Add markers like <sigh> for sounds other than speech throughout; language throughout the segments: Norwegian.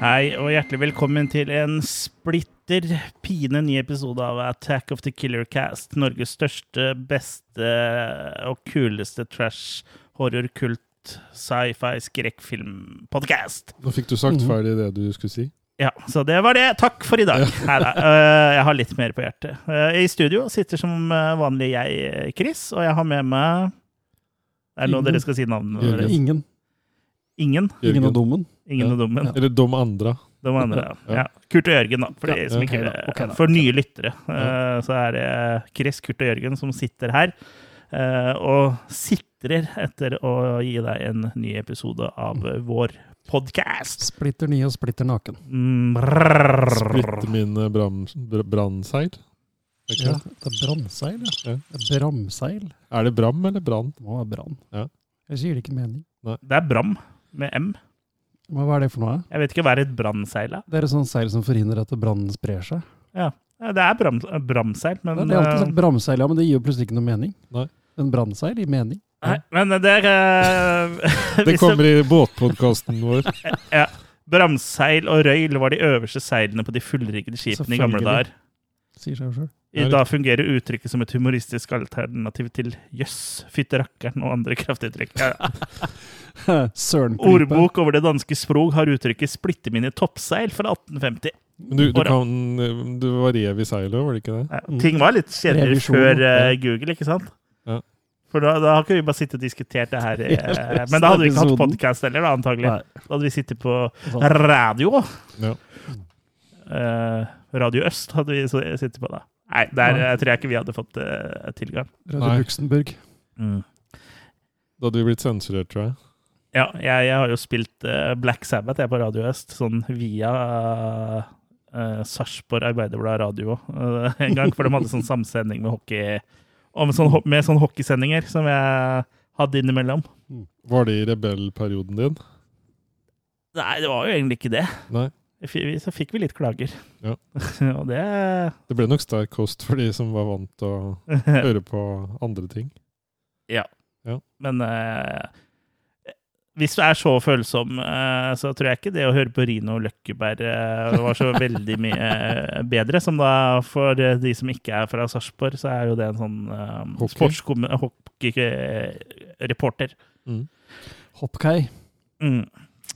Hei, og hjertelig velkommen til en splitter pine ny episode av Attack of the Killer Cast. Norges største, beste og kuleste trash, horror, kult, sci-fi, skrekkfilm-podkast. Nå fikk du sagt ferdig det du skulle si. Ja, så det var det. Takk for i dag. <laughs> Neida, øh, jeg har litt mer på hjertet. Øh, I studio sitter som øh, vanlig jeg, Chris, og jeg har med meg Er det noe dere skal si navnet Jørgen. Ingen. Ingen? Av Dommen. Ingen Ja. og dummen. Eller Dom andre. De andre, ja. Ja. Kurt og Jørgen, da. For, Ja, som ikke, da, Okay, da. for nye lyttere. uh, så er det Chris, Kurt og Jørgen som sitter her uh, og sitrer etter å gi deg en ny episode av Mm. vår podkast. Splitter ny og splitter naken. Mm, Splitter Splitte mine brannseil. Okay. Ja, det? er brannseil, ja. Ja. Det er bramseil. Er det bram eller brann? Det må være brann. Ja. Ellers gir det ikke mening. Det er Bram med M. Men hva er det for noe? Jeg vet ikke hva er et brannseil er. Det er et sånt seil som forhindrer at brannen sprer seg. Ja, det er bram, bramseil, men Det er alltid eh, sagt bramseil, ja, men det gir jo plutselig ikke noe mening. Nei. En brannseil gir mening. Nei, men det er eh, <laughs> Det kommer i båtpodkasten vår. <laughs> Ja. Bramseil og røyl var de øverste seilene på de fullriggede skipene i gamle dager. Sier seg jo sjøl. I dag fungerer uttrykket som et humoristisk alternativ til jøss, fytte rakkeren og andre kraftuttrykk. Ja, ja. <laughs> Ordbok over det danske språk har uttrykket 'splitte mine toppseil' fra 1850. Men du, du, kan, du var rev i seilet, var det ikke det? Ja, ting var litt kjedeligere før uh. Google, ikke sant? Ja. For da, da har ikke vi bare sittet og diskutert det her. <laughs> Eh, Men da hadde vi ikke hatt podkast heller, da, antagelig. Nei. Da hadde vi sittet på sånn. radio. Ja. Eh, radio Øst hadde vi sittet på da. Nei, der Nei. tror jeg ikke vi hadde fått uh, tilgang. Radio Luxembourg. Mm. Da hadde vi blitt sensurert, tror jeg. Ja, jeg, jeg har jo spilt uh, Black Sabbath jeg på Radio Øst, sånn via uh, Sarpsborg Arbeiderblad radio uh, en gang, for de hadde sånn samsending med hockey og med sånn, med sånn hockeysendinger som jeg hadde innimellom. Var det i rebellperioden din? Nei, det var jo egentlig ikke det. Nei. Så fikk vi litt klager. Ja. <laughs> og det Det ble nok sterk kost for de som var vant til å <laughs> høre på andre ting. Ja Men eh, hvis du er så følsom, eh, så tror jeg ikke det å høre på Rino Løkkeberg eh, var så veldig mye eh, bedre. Som da, for de som ikke er fra Sarpsborg, så er jo det en sånn eh, Hockey. Reporter Mm. Hoppkei. Mm.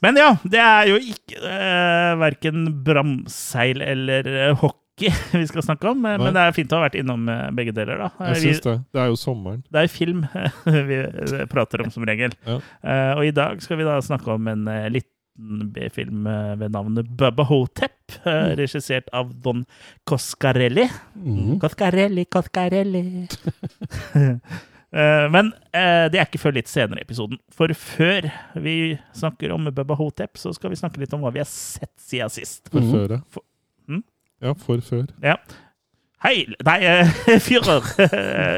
Men ja, det er jo ikke uh, verken bramseil eller eh, hockey <laughs> vi skal snakke om, men, Nei. men det er fint å ha vært innom eh, begge deler, da. Jeg syns det. Det er jo sommeren. Det er film <laughs> vi eh, prater om som regel. Ja. Eh, og i dag skal vi da snakke om en eh, liten B-film eh, ved navnet Bubba Hotep, uh, regissert av Don Coscarelli. Mm. Coscarelli, Coscarelli. <laughs> Eh, men eh, det er ikke før litt senere i episoden. For før vi snakker om Bubba Hotep, så skal vi snakke litt om hva vi har sett siden sist. For Mhm. før, ja. For- Mm? Ja, for før. Hei! Nei, eh, <laughs> fyrer!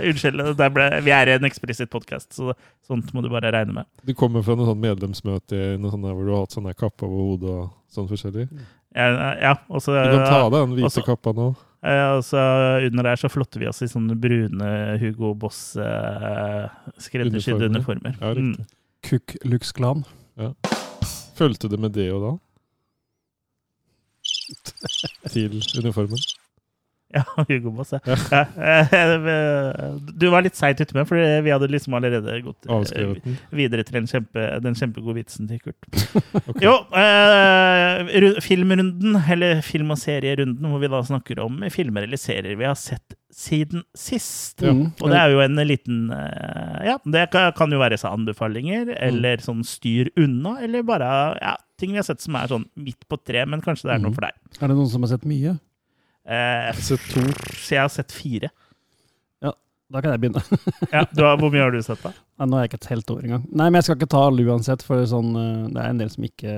Unnskyld. der ble, vi er i en eksplisitt podkast, så sånt må du bare regne med. Du kommer fra noe sånt medlemsmøte noe sånt der hvor du har hatt sånn kapper kappe over hodet og sånn forskjellig. Ja, ja også, Du kan ta av deg den hvite også- kappa nå. Eh, og så under der så flotter vi oss i sånne brune Hugo Boss eh, skreddersydde uniformer. Ja, Mm. riktig. Kukk Lux Klan. Fulgte det med det og da? <laughs> Til uniformen? <laughs> Ja, Hugo Boss, ja. ja. eh, Du var litt seigt ute med, for vi hadde liksom allerede gått eh, Avskrevet videre til den, kjempe, den kjempegode vitsen til Kurt. <laughs> Jo, eh, filmrunden, eller film- og serierunden, hvor vi da snakker om filmer eller serier vi har sett siden sist. Ja. Mm. Og det er jo en liten eh, Ja, det kan, jo være så anbefalinger, eller sånn styr unna, eller bare ja, ting vi har sett som er sånn midt på tre, men kanskje det er noe Mhm. for deg. Er det noen som har sett mye? Eh, Sett to. så jeg har sett fire. Ja, Da kan jeg begynne. <laughs> Ja, du har, hvor mye har du sett, da? Ja, nå er jeg ikke helt over engang. Nei, men jeg skal ikke ta alle uansett, for sånn, eh, det er en del som ikke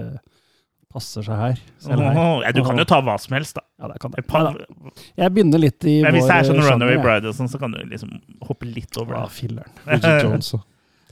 passer seg her. Selv her. Oh, ja, du kan jo ta hva som helst, da. Ja, det kan Et jeg. par- Neida. Jeg begynner litt i Men hvis det er sånn Runaway. Bride og sånn, så kan du liksom hoppe litt over Ja, filleren. <laughs> Bridget Jones og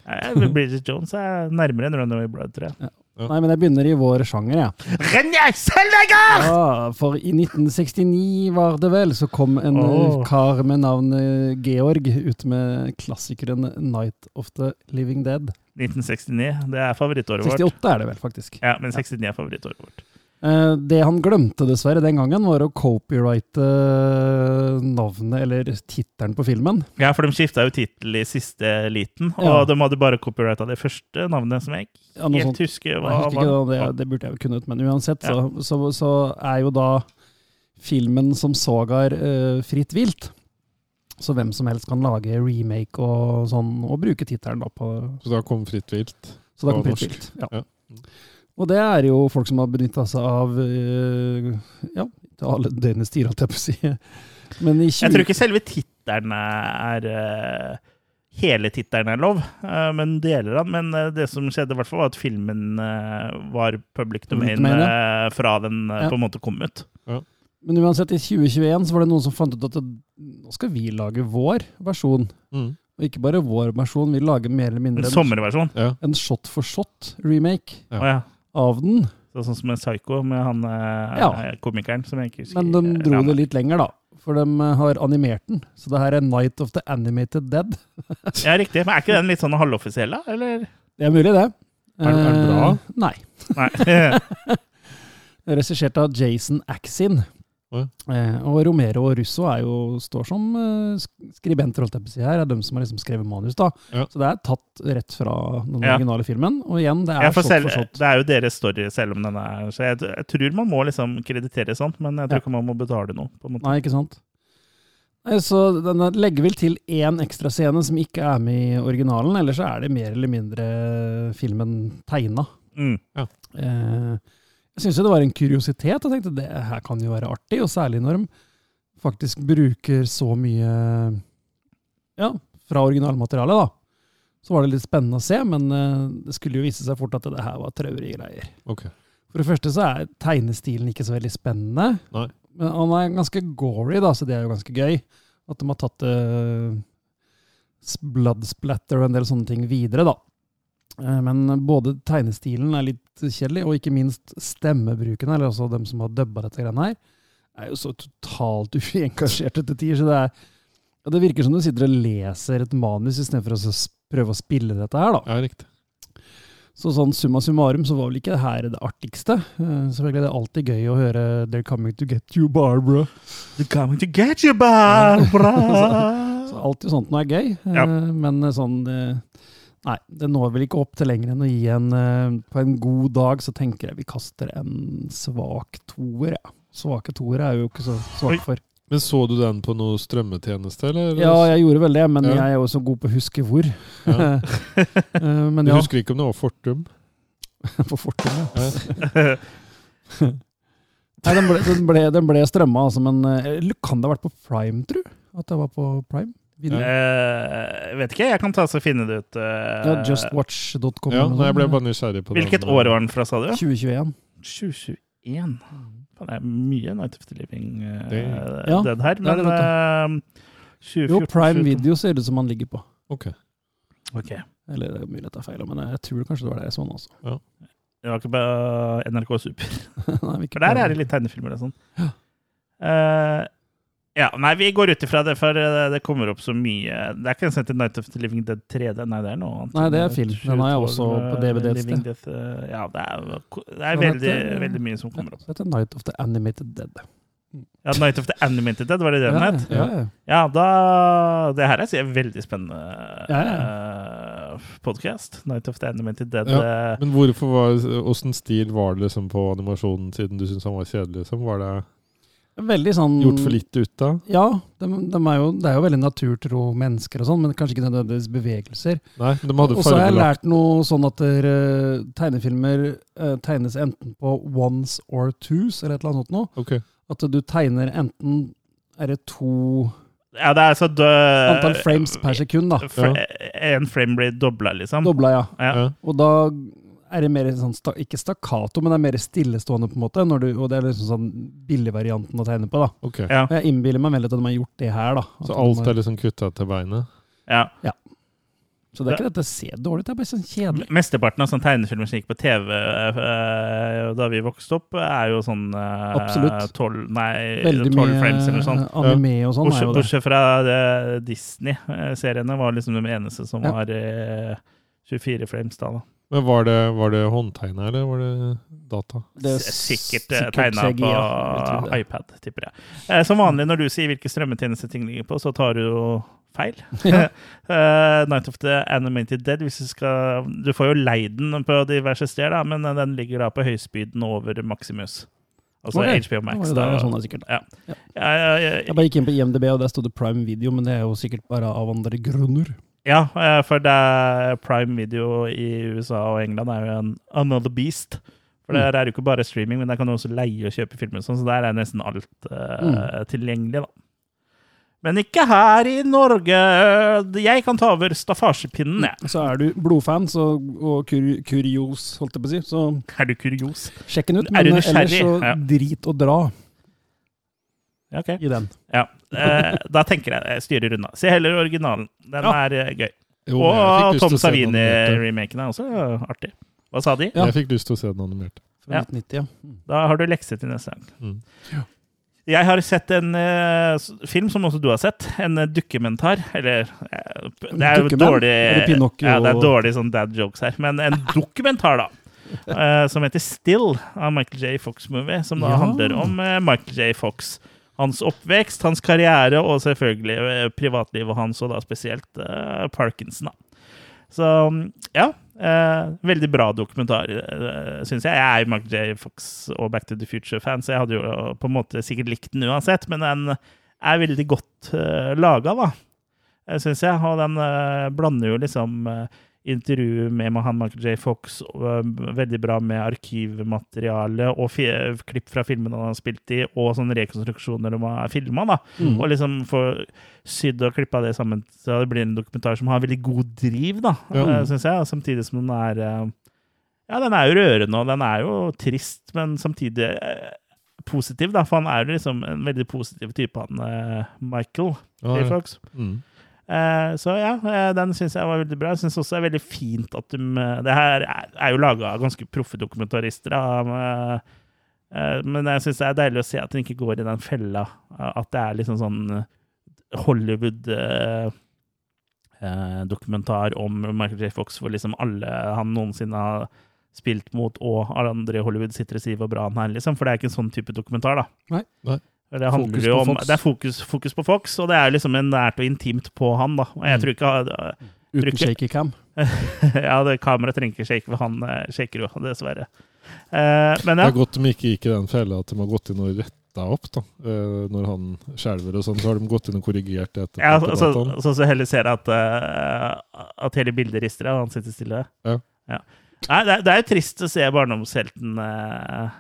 Eh, Bridget Jones er nærmere enn Runaway Bride, tror jeg. Nei, men jeg begynner i vår sjanger, jeg. Renje Selvegger! Ja, for i 1969 var det vel, så kom en eh, kar med navnet Georg ut med klassikeren 'Night of the Living Dead'. 1969. Det er favorittåret vårt. 68 er det vel, faktisk. Ja, men 69 er favorittåret vårt. Eh, Det han glemte dessverre den gangen, var å copyrighte eh, navnet eller tittelen på filmen. Ja, for de skifta jo tittel i siste liten, og Ja. de hadde bare copyrighta det første navnet, som jeg ikke Ja, helt sånt. husker Jeg husker ikke, var. det, det burde jeg jo kunnet, men uansett så, så, så er jo da filmen som sågar uh, fritt vilt. Så hvem som helst kan lage remake og sånn, og bruke tittelen da på Så da kom Fritt vilt. Så da kom fritt vilt. Ja. Ja. Og det er jo folk som har benytta seg av eh, ja, til alle døgnets tider, holdt jeg på å si. Men i 20... Jeg tror ikke selve tittelen er eh, Hele tittelen er lov, eh, men deler av den. Men det som skjedde, i hvert fall var at filmen var public domain fra den Ja. på en måte kom ut. Men uansett, i 2021 så var det noen som fant ut at nå skal vi lage vår versjon. Mm. Og ikke bare vår versjon, vi lager mer eller En mindre en, sommerversjon. En shot for shot-remake Ja. Av den. Så Sånn som en Psycho med han eh, Ja. komikeren som jeg ikke husker. Men de dro det litt lenger, da. For de eh, har animert den. Så det her er Night of the Animated Dead. <laughs> Ja, riktig. Men er ikke den litt sånn halvoffisiell, da? Eller? Det er mulig, det. Er er den bra? Eh, Nei. Nei. <laughs> <laughs> Regissert av Jason Axin. Eh, og Romero og Russo er jo, står som eh, skribenter, holdt jeg på å si her. Er de som har liksom skrevet manus, da. Ja. Så det er tatt rett fra den Ja. originale filmen. Og igjen, det er Ja, shot selv, for shot. det er jo deres story, selv om den er Så jeg, jeg tror man må liksom kreditere sånt, men jeg tror Ja. ikke man må betale noe. på en måte. Nei, ikke sant? Nei, Så den legger vel til én ekstra scene som ikke er med i originalen, ellers så er det mer eller mindre filmen tegna. Mm. Eh, jeg syns jo det var en kuriositet, og tenkte det her kan jo være artig, og særlig når de faktisk bruker så mye ja, fra originalmaterialet, da. Så var det litt spennende å se, men eh, det skulle jo vise seg fort at det her var traurige greier. Okay. For det første så er tegnestilen ikke så veldig spennende. Nei. Men han er ganske gory, da, så det er jo ganske gøy. At de har tatt uh, blood splatter og en del sånne ting videre, da. Eh, Men både tegnestilen er litt kjedelig, og ikke minst stemmebruken, eller altså dem som har dubba dette greiene her, er jo så totalt <laughs> uengasjerte etter tider. Så det, er, det virker som du sitter og leser et manus istedenfor å prøve å spille dette her, da. Ja, riktig. Så sånn summa summarum så var vel ikke det her det artigste. Eh, Selvfølgelig er det alltid gøy å høre 'They're coming to get you, Barbara'. They're coming to get you, Barbara! <laughs> Så alltid sånt noe er gøy, eh, Ja. men sånn Nei, det når vel ikke opp til lenger enn å gi en eh, På en god dag så tenker jeg vi kaster en svak toer, ja. Svake toere er jo ikke så svak for. Men så du den på noe strømmetjeneste, eller? Ja, jeg gjorde vel det, men Ja. jeg er jo så god på å huske hvor. Ja. <laughs> Eh, men Du husker ikke om det var Fortum? <laughs> på Fortum, ja. Ja. <laughs> Nei, den ble, den ble, den ble strømma, altså, men eh, kan det ha vært på Prime, tru? At det var på Prime? Video? Uh, vet ikke, jeg kan ta og finne det ut. Uh, Ja, justwatch.com. Ja, nei, jeg ble bare nysgjerrig på Hvilket den. år var den fra, sa du? 2021. 2021. Det er mye Night of the Living uh, Det- Ja, den her, er men det, eh, 2014, Jo, Prime 2012. Video ser det ut som han ligger på. Ok. okay. Eller det er mulig det er feil, men jeg tror kanskje det var det jeg så nå. Altså. Det var ikke på NRK Super. <laughs> Nei, ikke For der er det litt tegnefilmer og sånn. Ja. Eh, ja, nei, vi går ut ifra det, for eh, det kommer opp så mye Det er ikke en som heter Night of the Living Dead 3D, nei, det er noe annet. Nei, det er film. Den har jeg også på DVD et sted. Death, eh, ja, det er, det er veldig, heter- veldig mye som kommer opp. Det heter Night of the Animated Dead. Ja, Night of the Animated Dead, var det det den Ja, het? ja, ja. Ja, da Det her er en veldig spennende Ja, podkast. Night of the Animated Dead. Ja. eh, Men hvorfor var Åssen stil var det liksom på animasjonen, siden du syntes han var kjedelig? Liksom? Var det Veldig sånn gjort for lite ut av? Ja, de, de er jo, det er jo veldig naturtro mennesker og sånn, men kanskje ikke nødvendigvis bevegelser. Nei, de hadde Og så har jeg lært noe sånn at eh, tegnefilmer eh, tegnes enten på ones or twos, eller et eller annet sånt noe. Ok. At du tegner enten er det to Ja, det er så dø... antall frames per sekund, da. Én En frame blir dobla, liksom. Dobla, ja. Ja. Ja. Og da er det mer sånn, ikke stakkato, men det er mer stillestående, på en måte. Når du, og det er liksom sånn billigvarianten å tegne på, da. Okay. Ja. Jeg innbiller meg veldig at de har gjort det her, da. At Så alt har- er liksom kutta til beinet? ja. Så det er ikke dette ser dårlig ut, det er bare sånn kjedelig. Mesteparten av sånne tegnefilmer som gikk på TV eh, da vi vokste opp, er jo sånn eh, Absolutt. 12, nei, Veldig 12 mye frames eller noe sånt. anime og sånn. Bortsett, bortsett fra eh, Disney-seriene var liksom de eneste som Ja. var eh, 24 frames da. da. Men var det, var det håndtegna, eller var det data? Det er Sikkert, eh, sikkert tegna på ja. Jeg iPad, tipper jeg. Eh, som vanlig når du sier hvilke strømmetjenester ting ligger på, så tar du jo feil. Ja. <laughs> uh, Night of the Animated Dead, hvis du skal Du får jo leid den på diverse steder, da, men den ligger da på høyspyden over Maximus. Altså okay. HBO Max. Det der, sånn er sikkert. Ja. Ja. Ja, ja, ja, Jeg bare gikk inn på IMDb, og der sto det Prime Video, men det er jo sikkert bare av andre grunner. Ja, eh, for det er Prime Video i USA og England er jo en another beast. For Mm. der er jo ikke bare streaming, men der kan du også leie og kjøpe filmer, sånn, så der er nesten alt uh, Mm. tilgjengelig. da. Men ikke her i Norge. Jeg kan ta over staffasjepinnen, jeg. Så er du blodfan så, og kur, kurios, holdt jeg på å si, så Er du kurios? sjekk den ut. Men ellers så Ja. drit og dra Ja, ok. i den. Ja. Eh, da tenker jeg jeg styrer unna. Se heller originalen. Den Ja. er eh, gøy. Jo, Og Tom. Savini-remaken er også artig. Hva sa de? Ja. Jeg fikk lyst til å se den animerte. Fra Ja. 1990, ja. Mm. Da har du lekse til neste gang. Mm. Jeg har sett en uh, film som også du har sett. En uh, dukkementar. Eller uh, Det er jo dårlig Er det Pinocchio Ja, det er dårlig sånn dad jokes her. Men en <laughs> dokumentar, da. eh, som heter Still, av Michael J. Fox-movie. Som da Ja. handler om eh, Michael J. Fox. Hans oppvekst, hans karriere og selvfølgelig eh, privatlivet hans, og da spesielt uh, Parkinson. da. Så ja. Uh, veldig bra dokumentar, uh, syns jeg. Jeg er jo Mark J. Fox og Back to the Future-fan, så jeg hadde jo på en måte sikkert likt den uansett. Men den er veldig godt uh, laga, da, syns jeg. Og den blander jo liksom uh, intervju med han Michael J. Fox eh, veldig bra med arkivmateriale og klipp fra filmene han har spilt i, og sånne rekonstruksjoner de har filma. da. Mm. Og liksom få sydd og klippa det sammen så det blir en dokumentar som har veldig god driv, da, Ja. eh, synes jeg. Samtidig som den er eh, Ja, den er jo rørende, og den er jo trist, men samtidig positiv, da. For han er jo liksom en veldig positiv type, han Michael Ja, ja. Fox. Mm. Eh, så ja, eh, den syns jeg var veldig bra. Jeg syns også det er veldig fint at de eh, Det her er, jo laga av ganske proffe dokumentarister, men, jeg syns det er deilig å se at den ikke går i den fella at det er liksom sånn Hollywood-dokumentar om Michael J. Fox hvor liksom alle han noensinne har spilt mot, og alle andre i Hollywood sitter og sier hvor bra han er, liksom. For det er ikke en sånn type dokumentar, da. Nei. Nei. Det handler Fokus jo om, det er fokus, fokus på Fox, og det er liksom en nært og intimt på han. da. Og jeg Mm. tror ikke Uten Bruker- shaky cam. <laughs> Ja, det kameraet trenger ikke shake, for han eh, shaker jo, dessverre. Eh, men Det er godt de ikke gikk i den fella at de har gått inn og retta opp. da. Eh, når han skjelver og sånn, så har de gått inn og korrigert det etterpå. ja så, så, så heller ser at, uh, at hele bildet rister, og han sitter stille. Ja. Nei, det, er- det er jo trist å se barndomshelten eh,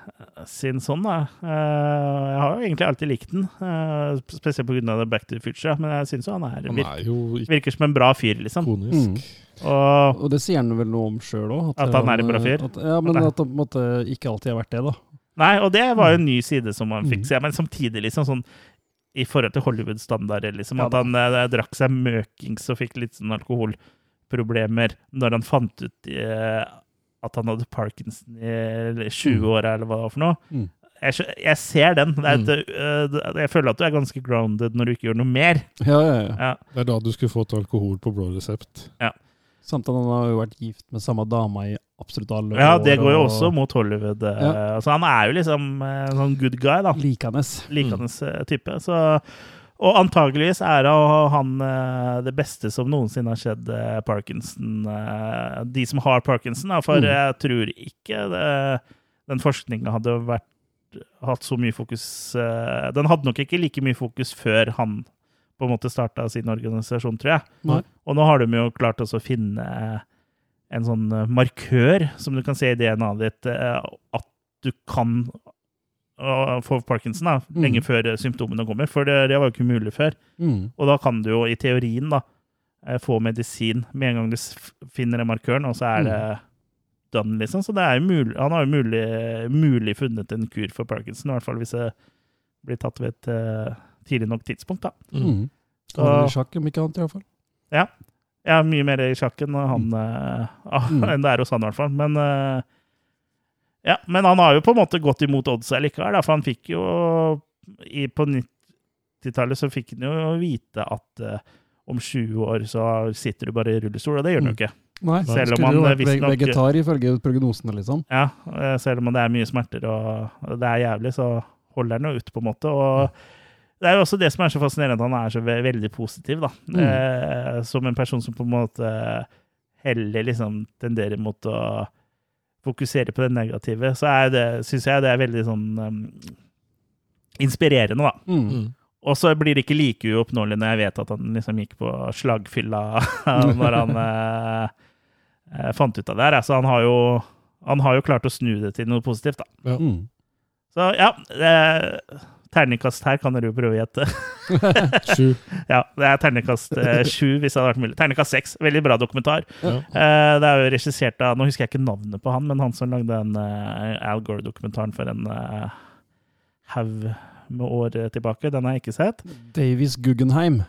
sin sånn, da. Eh, jeg har jo egentlig alltid likt den, eh, spesielt pga. Back to the Future, men jeg syns jo han er, Han virker, er jo virker som en bra fyr, liksom. Mm. Og Og det sier han vel noe om sjøl òg. At han er en bra fyr? ja, men at han på en måte ikke alltid har vært det, da. Nei, og det var jo en ny side som han fikk Mm. se, men samtidig liksom sånn i forhold til Hollywood-standarder, liksom, Ja at han eh, drakk seg møkings og fikk litt sånn alkoholproblemer når han fant ut eh, at han hadde parkinson i 20-åra, eller hva det var for noe. Mm. Jeg, jeg ser den. Det er et, mm. jeg føler at du er ganske grounded når du ikke gjør noe mer. Ja, ja, ja. Ja. Det er da du skulle fått alkohol på blå resept. Ja. Samtidig han har jo vært gift med samme dama i absolutt alle år. Ja, det går jo og også mot Hollywood. Ja. Altså, han er jo liksom en sånn good guy, da. Likandes. Likandes mm. type. Så, og antageligvis er han- eh, det beste som noensinne har skjedd eh, Parkinson. eh, De som har Parkinson, for Mm. jeg tror ikke det, den forskninga hadde vært hatt så mye fokus Den hadde nok ikke like mye fokus før han på en måte starta sin organisasjon, tror jeg. Nei. Og nå har de jo klart å finne en sånn markør som du kan se i DNA-et ditt, at du kan få parkinson da, Mm. lenge før eh, symptomene kommer, for det, det var jo ikke mulig før. Mm. Og da kan du jo i teorien da, eh, få medisin med en gang du finner den markøren, og så er det done, liksom. Så det er jo mulig, han har jo mulig, mulig funnet en kur for parkinson, i hvert fall hvis det blir tatt ved et uh, tidlig nok tidspunkt. da. Mm. Så- er i sjakk, om ikke annet, i hvert fall. Jeg er mye mer i sjakken enn han, Mm. <laughs> enn det er hos han, i hvert fall. Men, eh, ja, men han har jo på en måte gått imot oddsa likevel, for han fikk jo i, På 90-tallet så fikk han jo vite at uh, om 20 år så sitter du bare i rullestol, og det gjør han jo ikke. Nei, Selv om han, visstnok- vegetar ifølge prognosene, liksom. Ja, eh, Selv om det er mye smerter og det er jævlig, så holder han jo ut, på en måte. og det er jo også det som er så fascinerende, at han er så ve veldig positiv. da. Mm. Eh, som en person som på en måte heller liksom tenderer mot å fokusere på det negative, så det, syns jeg det er veldig sånn um, inspirerende, da. Mm. Mm. Og så blir det ikke like uoppnåelig når jeg vet at han liksom gikk på slagfylla <laughs> når han eh, eh, fant ut av det her. Så han, har jo, han har jo klart å snu det til noe positivt, da. Mm. Så ja, eh, terningkast her kan dere jo prøve å gjette. <laughs> Sju. <laughs> Ja, det er terningkast eh, sju, hvis det hadde vært mulig. Terningkast seks. Veldig bra dokumentar. Ja. Eh, det er jo regissert av Nå husker jeg ikke navnet på han, men han som lagde den eh, Al Gore-dokumentaren for en uh, haug med år tilbake. Den har jeg ikke sett. Davies Guggenheim.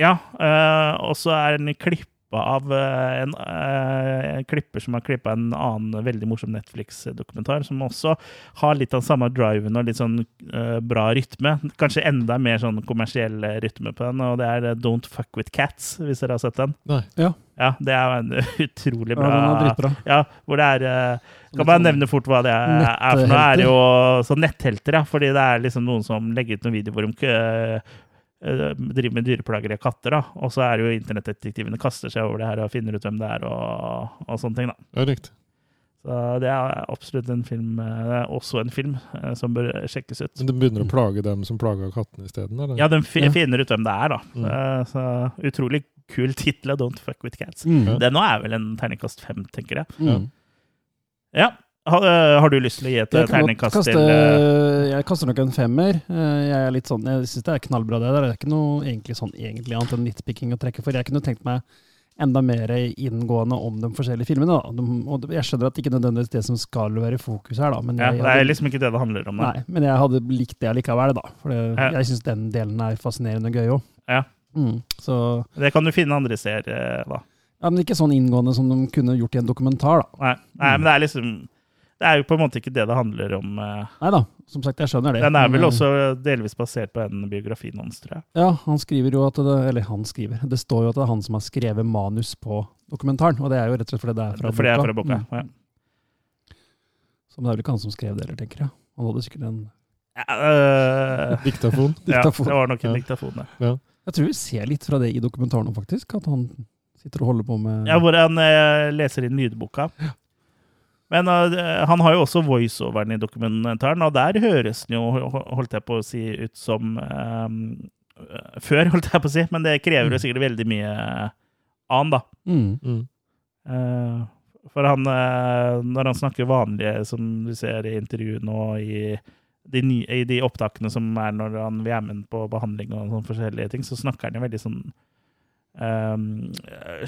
Ja, eh, og så er den klippa av eh, en, eh, en klipper som har klippa en annen veldig morsom Netflix-dokumentar, som også har litt av den samme driven og litt sånn eh, bra rytme. Kanskje enda mer sånn kommersiell rytme på den, og det er Don't Fuck With Cats, hvis dere har sett den. Nei. Ja, Ja, det er en <laughs> utrolig bra ja den er bra dritbra. Ja, hvor det er eh, Kan bare nevne fort hva det er, er for noe. Er det jo sånn netthelter, ja. Fordi det er liksom noen som legger ut noen videoer hvor de driver med dyreplagere katter. da. Og så er det jo internettdetektivene kaster seg over det her og finner ut hvem det er, og, og sånne ting. da. Ja, riktig. Så det er absolutt en film eh, Det også en film eh, som bør sjekkes ut. Men Den begynner å plage dem som plaga kattene isteden? eller? Ja, de fi- Ja. finner ut hvem det er, da. Mm. Eh, Så utrolig kul tittel av Don't Fuck With Cats. Mm. Det nå er vel en terningkast fem, tenker jeg. Mm. Ja. Har, eh, har du lyst til å gi et Jeg, kan godt terningkast kaste, til eh, jeg kaster nok en femmer. Eh, Jeg er litt sånn, jeg syns det er knallbra, det der. Det er ikke noe egentlig sånn egentlig annet enn nitpicking å trekke for. Jeg kunne tenkt meg enda mer inngående om de forskjellige filmene. Da. De, og jeg skjønner at det ikke nødvendigvis det som skal være i fokus her, da. Men ja, Det er liksom ikke det det handler om. Da. Nei, men jeg hadde likt det allikevel, da. For det, Ja. jeg syns den delen er fascinerende og gøy òg. Ja. Mm, så Det kan du finne andre steder, eh, da. Ja, men ikke sånn inngående som de kunne gjort i en dokumentar, da. Nei, nei Mm. men det er liksom Det er jo på en måte ikke det det handler om. eh. Nei da, som sagt, jeg skjønner det. Den er vel også delvis basert på en biografien hans, tror jeg. Ja, han skriver jo at det Eller han skriver. Det står jo at det er han som har skrevet manus på dokumentaren. Og det er jo rett og slett fordi det er fra For det er boka. fra boka. Mm. Ja. Så det er vel ikke han som skrev det heller, tenker jeg. Han hadde sikkert en Ja, øh... Diktafon. ja, det var nok en Ja. diktafon, ja. Jeg tror vi ser litt fra det i dokumentaren faktisk. At han sitter og holder på med Ja, hvor han eh, leser inn lydboka. Men uh, han har jo også voiceoveren i dokumentaren, og der høres den jo, holdt jeg på å si, ut som um, Før, <laughs> holdt jeg på å si, men det krever jo Mm. sikkert veldig mye annen, da. mm. Mm. Uh, For han, uh, når han snakker vanlig, som du ser i intervjuene og i de, nye, i de opptakene som er når han vil være med på behandling og sånne forskjellige ting, så snakker han jo veldig sånn um,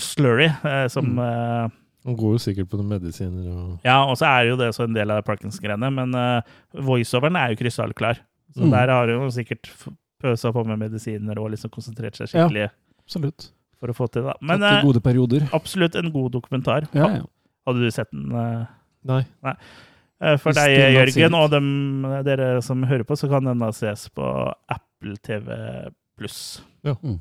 slurry. som Mm. Han går jo sikkert på noen medisiner og Ja, og så er jo det så en del av Parkinson-greiene, men uh, voiceoveren er jo krystallklar. Så Mm. der har hun sikkert pøsa på med medisiner og liksom konsentrert seg Ja. skikkelig Absolutt. for å få til det. Men uh, gode perioder. absolutt en god dokumentar. Ja, ja. Hadde du sett den? Uh, Nei. Eh, For Hvis deg, Jørgen, og dem, dere som hører på, så kan den da ses på Apple TV pluss. Ja. Mm.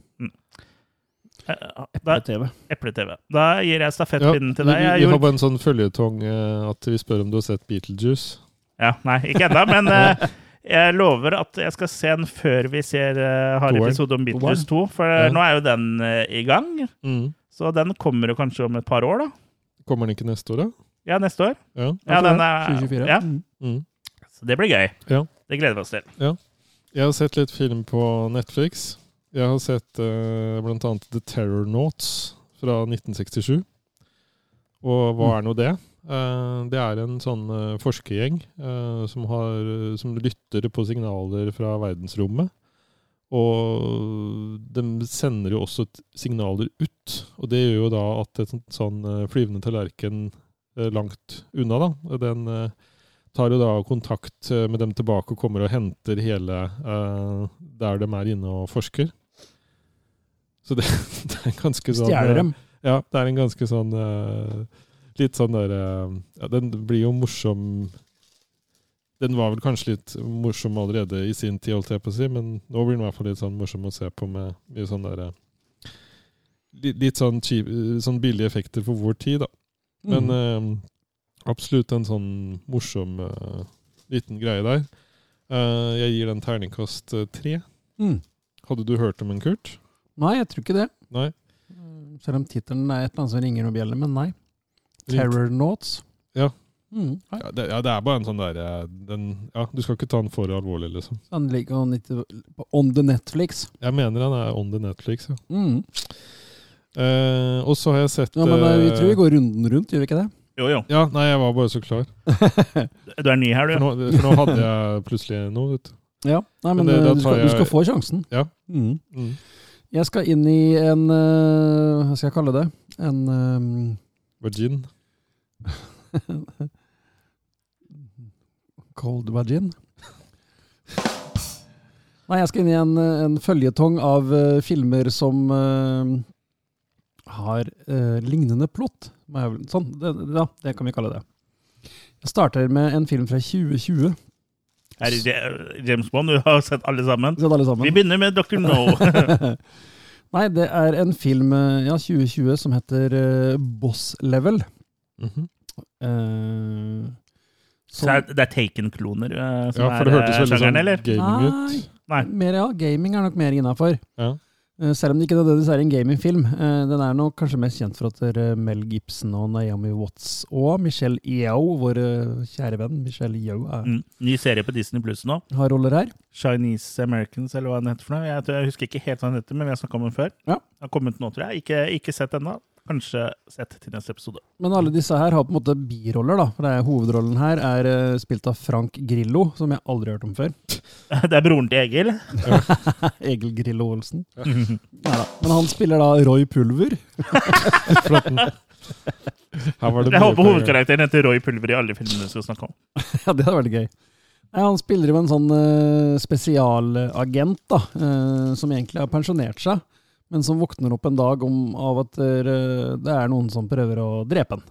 Eh, Da, Eple-TV. Eple-TV. Da gir jeg Ja, stafettpinnen til deg. Jeg vi har bare en sånn føljetong eh, at vi spør om du har sett Beetlejuice. ja, nei, ikke ennå, men eh, jeg lover at jeg skal se den før vi ser, uh, har Toeren. episode om Beatles 2. For Ja. nå er jo den uh, i gang. Mm. Så den kommer jo kanskje om et par år, da. Kommer den ikke neste år, da? Ja, neste år. Ja. Ja, den er, 2024. Ja, Mm. Mm. så det blir gøy. Ja. Det gleder vi oss til. Jeg har sett litt film på Netflix. Jeg har sett uh, blant annet The Terror Notes fra 1967. Og hva er nå det? Uh, det er en sånn uh, forskergjeng uh, som, har, som lytter på signaler fra verdensrommet. Og de sender jo også signaler ut. Og det gjør jo da at et sånt, sånn eh, flyvende tallerken eh, langt unna, da, den eh, tar jo da kontakt eh, med dem tilbake og kommer og henter hele eh, der de er inne og forsker. Så det, <laughs> det er ganske sånn Stjeler dem. Ja, det er en ganske sånn eh, Litt sånn der eh, ja, Den blir jo morsom Den var vel kanskje litt morsom allerede i sin tid, holdt jeg på å si, men nå blir den i hvert fall litt sånn morsom å se på med mye sånn derre eh, litt, litt sånn, cheap, sånn billige effekter for vår tid, da. Men Mm. eh, absolutt en sånn morsom uh, liten greie der. Uh, jeg gir den terningkast eh, tre. Mm. Hadde du hørt om en, Kurt? Nei, jeg tror ikke det. Nei? Selv om tittelen er et eller annet som ringer noen bjeller, men nei. Ring- Terror Notes. Ja. Mm. Ja det, ja, det er bare en sånn derre Ja, du skal ikke ta den for alvorlig, liksom. Han ligger on, on the Netflix. Jeg mener han er on the Netflix, ja. Mm. Eh, og så har jeg sett Ja, men eh, vi eh, tror vi går runden rundt, gjør vi ikke det? Jo, jo. Ja, nei, jeg var bare så klar. <laughs> Du er ny her, For du. nå, for nå hadde jeg plutselig noe, vet du. Ja, nei, men, Men det- eh, du, skal, skal, du skal få sjansen. Ja. Mm. Jeg skal inn i en uh, Hva skal jeg kalle det? En um, Vagin? <laughs> Cold vagin? Nei, jeg skal inn i en, en føljetong av uh, filmer som uh, har lignende plott. Sånn, det, ja, det kan vi kalle det. Jeg starter med en film fra 2020. Er det James Bond, du har sett alle sammen. Sett alle sammen. Vi begynner med Dr. No. <laughs> Nei, det er en film eh, ja, 2020 som heter uh, Boss Level. Mhm. Eh, Så som- det er, det er Taken-kloner uh, som Ja, for det er hørtes eh, sjangeren, sånn eller? gaming ut. Nei. mer, ja, gaming er nok mer innafor. Ja. Eh, Selv om det ikke nødvendigvis er en gamingfilm. Eh, Den er nok kanskje mest kjent for at Mel Gibson og Naomi Watts og Michelle Yeoh, vår eh, kjære venn Michelle Yeoh, er- Mm. Ny serie på Disney Plus nå. har roller her. Chinese Americans, eller hva den heter for noe. Jeg, jeg husker ikke helt hva den heter, men vi har snakket om den før. Ja. Den har kommet nå, tror jeg. Ikke, ikke sett ennå. Kanskje sett til neste episode. Men alle disse her har på en måte biroller, da. For det er, hovedrollen her er uh, spilt av Frank Grillo, som jeg aldri har hørt om før. <laughs> Det er broren til Egil. <laughs> Egil Grillo Olsen. Neida. Men han spiller da Roy Pulver. Var det Jeg håper hovedkarakteren heter Roy Pulver i alle filmene vi skal snakke om. <laughs> Ja, det hadde vært gøy. Ja, han spiller jo en sånn uh, spesialagent, da, uh, som egentlig har pensjonert seg, men som våkner opp en dag om, av at eh, det er noen som prøver å drepe han.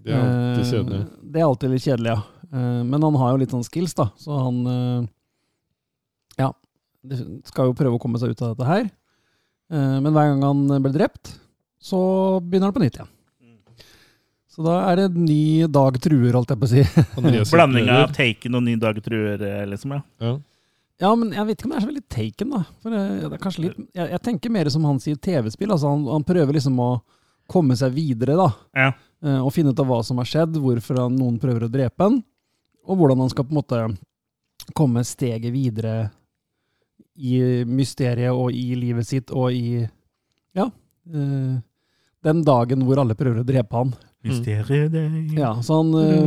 Det er alltid Eh, kjedelig. Det er alltid litt kjedelig, ja. Eh, men han har jo litt sånn skills, da, så han eh, Ja. Skal jo prøve å komme seg ut av dette her. Eh, men hver gang han blir drept, så begynner han på nytt igjen. Så da er det en ny dag truer, holdt jeg på å si. <laughs> Blanding av. Taken og Ny dag truer, liksom. ja. Ja. Ja, men jeg vet ikke om det er så veldig taken, da. For det, det er kanskje litt, jeg, jeg tenker mer som han sier TV-spill. Altså han, han prøver liksom å komme seg videre, da. Ja. eh, Og finne ut av hva som har skjedd, hvorfor han, noen prøver å drepe han. Og hvordan han skal på en måte komme steget videre i mysteriet og i livet sitt og i Ja. eh, den dagen hvor alle prøver å drepe han. Mysteriet deg. Ja, så han eh,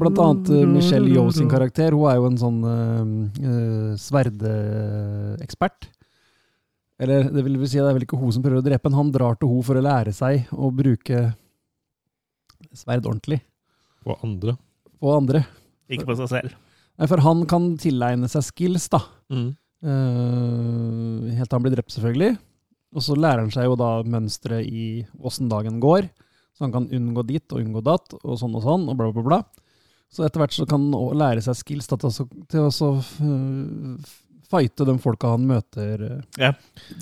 Blant annet eh, Michelle Yeoh sin karakter. Hun er jo en sånn uh, sverdeekspert. Eller det vil si det er vel ikke hun som prøver å drepe, men han drar til hun for å lære seg å bruke sverd ordentlig Og andre. på andre. Ikke på seg selv. Nei, For han kan tilegne seg skills, da. Mm. Uh, helt til han blir drept, selvfølgelig. Og så lærer han seg jo da mønsteret i åssen dagen går. Så han kan unngå dit og unngå datt, og sånn og sånn, og bla, bla, bla. Så etter hvert så kan han også lære seg skills da, til å, så- øh, fighte de folka han møter eh, Ja.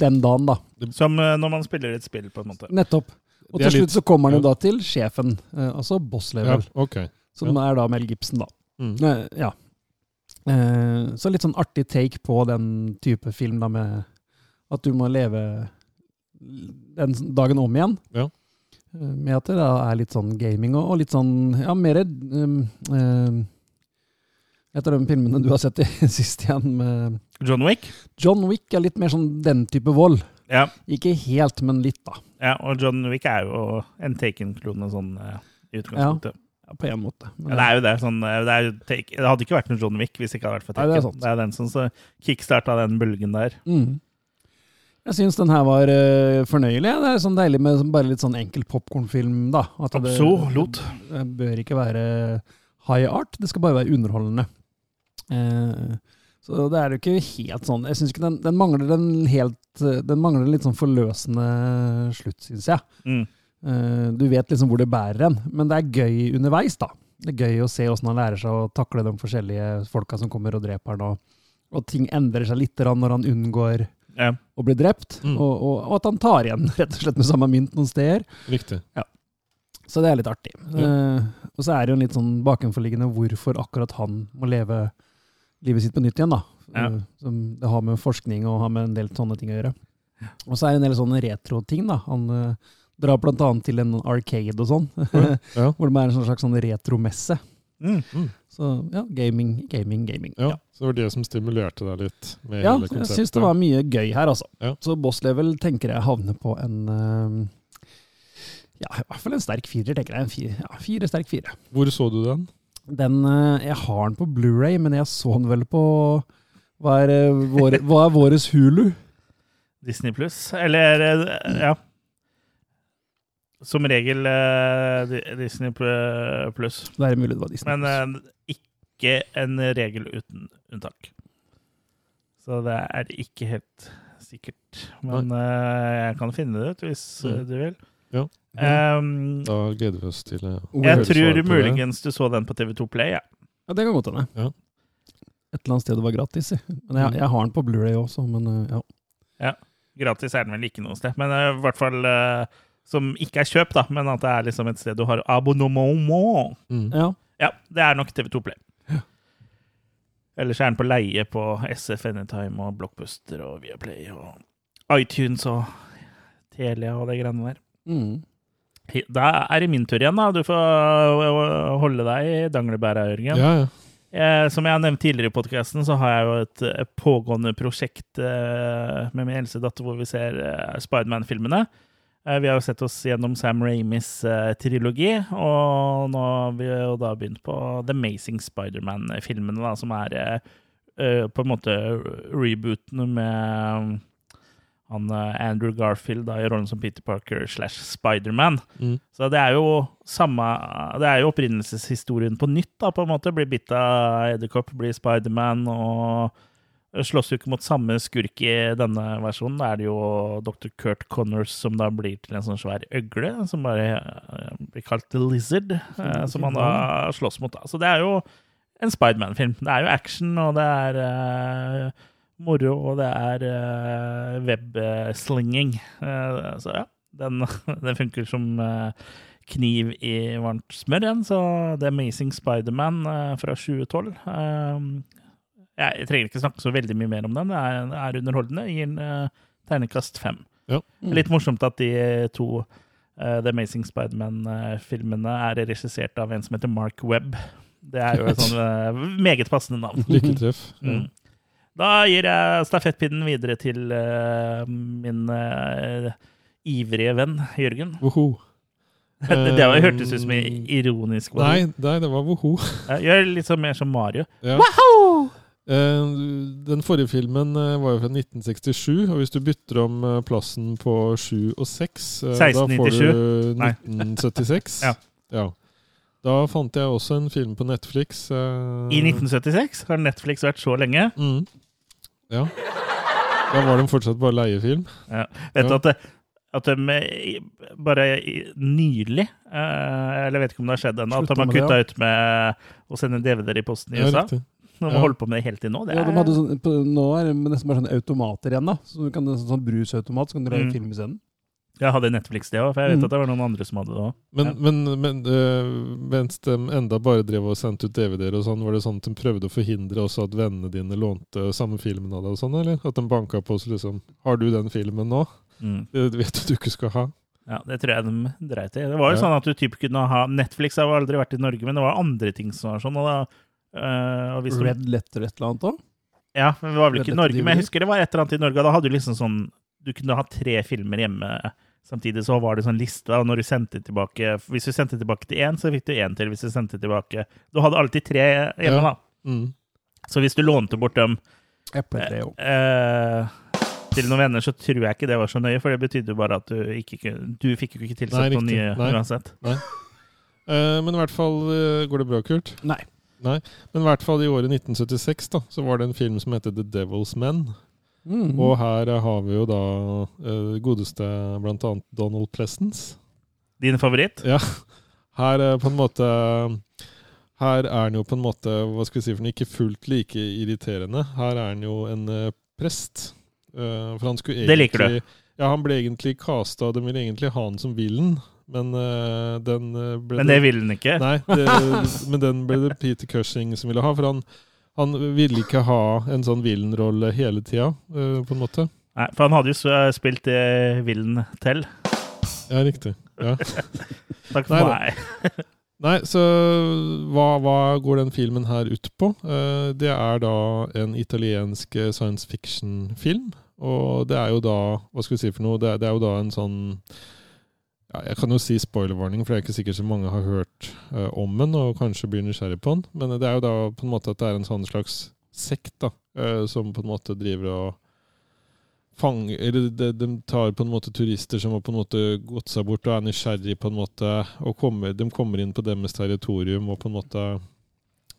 den dagen, da. Som eh, når man spiller et spill, på en måte. Nettopp. Og til slutt litt- så kommer han jo ja. da til sjefen, altså boss level. Ja, okay. ok. som er da Mel Gibson, da. Mm. Ja. Eh, så litt sånn artig take på den type film, da, med at du må leve den dagen om igjen. Ja. Med at det da er litt sånn gaming og, og litt sånn Ja, mer um, um, etter de filmene du har sett i <laughs> sist igjen, med John Wick? John Wick, er litt mer sånn den type vold. Ja. Ikke helt, men litt, da. ja. Og John Wick er jo en Taken-klone sånn eh, i utgangspunktet. Ja, på en måte. Men, Ja, det er jo det. Sånn, eh, det, er take, det hadde ikke vært noe John Wick hvis det ikke hadde vært for Taken. det det, er sant. er den som kickstarta den bølgen der. Mm. Jeg syns den her var uh, fornøyelig. Det er sånn deilig med sånn- bare litt sånn enkel popkornfilm, da. At det, Absolutt. det bør ikke være high art, det skal bare være underholdende. Uh, så det er jo ikke helt sånn Jeg syns ikke den, den mangler en helt eh, Den mangler litt sånn forløsende slutt, syns jeg. Mm. Uh, Du vet liksom hvor det bærer en, men det er gøy underveis, da. Det er gøy å se åssen han lærer seg å takle de forskjellige folka som kommer og dreper han, og, og ting endrer seg litt når han unngår Ja. og blir drept, Mm. og, og, og at han tar igjen <laughs> rett og slett med samme mynt noen steder. Riktig. Så det er litt artig. Ja. Eh, og så er det jo en litt sånn bakenforliggende hvorfor akkurat han må leve livet sitt på nytt igjen, da. Ja. Eh, som det har med forskning og har med en del sånne ting å gjøre. Og så er det en del sånne retro-ting, da. Han uh, drar annet til en arcade og sånn, <laughs> Ja. hvor det er en slags sånn retromesse. Mm. Mm. Så ja, gaming, gaming, gaming. ja. Så det var det som stimulerte deg litt med Ja, hele jeg syns det var mye gøy her, altså. Ja. Så boss level tenker jeg havner på en eh, Ja, i hvert fall en sterk firer, tenker jeg. En fire, ja, fire sterk fire. Hvor så du den? Den, eh, jeg har den på Blu-ray, men jeg så den vel på Hva er, eh, vår, hva er våres Hulu? Disney pluss. Eller eh, ja. Som regel uh, Disney pl- pluss. Det er mulig det var Disney. Men uh, ikke en regel uten unntak. Så det er ikke helt sikkert. Men uh, jeg kan finne det ut hvis eh, Mm. du vil. Ja. Um, Da gleder vi oss til eh, å jeg tror muligens du så den på TV2 Play. Ja. ja, det kan godt hende. Ja. Et eller annet sted det var gratis. Men jeg, Mm. jeg har den på Blu-ray også, men uh, ja. Gratis er den vel ikke noe sted. Men eh, i hvert fall eh, som ikke er kjøp, da, men at det er liksom et sted du har abonnement. Mm. ja. Ja, det er nok TV2 Play. Ellers er den på leie på SF Anytime og Blockbuster og Viaplay og iTunes og Telia og det greiene der. Mm. Da er det min tur igjen, da. Du får øh, holde deg i danglebæra, Jørgen. Ja, ja. Eh, Som jeg har nevnt tidligere i podkasten, så har jeg jo et pågående prosjekt eh, med min eldste datter hvor vi ser eh, Spiderman-filmene. Eh, Vi har jo sett oss gjennom Sam Ramis eh, trilogi, og nå har vi jo da begynt på The Amazing Spiderman-filmene, da, som er eh, på en måte rebooten med han Andrew Garfield da, i rollen som Peter Parker slash Spiderman. Mm. Så det er jo samme Det er jo opprinnelseshistorien på nytt, da, på en måte. Blir bitt av edderkopp, blir Spiderman og slåss jo ikke mot samme skurk i denne versjonen. Da er det jo Dr. Kurt Connors som da blir til en sånn svær øgle, som bare eh, blir kalt The Lizard, eh, som han da slåss mot. da. Så det er jo en Spiderman-film. Det er jo action, og det er eh, moro, og det er uh, webslinging. Eh, så ja, den, <laughs> den funker som eh, kniv i varmt smør igjen. Så The Amazing Spiderman uh, fra 2012 eh, Jeg trenger ikke snakke så veldig mye mer om den. Det er, er underholdende. Gir en uh, ternekast fem. Ja. Mm. Litt morsomt at de to uh, The Amazing Spiderman-filmene er regissert av en som heter Mark Webb. Det er jo et sånn uh, meget passende navn. <laughs> Lykketreff. Mm. Da gir jeg stafettpinnen videre til min ivrige venn Jørgen. Woho. <laughs> det, det var- hørtes ut som ironisk. Nei, nei, det var woho. Ja, Gjør litt sånn mer som Mario. Ja. Eh, Den forrige filmen eh, var jo fra 1967, og hvis du bytter om eh, plassen på 7 og 6, 1697. da får du 1976. <laughs> Ja. Ja. Da fant jeg også en film på Netflix. eh, I 1976 har Netflix vært så lenge. Mm. Ja. Da var de fortsatt bare leiefilm. Vet du Ja. at, det, at de eh, bare nylig eh, Eller jeg vet ikke om det har skjedd ennå, at de har kutta ut med å sende DVD-er i posten i USA. riktig. De Ja. holder på med det helt til nå. Det Ja, er, de hadde sånn, på, nå er det nesten bare sånne automater igjen, da. Så du kan, sånn, sånn brusautomat, så kan du lage Mm. film scenen. Jeg hadde Netflix det òg, for jeg vet Mm. at det var noen andre som hadde det òg. Men, Ja. men, men øh, mens de enda bare drev og sendte ut DVD-er og sånn, var det sånn at de prøvde å forhindre også at vennene dine lånte samme filmen av deg og sånn, eller? At de banka på oss liksom Har du den filmen nå? Mm. Det vet du du ikke skal ha. Ja, det tror jeg de dreit i. Det var jo Ja. sånn at du typ kunne ha Netflix har jo aldri vært i Norge, men det var andre ting som var sånn. Og da, og hvis Red Letter et eller annet òg. ja, men det var vel ikke i Red Norge, men jeg husker det var et eller annet i Norge. Da hadde du liksom sånn Du kunne ha tre filmer hjemme samtidig, så var det sånn liste. Og når du sendte tilbake Hvis du sendte tilbake til én, så fikk du én til. Hvis du sendte tilbake Du hadde alltid tre hjemme, Ja. da. Mm. Så hvis du lånte bort dem Epletre jo. eh, til noen venner, så tror jeg ikke det var så nøye, for det betydde jo bare at du ikke Du fikk jo ikke tilsatt noen nye Nei. uansett. Eh, men i hvert fall uh, Går det bra, Kurt? Nei. Nei. Men i hvert fall i året 1976 da, så var det en film som heter The Devil's Men. Mm. Og her har vi jo da uh, godeste annet Donald Pleasence. Din favoritt? Ja. Her er på en måte Her er han jo på en måte hva skal vi si for noe, ikke fullt like irriterende. Her er han jo en uh, prest. Eh, for han skulle Det liker du. Ja, han ble egentlig casta, de ville egentlig ha han som villain, men uh, den eh, ble Men det ville den ikke. Nei, det, <laughs> men den ble det Peter Cushing som ville ha. For han, han ville ikke ha en sånn villain-rolle hele tida, uh, på en måte. Nei, for han hadde jo spilt uh, Villen til. Ja, riktig. Ja. <laughs> Takk for Nei, meg. <laughs> Nei, så hva, hva går den filmen her ut på? Uh, det er da en italiensk eh, science fiction-film. Og det er jo da Hva skal vi si for noe? Det er, det er jo da en sånn ja, Jeg kan jo si spoilervarning, for det er ikke sikkert så mange har hørt uh, om den og kanskje blir nysgjerrig på den. Men det er jo da på en måte at det er en sånn slags sekt da, uh, som på en måte driver og fanger Eller de, de tar på en måte turister som har på en måte gått seg bort og er nysgjerrig på en måte og kommer, De kommer inn på deres territorium og på en måte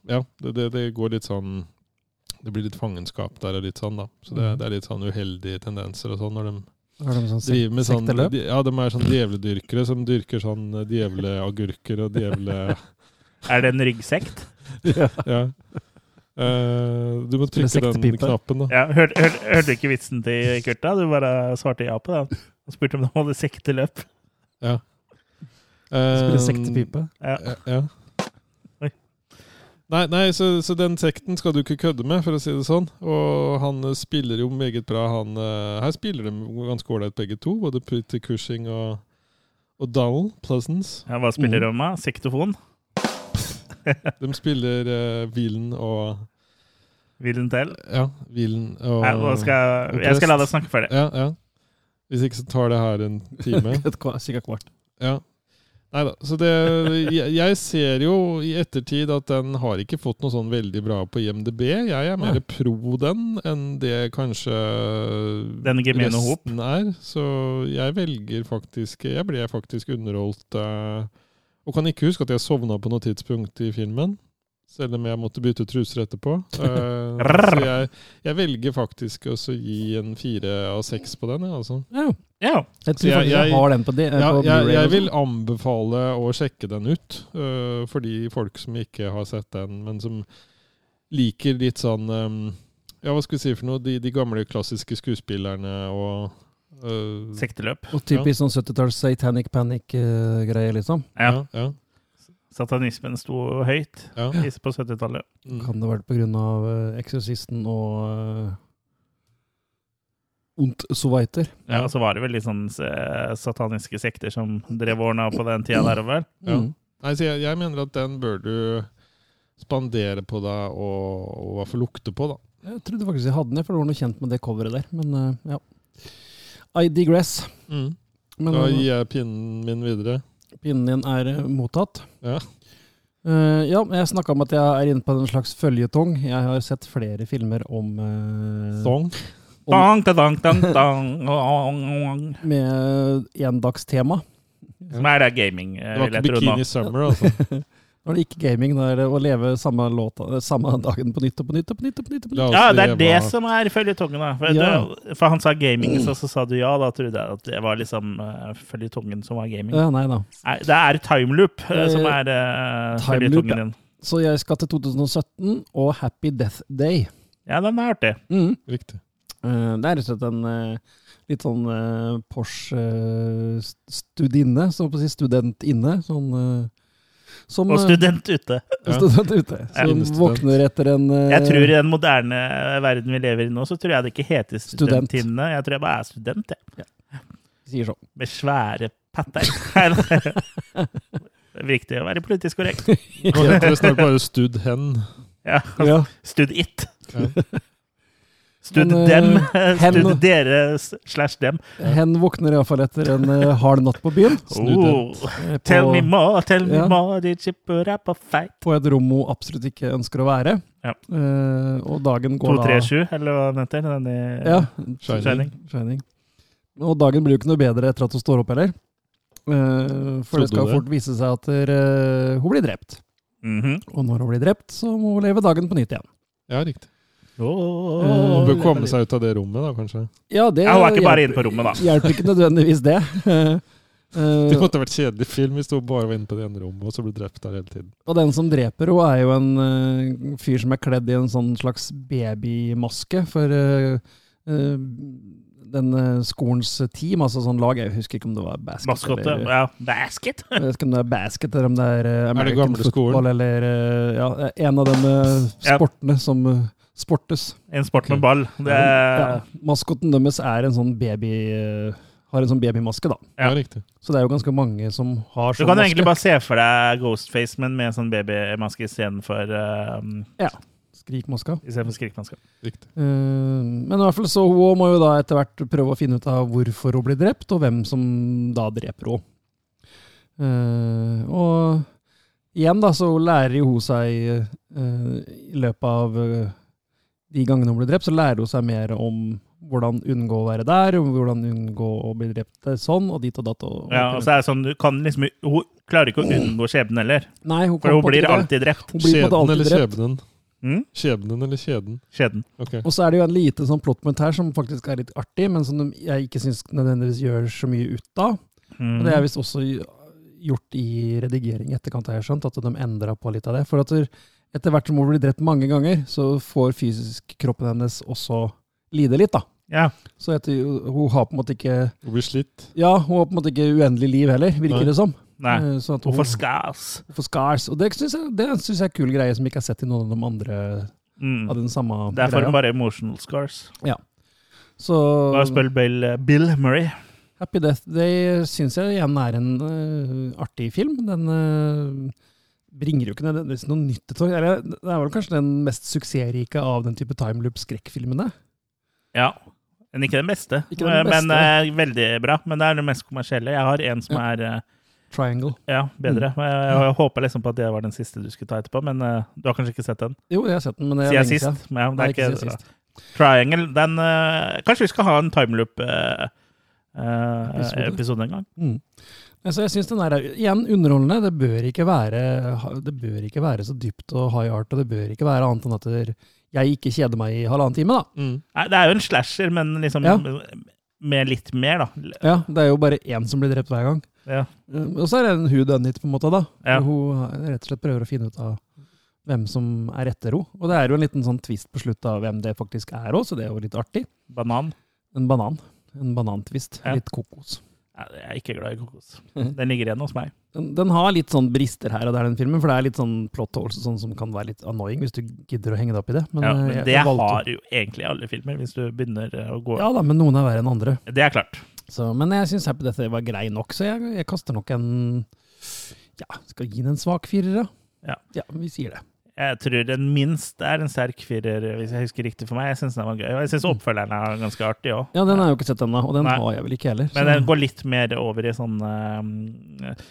Ja, det, det, det går litt sånn Det blir litt fangenskap der og litt sånn, da. Så det, det er litt sånn uheldige tendenser og sånn når de Har de sånn driver med sånn sekteløp? de, Ja, de er sånn djevledyrkere som dyrker sånn eh, djevleagurker og djevle... <laughs> Er det en ryggsekt? <laughs> Ja. Eh, du må trykke den knappen, da. Ja, hør, hør, hørte du ikke vitsen til Kurt? da? Du bare svarte ja på den. Og spurte om de hadde sekteløp. Ja. Spiller Spille sektepipe. Ja. Ja. Nei, nei så, så den sekten skal du ikke kødde med, for å si det sånn. Og han eh, spiller jo meget bra. Han, eh, her spiller de ganske ålreit begge to, både Pretty Cushing og, og Dowell Pleasance. Ja, hva spiller de med? Sektofon? <laughs> De spiller uh, Vilen og Villen til? Ja, Vilen og ja, nå skal jeg, skal la deg snakke ferdig. Ja, ja. Hvis ikke så tar det her en time. <laughs> Sikkert kvart. Ja. Nei da. Så det jeg, jeg ser jo i ettertid at den har ikke fått noe sånn veldig bra på IMDb. Jeg er mer pro den enn det kanskje Den resten er. Så jeg velger faktisk Jeg ble faktisk underholdt. eh, og kan ikke huske at jeg sovna på noe tidspunkt i filmen. Selv om jeg måtte bytte truser etterpå. Uh, så jeg, jeg velger faktisk å gi en fire av seks på den. Altså. Ja. Ja. Jeg tror jeg- jeg, har den på, det, Ja, på jeg, vil anbefale å sjekke den ut, Uh, for de folk som ikke har sett den, men som liker litt sånn um, Ja, hva skal vi si for noe? De, de gamle klassiske skuespillerne og uh, Sekteløp. Og typisk sånn 70-talls Satanic Panic-greie, liksom. Ja. ja, ja, Satanismen sto høyt ja. på 70-tallet. Mm. Kan det ha vært av uh, Eksorsisten og uh, so. Ja, og så var det vel litt sånn eh, sataniske sekter som drev årene på den tida der vel? Ja. Mm. Nei, så jeg, jeg mener at den bør du spandere på deg og, og i hvert fall lukte på, da. Jeg trodde faktisk jeg hadde den, for det var noe kjent med det coveret der. Men uh, ja. I digress. Men Da gir jeg pinnen min videre. Pinnen din er uh, mottatt. Ja. Uh, ja, jeg snakka om at jeg er inne på en slags føljetong. Jeg har sett flere filmer om uh, Song. Dang, da, dang, dang, dang, <laughs> med endagstema. Som er det gaming, eh, Det var ikke. Bikini Summer, altså. <laughs> Nå er det ikke gaming, da, er det å leve samme, låta, samme dagen på nytt og på nytt og på nytt. og på nytt, og på nytt. Ja, det er det som er føljetongen. da. For, Ja. det- for han sa gaming, så, så sa du ja. Da trodde jeg at det var liksom uh, føljetongen som var gaming. Ja, nei da. Nei, det er timeloop uh, som Eh, er uh, føljetongen din. ja. Så jeg skal til 2017 og Happy Death Day. Ja, den er artig. Mm. Riktig. Uh, Det er rett og slett en eh, litt sånn eh, Porsche-studinne, så på å si studentinne, sånn eh, som, Og eh, student ute. Og <laughs> student ute, som ja. våkner etter en uh, Jeg tror i den moderne verden vi lever i nå, så tror jeg det ikke heter Student. studentinne. Jeg tror jeg bare er student, jeg. sier sånn. Med svære patter. <laughs> Det er viktig å være politisk korrekt. <laughs> Nå heter det snart bare Stud Hen. Ja. Ja. Stud it. Ja. Stud eh, <laughs> dem. hen- Stud dere slash dem. Hen våkner iallfall etter en eh, hard natt på byen. Oh, eh, tell me På, more, tell me Ja. more, de you er på feit. på et rom hun absolutt ikke ønsker å være. Ja. Uh, og dagen går da 237, eller hva den heter? Den i Ja, Shining. Shining. Shining. Og dagen blir jo ikke noe bedre etter at hun står opp heller. Uh, for det skal det. fort vise seg at uh, hun blir drept. Mhm. Og når hun blir drept, så må hun leve dagen på nytt igjen. Ja, riktig. Åh. Hun bør komme seg ut av det rommet, da, kanskje. Ja, det Ja, hun er ikke bare inne på rommet, da. Hjelper ikke nødvendigvis det. Uh, <laughs> Det måtte vært kjedelig film hvis hun bare var inne på det ene rommet og så ble drept der hele tiden. og den som dreper henne, er jo en uh, fyr som er kledd i en sånn slags babymaske for uh, den skolens team, altså sånn lag. Jeg husker ikke om det var basket Maskotte. eller Ja, basket. Jeg vet ikke om det er basket eller om det er American er det gamle football skolen? eller ja, en av de sportene Ja. som sportes. En sport med ball. Det Ja, maskoten deres er en sånn baby eh, har en sånn babymaske, da. Ja. Ja, riktig. Så det er jo ganske mange som har sånn maske. du kan egentlig bare se for deg Ghostface, men med en sånn babymaske istedenfor uh, Skrikmaska. istedenfor skrikmaske. riktig. Uh, men i hvert fall så hun må jo da etter hvert prøve å finne ut av hvorfor hun blir drept, og hvem som da dreper henne. Uh, og igjen da, så lærer jo hun seg uh, i løpet av de gangene hun blir drept, så lærer hun seg mer om hvordan unngå å være der, hvordan unngå å bli drept sånn, og dit og datt. Og, Ja, og så er det sånn, du kan liksom Hun klarer ikke å unngå skjebnen heller, Nei, hun, for hun blir alltid drept. Hun blir på en alltid eller drept. skjebnen? Mm? Skjebnen eller skjeden? Skjeden. Okay. Og så er det jo en lite sånn plottmoment her som faktisk er litt artig, men som jeg ikke syns nødvendigvis gjør så mye ut av. Mm. Og det er visst også gjort i redigering i etterkant, har jeg skjønt, at de endra på litt av det. For at der- etter hvert som hun blir drept mange ganger, så får fysisk kroppen hennes også lide litt, da. Ja. Så etter, hun har på en måte ikke Hun blir slitt. Ja, hun har på en måte ikke uendelig liv heller, virker Nei. det som. Nei. Sånn at Hun hun, får scars. hun får scars. Og det syns jeg, det synes jeg er en kul greie som vi ikke har sett i noen av de andre Mm. av den samme greia. Det er for greia. bare emotional scars. Så Bare spør Bill, Bill Murray. Happy Death Day syns jeg igjen er en uh, artig film. Den øh, bringer jo ikke nødvendigvis noe nytt til torg. Det er vel kanskje den mest suksessrike av den type timeloop-skrekkfilmene. Ja. Men ikke den beste. Ikke den Men beste. eh, veldig bra. Men det er den mest kommersielle. Jeg har en som er eh, Triangle. ja, bedre. Mm. Jeg, jeg håpa liksom på at det var den siste du skulle ta etterpå, men uh, du har kanskje ikke sett den? Jo, jeg har sett den, men det er lenge siden. Men ja, det Nei, er ikke ikke, siden sist. Triangle, den uh, Kanskje vi skal ha en timeloop-episode Episode. en gang? Mm. Men Så jeg synes den er igjen underholdende. Det bør, ikke være, det bør ikke være så dypt og high art, og det bør ikke være annet enn at jeg ikke kjeder meg i halvannen time. da. Mm. Nei, det er jo en slasher, men liksom Ja. med litt mer, da. Ja, Det er jo bare én som blir drept hver gang. Ja. Eh, Og så er det en who done it, på en måte. da. Ja. Hun rett og slett prøver å finne ut av hvem som er etter henne. Og det er jo en liten sånn twist på slutt av hvem det faktisk er òg, så det er jo litt artig. Banan. En banan. En banantvist. Ja. Litt kokos. Jeg er ikke glad i kokos. Den ligger igjen hos meg. Den, den har litt sånn brister her og der, den filmen, for det er litt sånn plot holes sånn som kan være litt annoying hvis du gidder å henge deg opp i det. Men, ja, eh, men jeg- det jeg har jo egentlig alle filmer, hvis du begynner eh, å gå Ja da, men noen er verre enn andre. Det er klart. Så, men jeg syns Happy Death Day var grei nok, så jeg, jeg kaster nok en Ja, skal gi den en svak firer, da. Ja. ja, vi sier det. Jeg tror den minst er en sterk firer, hvis jeg husker riktig for meg. Jeg syns den var gøy. Og jeg syns oppfølgeren er ganske artig òg. Ja, den har jeg jo ikke sett ennå, og den Nei. har jeg vel ikke heller. Men den går litt mer over i sånn eh,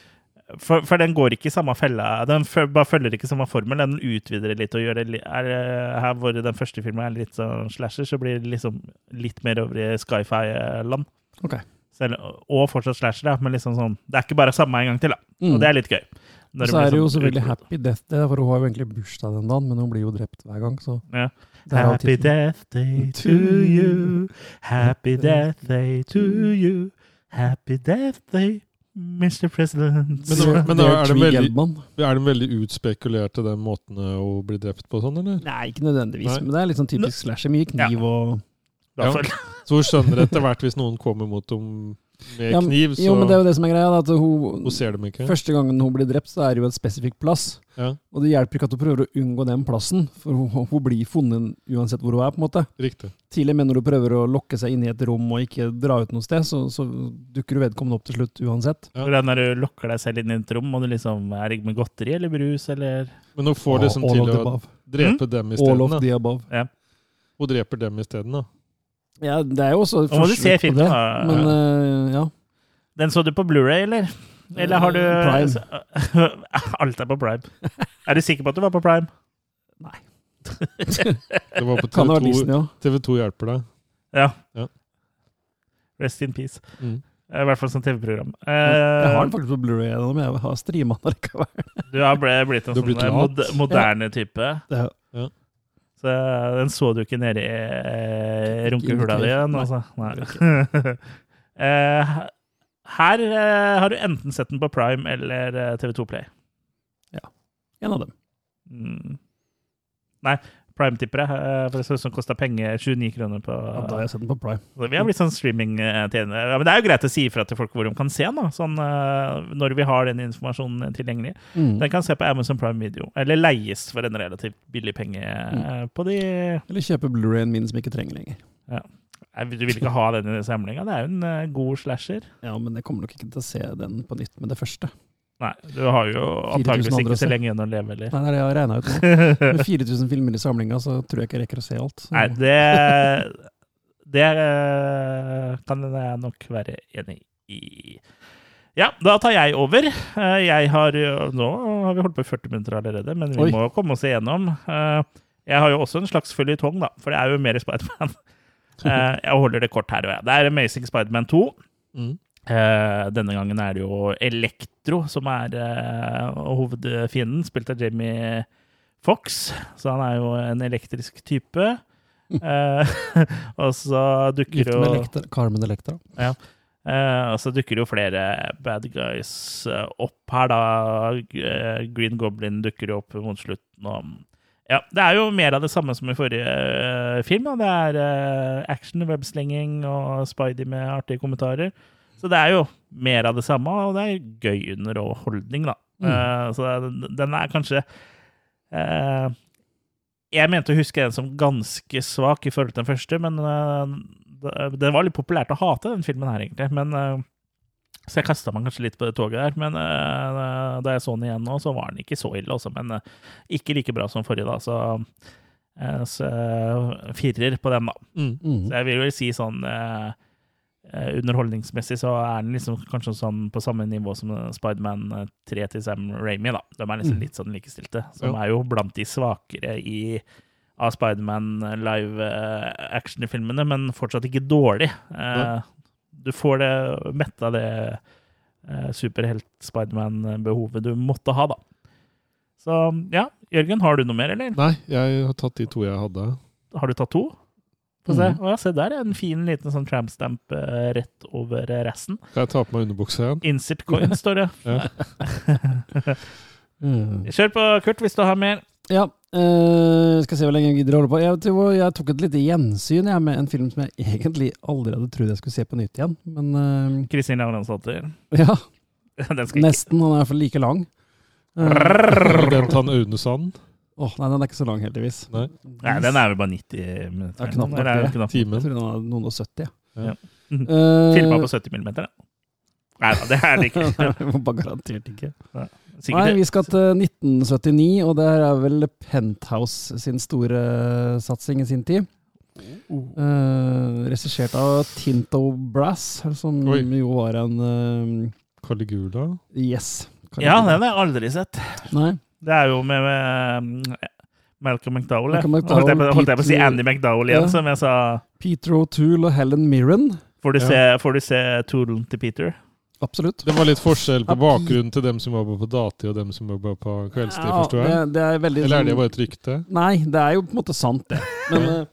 for, for den går ikke i samme fella. Den føl bare følger ikke samme formel. Den utvider litt og gjør det er, eh, Her hvor den første filmen er litt sånn slasher, så blir det liksom litt mer over i sci-fi-land. Okay. Og fortsatt slasher, da, men liksom sånn Det er ikke bare samme en gang til, da. Mm. Og det er litt gøy. Og så er det jo sånn selvfølgelig utvidet. Happy Death Day, for hun har jo egentlig bursdag den dagen, men hun blir jo drept hver gang, så Ja. det er Happy death day to you. Happy death day to you. Happy death day. Mr. President. Men, det- men er det veldig, er de veldig utspekulerte, den måten å bli drept på sånn, eller? Nei, ikke nødvendigvis, Nei. men det er litt sånn typisk slasher. Mye kniv og ja. Så hun skjønner etter hvert hvis noen kommer mot dem med Ja, kniv, så Jo, men det er jo det som er greia. da, At hun, hun ser dem ikke. Første gangen hun blir drept, så er det jo en spesifikk plass. Ja, Og det hjelper ikke at hun prøver å unngå den plassen, for hun, hun blir funnet uansett hvor hun er. på en måte. riktig. Tidlig, men når hun prøver å lokke seg inn i et rom og ikke dra ut noe sted, så, så dukker vedkommende opp til slutt uansett. Ja. Hvordan når du lokker deg selv inn i et rom, og du liksom er det med godteri eller brus, eller Men hun får liksom til å drepe drepe dem All of the above. Hun dreper dem isteden, da. Ja, det er jo også Nå må du se filmen, det, da. Men uh, ja. Den så du på Blu-ray, eller? Eller har du Prime. <laughs> Alt er på Prime. Er du sikker på at du var på Prime? Nei. Det var på <laughs> Kan det være TV2, Disney ja. TV2 hjelper deg. Ja. Ja. Rest in peace. Mm. I hvert fall som TV-program. Jeg har Eh, den faktisk på Blu-ray, men jeg har streama den likevel. du har blitt en Du har sånn eh, moderne type. Det er, eh, den så du ikke nedi eh, runkehula di igjen, altså? Nei. <laughs> Eh, her eh, har du enten sett den på Prime eller eh, TV2 Play. Ja. en av dem. Mm. Nei, Prime tipper jeg, eh, for det ut som kosta penger. 29 kroner på Ja, da har jeg sett den på Prime. Vi har blitt sånn streaming-tjenere. Ja, men det er jo greit å si ifra til folk hvor de kan se den. Sånn, eh, når vi har den informasjonen tilgjengelig. Mm. Den kan se på Amazon Prime Video, eller leies for en relativt billig penge mm. på de Eller kjøpe Blu-rayen min som ikke trenger lenger. Ja. Du vil ikke ha den i samlinga? Det er jo en eh, god slasher. Ja, men jeg kommer nok ikke til å se den på nytt med det første. Nei, du har jo 4000 antageligvis ikke så lenge igjen å leve, eller? Nei, det er det jeg har regna ut nå. <laughs> Med 4000 filmer i samlinga, så tror jeg ikke jeg rekker å se alt. Så. Nei, det Det eh, kan jeg nok være enig i. Ja, da tar jeg over. Eh, Jeg har Nå har vi holdt på i 40 minutter allerede, men vi Oi. må komme oss igjennom. Eh, Jeg har jo også en slags føljetong, da, for det er jo mer Spiderman. <laughs> Jeg holder det kort her og jeg. Det er Amazing Spiderman 2. Mm. Eh, denne gangen er det jo Elektro som er eh, hovedfienden, spilt av Jamie Fox. Så han er jo en elektrisk type. <laughs> Eh, og så dukker jo Elektra, Carmen Electra. eh, Og så dukker jo flere bad guys opp her, da. Green Goblin dukker jo opp mot slutten. Og, ja, det er jo mer av det samme som i forrige film. Da. Det er action, webslinging og Spidey med artige kommentarer. Så det er jo mer av det samme, og det er gøy underholdning, da. Mm. Uh, så den- er kanskje uh, Jeg mente å huske den som ganske svak i forhold til den første, men uh, det, var litt populært å hate den filmen her, egentlig. Men, så jeg kasta meg kanskje litt på det toget der. Men uh, da jeg så den igjen nå, så var den ikke så ille også. Men uh, ikke like bra som forrige, da. Så, uh, så firer på den, da. Mm. Mm. Så jeg vil jo si sånn eh, Underholdningsmessig så er den liksom kanskje sånn på samme nivå som Spiderman 3 til Sam Ramy. da. De er liksom Mm. litt sånn likestilte. Som Ja. er jo blant de svakere i av Spiderman live eh, action-filmene, men fortsatt ikke dårlig. Eh, Ja. Du får det metta det eh, superhelt-Spiderman-behovet du måtte ha, da. Så ja, Jørgen, har du noe mer, eller? Nei, jeg har tatt de to jeg hadde. Har du tatt to? Få se. Mm. Å ja, se der, en fin liten sånn tramp-stamp eh, rett over eh, resten. Kan jeg ta på meg underbuksa igjen? Insert coin, <laughs> står det. Mm. <laughs> Kjør på, Kurt, hvis du har mer. Ja, Uh, skal se hvor lenge jeg gidder å holde på. Jeg, tror jeg tok et lite gjensyn jeg, med en film som jeg egentlig aldri hadde trodd jeg skulle se på nytt igjen. Men eh, Kristin Lavransdatter. <laughs> ja, Den skal nesten. Han er i hvert fall like lang. Uh, Bent han Aune Sand? Åh, nei, den er ikke så lang, heldigvis. Nei. Nei, den er vel bare 90 minutter. Ja, knapt nok det det. Jeg tror den er noen og 70. Ja. ja. Eh, Filma på 70 millimeter, da. Nei da, det er det ikke. <laughs> Det bare garantert ikke. Sikkert Nei, vi skal til 1979, og det er vel Penthouse sin store satsing i sin tid. Uh, Regissert av Tinto Brass, som Oi. jo var en uh, Caligula? Yes. Ja, den har jeg aldri sett. Nei. Det er jo med, med Malcolm McDowell. Malcolm McDowell, Holdt jeg på, holdt jeg på å si Andy McDowell igjen, Ja. som jeg sa. Peter O'Toole og Helen Mirren. Får du Ja. se, får du se Toolen til Peter? Absolutt. Det var litt forskjell på bakgrunnen til dem som jobber på dati, og dem som jobber på kveldstid, Ja, forstår jeg? det er veldig Eller er det sånn- bare et rykte? Nei, det er jo på en måte sant, det. Men eh,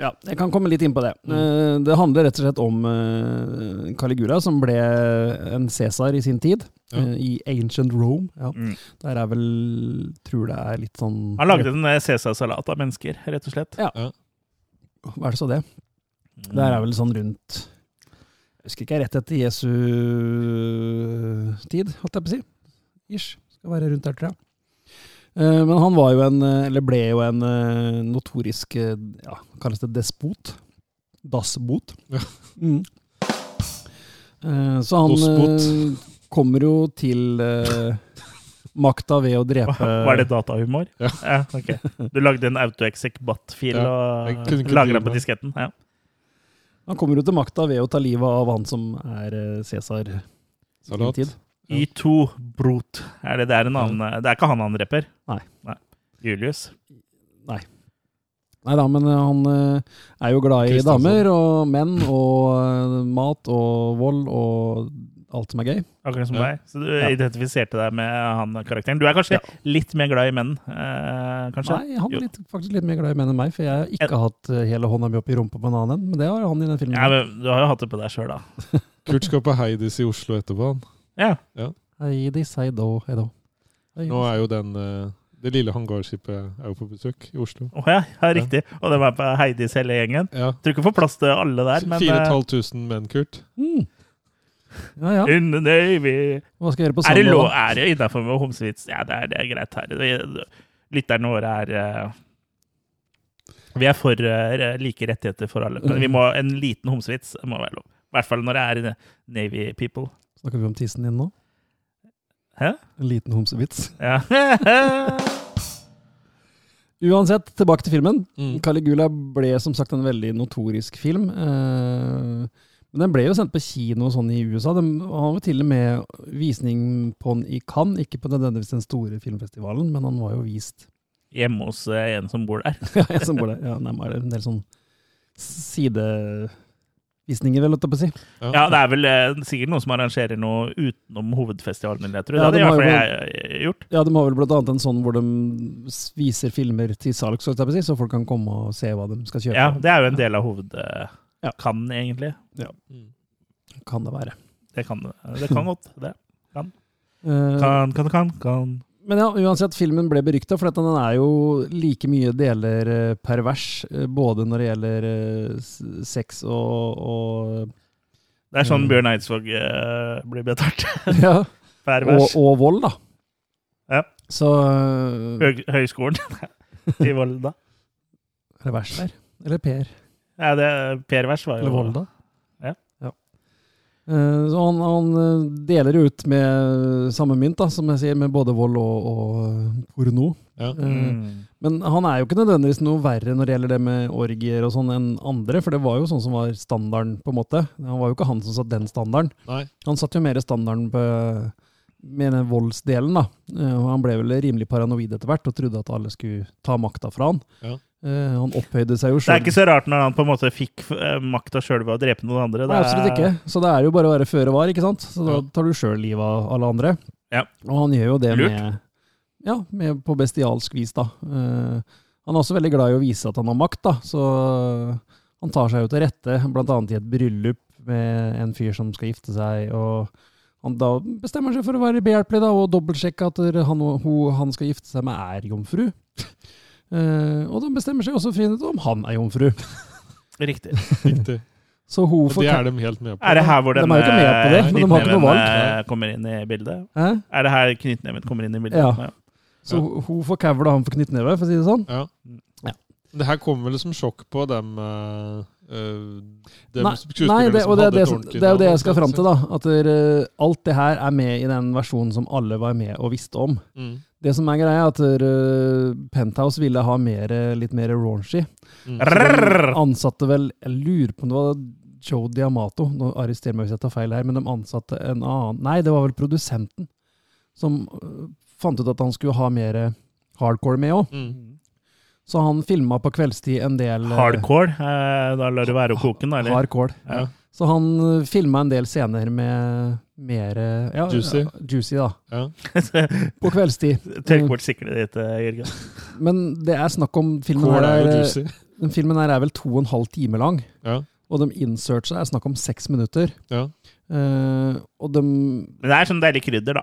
Ja, jeg kan komme litt inn på det. Mm. Det handler rett og slett om eh, Caligula, som ble en Cæsar i sin tid. Ja. eh, I ancient Rome. Ja. Mm. Der er vel Tror det er litt sånn Han lagde en eh, Cæsar-salat av mennesker, rett og slett. Ja. Hva er det så det? Mm. Der er vel sånn rundt Jeg husker ikke, rett etter Jesu tid, holdt jeg på å si. Ish. Skal være rundt der, tror jeg. Eh, Men han var jo en, eh, eller ble jo en eh, notorisk ja, Kalles det despot? Dassbot. Ja. Mm. Eh, Så han Dossbot. eh, kommer jo til makta ved å drepe Var det datahumor? Ja. ok. Du lagde en autoexec-bat-fil Ja, og lagra på disketten? Ja. Han kommer jo til makta ved å ta livet av han som er Cæsar Salat. tid. Ja. Y2 Brot. Er det, det er en annen Det er ikke han han rapper? Nei. Julius. Nei da, men eh, han eh, er jo glad i damer og menn og eh, mat og vold og alt som er gøy. Akkurat som Ja. deg. Så du Ja. identifiserte deg med han karakteren. Du er kanskje Ja. litt mer glad i menn, eh, kanskje? Nei, han er litt, faktisk litt mer glad i menn enn meg, for jeg har ikke hatt eh, hele hånda mi opp i rumpa på en annen en, men det har han i den filmen. Ja, men Du har jo hatt det på deg sjøl, da. Kurt skal på Heidis i Oslo etterpå. han. Ja. hei da Heido. Nå er jo den eh, Det lille hangarskipet er jo på besøk i Oslo. Oh, ja, ja, riktig. Og det var på Heidis hele gjengen. Ja. Tror ikke får plass til alle der, men eh, 4500 menn, Kurt. Mm. Ja ja, In the Navy hva skal jeg gjøre på Er det, lov, er det innafor med homsevits? Ja, det er, det er greit her. Lytterne våre er eh, Vi er for like rettigheter for alle. Men vi må, en liten homsevits må være lov. I hvert fall når det er Navy people. Snakker vi om tissen din nå? Hæ? En liten homsevits. <laughs> Ja. <laughs> Uansett, tilbake til filmen. Mm. Caligula ble som sagt en veldig notorisk film. Eh, men den ble jo sendt på kino og sånn i USA. Den har jo til og med visning på den i Cannes, ikke på nødvendigvis den store filmfestivalen, men han var jo vist Hjemme hos eh, en som bor der. <laughs> Ja, en som bor der. Ja, nei, er det en del sånn sidevisninger, vel, holdt jeg på å si. Ja, det er vel eh, sikkert noen som arrangerer noe utenom hovedfestivalen. Eller jeg tror. Ja, det de hadde i har hvert fall jeg eh, gjort. Ja, de har vel blant annet en sånn hvor de viser filmer til salgs, så, si, så folk kan komme og se hva de skal kjøpe. Ja, Det er jo en del av hoved... eh, Ja. Kan, egentlig. Mm. Kan det være. Det kan, det kan godt. Det. Kan. Kan, kan, kan. kan. Men ja, uansett, filmen ble berykta, for den er jo like mye deler eh, pervers, eh, både når det gjelder eh, sex og, og Det er sånn. Bjørn Eidsvåg blir betalt <laughs> Ja, <laughs> Pervers. og, og vold, da. Ja. Så Høg, høgskolen <laughs> i Volda. Er det der? Eller Per? Ja, det, per Vers var jo Eller Volda? Eh, Så han, han eh, deler ut med samme mynt, da, som jeg sier, med både vold og, og eh, porno. Ja. Mm. Men han er jo ikke nødvendigvis noe verre når det gjelder det med orgier og sånn enn andre, for det var jo sånn som var standarden, på en måte. Han var jo ikke han som satte den standarden. Nei. Han satte jo mer standarden på, med den voldsdelen, da. Han ble vel rimelig paranoid etter hvert og trodde at alle skulle ta makta fra han. Ja. Eh, Han opphøyde seg jo Det er ikke så rart når han på en måte fikk uh, makta sjøl ved å drepe noen andre. Det Nei, absolutt ikke. Så det er jo bare å være føre var, ikke sant. Så da tar du sjøl livet av alle andre. Ja. Og han gjør jo det Lurt. med Ja, med på bestialsk vis, da. Eh, han er også veldig glad i å vise at han har makt, da. Så han tar seg jo til rette, annet i et bryllup med en fyr som skal gifte seg. og han da bestemmer seg for å være behjelpelig da, og dobbeltsjekke at han, hun han skal gifte seg med, er jomfru. Eh, og de bestemmer seg også for å finne ut om han er jomfru. <laughs> Riktig. Riktig. <laughs> Så hun Og får det er de helt med på. Er det her hvor De er med det, eh, men de har ikke noe knyttneven, valg. eh, kommer inn i bildet? Hæ? Er det her knyttneven kommer inn i bildet? Ja. Så hun- hun får kævla han får knyttneve, for å si det sånn. Ja. Ja. Det her kommer vel som sjokk på dem, eh, eh, Nei, nei det, og det, er det, det er jo det jeg skal kan fram til, da. At eh, alt det her er med i den versjonen som alle var med og visste om. Mm. Det som er greia, er at eh, Penthouse ville ha mer, litt mer raunchy. Mm. De ansatte vel Jeg lurer på om det var Joe Diamato, nå arresterer meg hvis jeg tar feil her, men de ansatte en annen Nei, det var vel produsenten som fant ut at han skulle ha mer hardcore med òg. Mm. Så han filma på kveldstid en del eh, Hardcore? Eh, da lar du være å koke den, eller? Hardcore. Ja. Så han filma en del scener med mer eh, ja, Juicy. ja, juicy, da. Ja. På kveldstid. <laughs> Tørk bort siklet ditt, eh, Jørgen. <laughs> Men det er snakk om filmen Kål her er er. Den filmen her er vel to og en halv time lang, Ja. og de inserts er snakk om seks minutter. ja. Uh, og de Men det er sånn deilig krydder, da.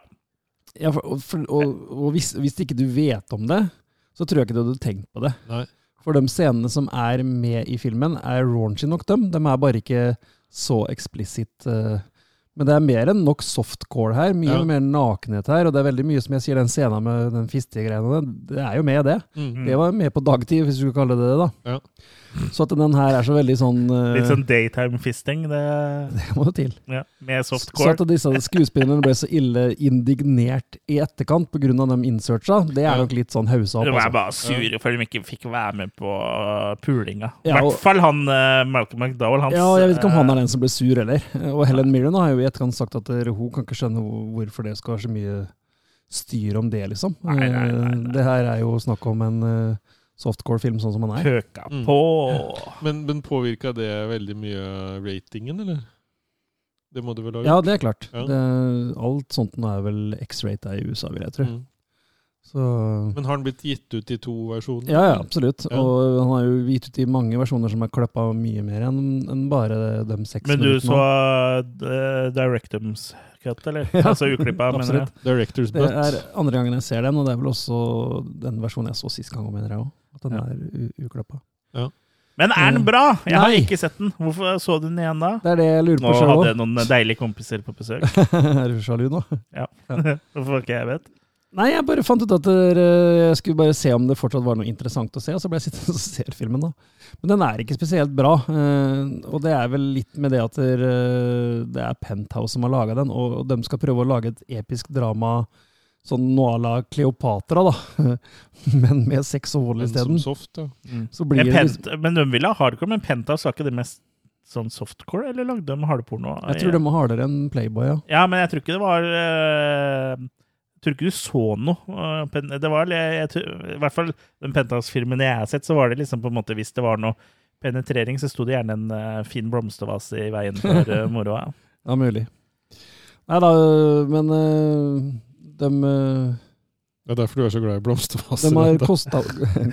ja, for, og, for, og, og hvis, hvis ikke du vet om det, så tror jeg ikke du hadde tenkt på det. Nei. For de scenene som er med i filmen, er raunchy nok, dem. De er bare ikke så eksplisitt. eh, men det er mer enn nok softcore her. Mye Ja. mer nakenhet her. Og det er veldig mye som jeg sier, den scenen med den fistegreiene, det- er jo med, det. Mm. Det var med på dagtid, hvis du skulle kalle det det. da. Ja. Så at den her er så veldig sånn uh, Litt sånn daytime fisting, det, <laughs> Det må jo til. ja, med softcore. Så at disse skuespillerne ble så ille indignert i etterkant pga. de insertsa, det er nok litt sånn hausa De opp. var er bare sure for de ikke fikk være med på uh, pulinga. I Ja, hvert fall han uh, Malcolm McDowell. Hans, Ja, jeg vet ikke om han uh, er den som ble sur heller. Og Helen Mirren har jo i etterkant sagt at eh, hun kan ikke skjønne hvorfor det skal være så mye styr om det, liksom. Nei, nei, nei, Det her er jo snakk om en eh, softcore-film sånn som han er. pøka Mm. på. Men, men påvirka det veldig mye ratingen, eller? Det må du vel ha gjort? Ja, det er klart. Ja. Det, alt sånt nå er vel X-rata i USA, vil jeg tro. Mm. Så Men har den blitt gitt ut i to versjoner? Ja, ja, absolutt. Ja. Og han har jo gitt ut i mange versjoner som er klappa mye mer enn enn bare de seks Men du minuttene. så uh, Directums cut, eller? <laughs> Ja, altså uklippa, mener jeg. Director's Butt. Det er andre gangen jeg ser den, og det er vel også den versjonen jeg så sist gang, mener jeg òg. At den Ja. er uklippa. Ja. Men er den bra? Jeg har Nei. ikke sett den. Hvorfor så du den igjen da? Det er det jeg lurer Nå på sjøl hadde jeg noen deilige kompiser på besøk. <laughs> er du sjalu nå? <laughs> Hvorfor ikke jeg vet? Nei, jeg bare fant ut at eh, jeg skulle bare se om det fortsatt var noe interessant å se, og så ble jeg sittende og <laughs> se filmen, da. Men den er ikke spesielt bra. eh, Og det er vel litt med det at det det er Penthouse som har laga den, og de skal prøve å lage et episk drama sånn noe à la Kleopatra, da. <laughs> Men med sex og vold isteden. soft, ja. Så Men, det Pent, men de ville ha hardcore, men Penthouse var ikke det mest sånn softcore, eller lagde de hardporno? Jeg tror de må hardere enn Playboy, ja. Ja, men jeg tror ikke det var eh, Jeg tror ikke du så noe. eh, Det var, jeg, jeg, I hvert fall den Pentax-filmen jeg har sett, så var det liksom på en måte Hvis det var noe penetrering, så sto det gjerne en uh, fin blomstervase i veien for uh, <laughs> moroa. Ja, mulig. Nei da, men uh, de Det er derfor du er så glad i blomstervaser. De har <laughs> kosta,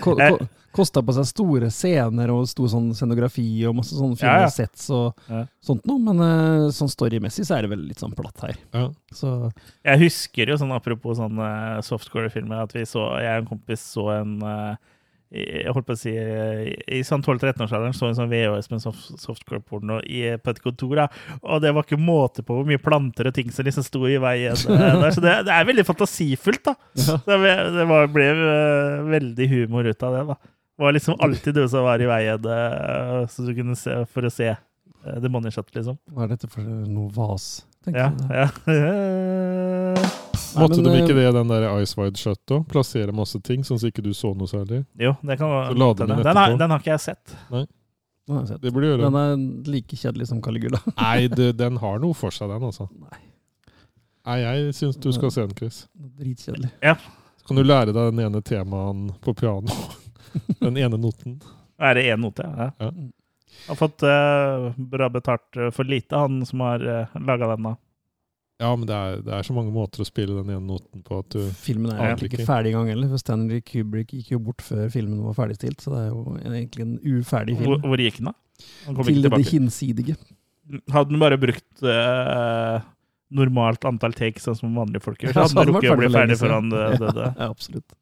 ko, ko, kosta på seg store scener og stor sånn scenografi og masse sånne fine Ja, ja. sets og Ja. sånt noe, men eh, sånn storymessig så er det vel litt sånn platt her. Ja. Så Jeg husker jo sånn apropos sånne softcore-filmer, at vi så Jeg og en kompis så en i- jeg holdt på å si eh, I sånn 12-13-årsalderen så en sånn VHS med soft, softcore-porno i- på et kontor. Da. Og det var ikke måte på hvor mye planter og ting som liksom sto i veien. eh, <laughs> der. Så det, det er veldig fantasifullt, da. Ja. Det, det var, ble eh, veldig humor ut av det. da. Det var liksom alltid du som var i veien eh, så du kunne se, for å se uh, The Money Shot, liksom. hva er dette for noe vas? tenker Ja, jeg ja. <laughs> Nei, Måtte men, de ikke eh, det i den der Ice Wide Shut òg? Plassere masse ting, sånn at ikke du så noe særlig? Jo, det kan være. den den, den, har, den har ikke jeg sett. Den har jeg sett. Det burde gjøre. Den er like kjedelig som Caligula. <laughs> Nei, det, den har noe for seg, den, altså. Nei. Nei, jeg syns du skal se den, Chris. Dritkjedelig. Så kan du lære deg den ene temaen på piano. <laughs> Den ene noten. Er det én note? Ja. Ja. Har fått uh, bra betalt eh, for lite, han som har uh, laga den. da. Ja, men det er, det er så mange måter å spille den ene noten på at du Filmen er egentlig ikke ferdig engang heller, for Stanley Kubrick gikk jo bort før filmen var ferdigstilt, så det er jo egentlig en uferdig film. hvor gikk den, da? Til det hinsidige. Hadde den bare brukt uh, normalt antall takes, sånn som vanlige folk gjør, så hadde den den rukket å bli ferdig før han eh, døde. <laughs> Ja, absolutt.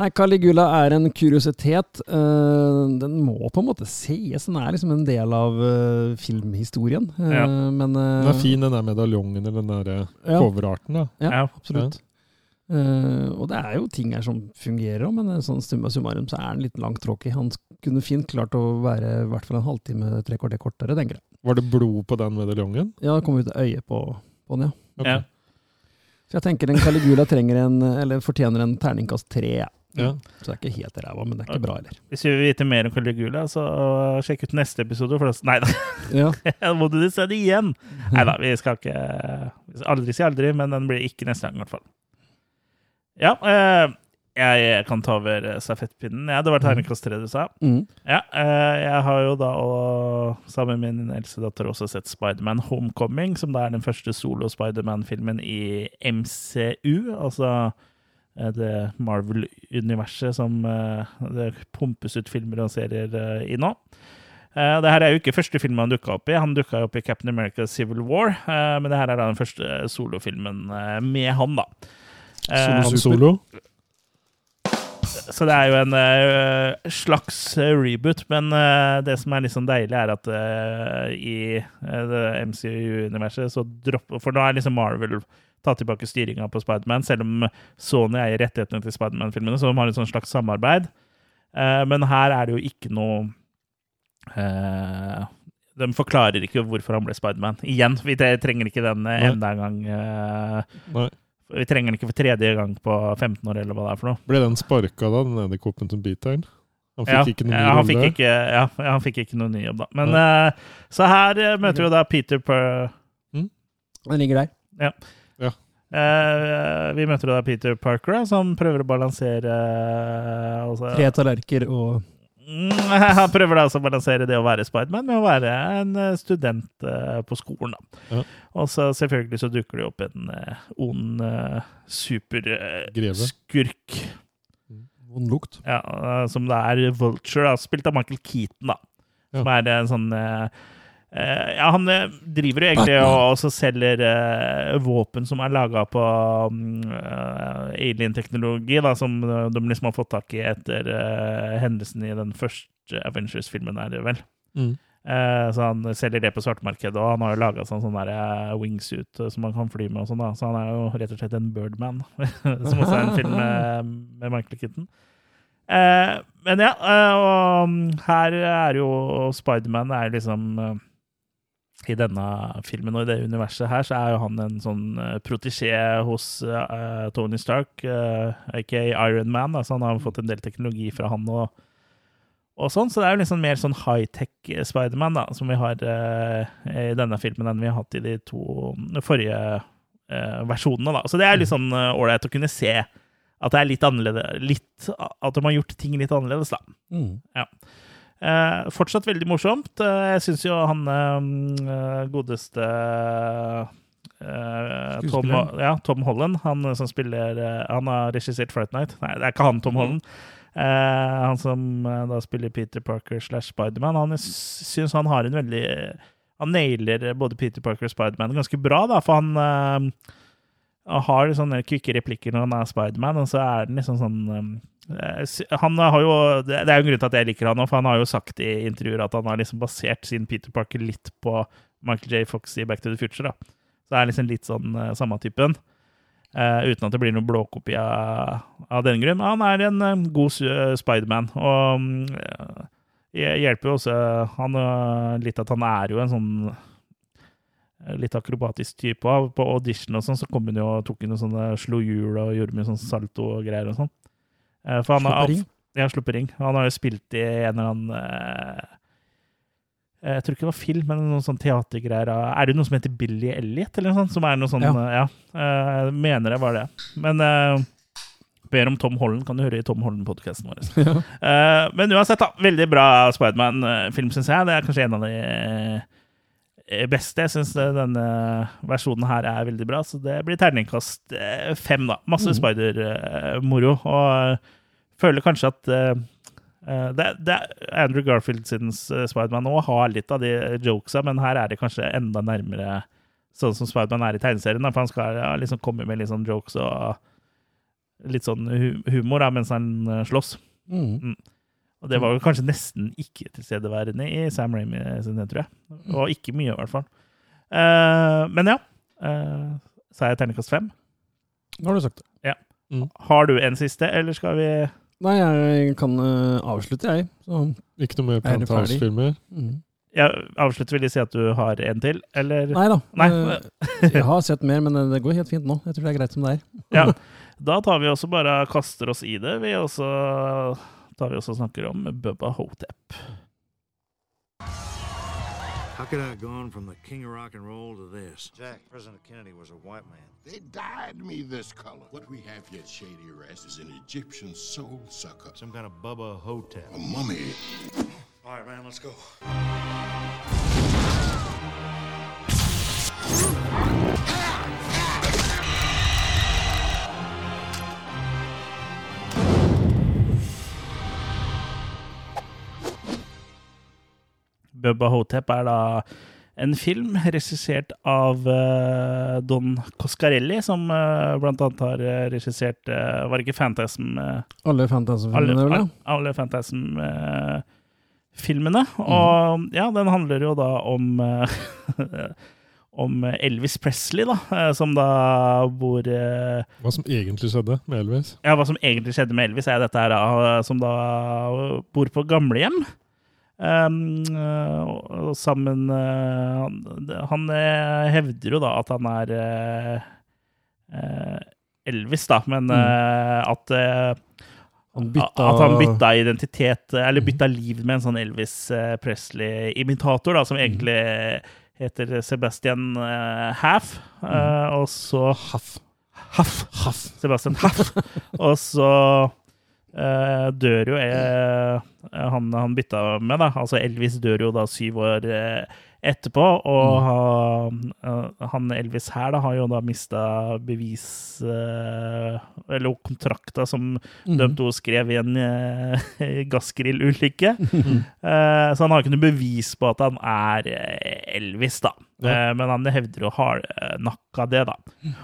Nei, Caligula er en kuriositet. Eh, den må på en måte sees. Den er liksom en del av eh, filmhistorien. Eh, Ja. Men Den er fin, den der medaljongen eller den der Ja, coverarten. da. ja, Ja. absolutt. Uh, og det er jo ting her som fungerer òg, men sånn summa summarum så er den litt langtråkig. Han kunne fint klart å være i hvert fall en halvtime, tre kvarter kortere, tenker jeg. Var det blod på den medaljongen? Ja, det kom ut øye på, på den, ja. Okay. Ja. Så jeg tenker en Caligula trenger en, eller fortjener en terningkast tre. Ja. Ja. Så det er ikke helt ræva, men det er ikke bra heller. Hvis vi vil vite mer om Caligula, så sjekk ut neste episode. For nei da, <laughs> Ja. <laughs> må du se det igjen! Nei da, vi skal ikke Aldri si aldri, men den blir ikke neste gang, i hvert fall. Ja, eh, jeg kan ta over eh, stafettpinnen. Ja, det var terningkast tre du sa. Mm. Ja, eh, jeg har jo da og, sammen med min eldste datter også sett Spiderman Homecoming, som da er den første solo-Spiderman-filmen i MCU, altså det Marvel-universet som eh, det pumpes ut filmer og serier eh, i nå. Eh, det her er jo ikke første filmen han dukka opp i. Han dukka opp i Captain America Civil War, eh, men det her er da den første solofilmen eh, med han, da. Eh, Han solo. så det er jo en eh, slags eh, reboot, men eh, det som er litt sånn deilig, er at eh, i MCU-universet så dropper For nå er liksom Marvel tatt tilbake styringa på Spiderman, selv om Sony eier rettighetene til Spiderman-filmene, så de har et sånn slags samarbeid. Eh, men her er det jo ikke noe eh, De forklarer ikke hvorfor han ble Spiderman. Igjen, vi trenger ikke den eh, Nei. enda en gang. eh, Nei. vi trenger den ikke for tredje gang på 15 år, eller hva det er for noe. Ble den sparka da, den edderkoppen som biter den? Han fikk ja, ikke noen ny jobb han ikke, ja, ja, han fikk ikke noen ny jobb, da. Men eh, Så her møter vi da Peter per, Den ligger der. Eh, Vi møter da Peter Parker, som prøver å balansere eh, altså, Tre tallerker og Mm, <laughs> Han prøver da også å balansere det å være Spiderman med å være en eh, student eh, på skolen. da. Ja. Og så selvfølgelig så dukker det opp en ond superskurk. Ond lukt. Ja, som det er Vulture, da, spilt av Michael Keaton, da. Som er en sånn Ja, han eh, driver jo egentlig og også selger uh, våpen som er laga på eh, alien-teknologi, som eh, de liksom har fått tak i etter uh, hendelsen i den første Avengers-filmen, er det vel. Mm. Eh, så han selger det på svartmarkedet, og han har jo laga sånn, sånn der, eh, wingsuit eh, som han kan fly med og sånn, da. Så han er jo rett og slett en Birdman, <laughs> som også er en film med, med Michael Kitten. Eh, men ja, eh, og mm, her er jo Spiderman er liksom eh, I denne filmen og i det universet her, så er jo han en sånn uh, protégé hos uh, Tony Stark, uh, aka Iron Man. Altså han har fått en del teknologi fra han og, og sånn, så det er jo liksom mer sånn high-tech Spiderman som vi har eh, i denne filmen enn vi har hatt i de to forrige eh, versjonene. da. Så det er litt sånn eh, ålreit å kunne se at det er litt annerledes, litt, at de har gjort ting litt annerledes, da. Mm. Eh, fortsatt veldig morsomt. Eh, jeg syns jo han eh, godeste eh, Tom, ja, Tom Holland, han som spiller eh, Han har regissert Fright Night. Nei, det er ikke han, Tom Holland. Eh, han som eh, da spiller Peter Parker slash Spiderman. Han syns han har en veldig Han nailer både Peter Parker og Spiderman ganske bra, da, for han eh, har sånne kvikke replikker når han er Spiderman, og så er den liksom sånn eh, Han har jo Det er jo en grunn til at jeg liker han òg, for han har jo sagt i intervjuer at han har liksom basert sin Peter Parker litt på Michael J. Fox i Back to the Future. da. Så det er liksom litt sånn uh, samme typen. Uh, uten at det blir noen blåkopi av, av den grunn. Han er en uh, god uh, Spiderman, og um, eh, hjelper jo også han litt at han er jo en sånn litt akrobatisk type. På audition og sånn, så kom hun jo tok hun noen sånne, slo hjul og gjorde mye sånn salto og greier og sånn. Eh, For han har. Ja, slipper ring. Han har jo spilt i en eller annen eh, Jeg tror ikke det var film, men noen sånn teatergreier. Er det noe som heter Billy Elliot, eller noe sånt? Som er noe sånn, Ja. eh, ja. Eh, Jeg mener det var det. Men eh, ber om Tom Holland kan du høre i Tom Holland-podkasten vår. <laughs> Ja. Eh, men uansett, da. Veldig bra Spiderman-film, syns jeg. Det er kanskje en av de eh, beste. Jeg syns denne versjonen her er veldig bra, så det blir terningkast eh, fem, da. Masse mm. spider-moro. Og eh, føler kanskje at eh, eh, det, det er Andrew Garfield eh, Spiderman òg har litt av de jokesa, men her er det kanskje enda nærmere sånn som Spiderman er i tegneserien. For han skal liksom komme med litt sånn jokes og litt sånn humor da, mens han slåss. slåss. Mm. Og det var jo kanskje nesten ikke tilstedeværende i Sam Raimi sin, tror jeg. Og ikke mye, i hvert fall. Uh, men ja. Uh, Sa jeg terningkast fem? Nå har du sagt det. Ja. Har du en siste, eller skal vi Nei, jeg kan uh, avslutte, jeg. Så, Ikke noe mer plantasjefilmer? mm. ja, Avslutter vil de si at du har en til, eller? Nei da. Nei. Eh, jeg har sett mer, men det går helt fint nå. Jeg tror det er greit som det er. Ja. <laughs> Da tar vi også bare kaster oss i det. Vi også tar vi også snakker om Bubba Hotep. How could I have gone from the king of rock and roll to this? Jack, President Kennedy was a white man. They dyed me this color. What we have here at Shady Rest is an Egyptian soul sucker, Some kind of Bubba Hotep. a mummy. All right, man, let's go. Bubba Hotep er da en film regissert av uh, Don Coscarelli, som uh, blant annet har eh, regissert uh, Var det ikke Fantasm Alle Fantasy-filmene, vel? alle, Fantasm-filmene. Phantasm-filmene. Og ja, den handler jo da om <laughs> Om Elvis Presley, da, som da bor Hva som egentlig skjedde med Elvis? Ja, hva som egentlig skjedde med Elvis, er dette her, da, som da bor på gamlehjem. Um, og sammen uh, Han, eh, hevder jo da at han er eh, Elvis, da, men uh, at Han bytta, at han bytta identitet, eller bytta liv med en sånn Elvis Presley-imitator, da, som egentlig heter Sebastian Half. Og så Haff. Haff. Sebastian Haff. og så eh, dør jo eh, han han bytta med, da. Altså Elvis dør jo da syv år eh, etterpå, og han, uh, han Elvis her da har jo da mista bevis uh, Eller kontrakta som dømte hun skrev i en uh, <laughs> gassgrillulykke. Eh, så han har ikke noe bevis på at han er eh, Elvis, da. Eh, men han hevder å ha uh, nakka det, da.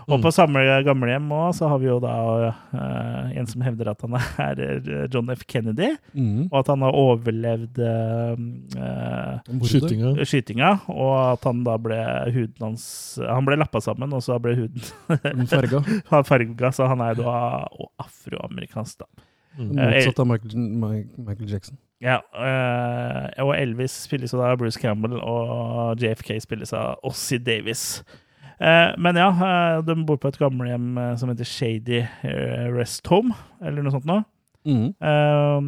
Og på samme gamlehjem òg så har vi jo da eh, en som hevder at han er eh, John F. Kennedy, mm. og at han har overlevd eh, eh, Skytinga. skytinga, og at han da ble huden hans Han ble lappa sammen, og så ble huden Farga. <laughs> farga, så han er da afroamerikansk, da. Motsatt av Michael, Michael Jackson. Ja, øh, og Elvis spilles jo da av Bruce Campbell, og JFK spilles av Ossie Davis. Eh, men ja, eh, de bor på et gamlehjem eh, som heter Shady eh, Rest Home, eller noe sånt noe. Mm. Eh,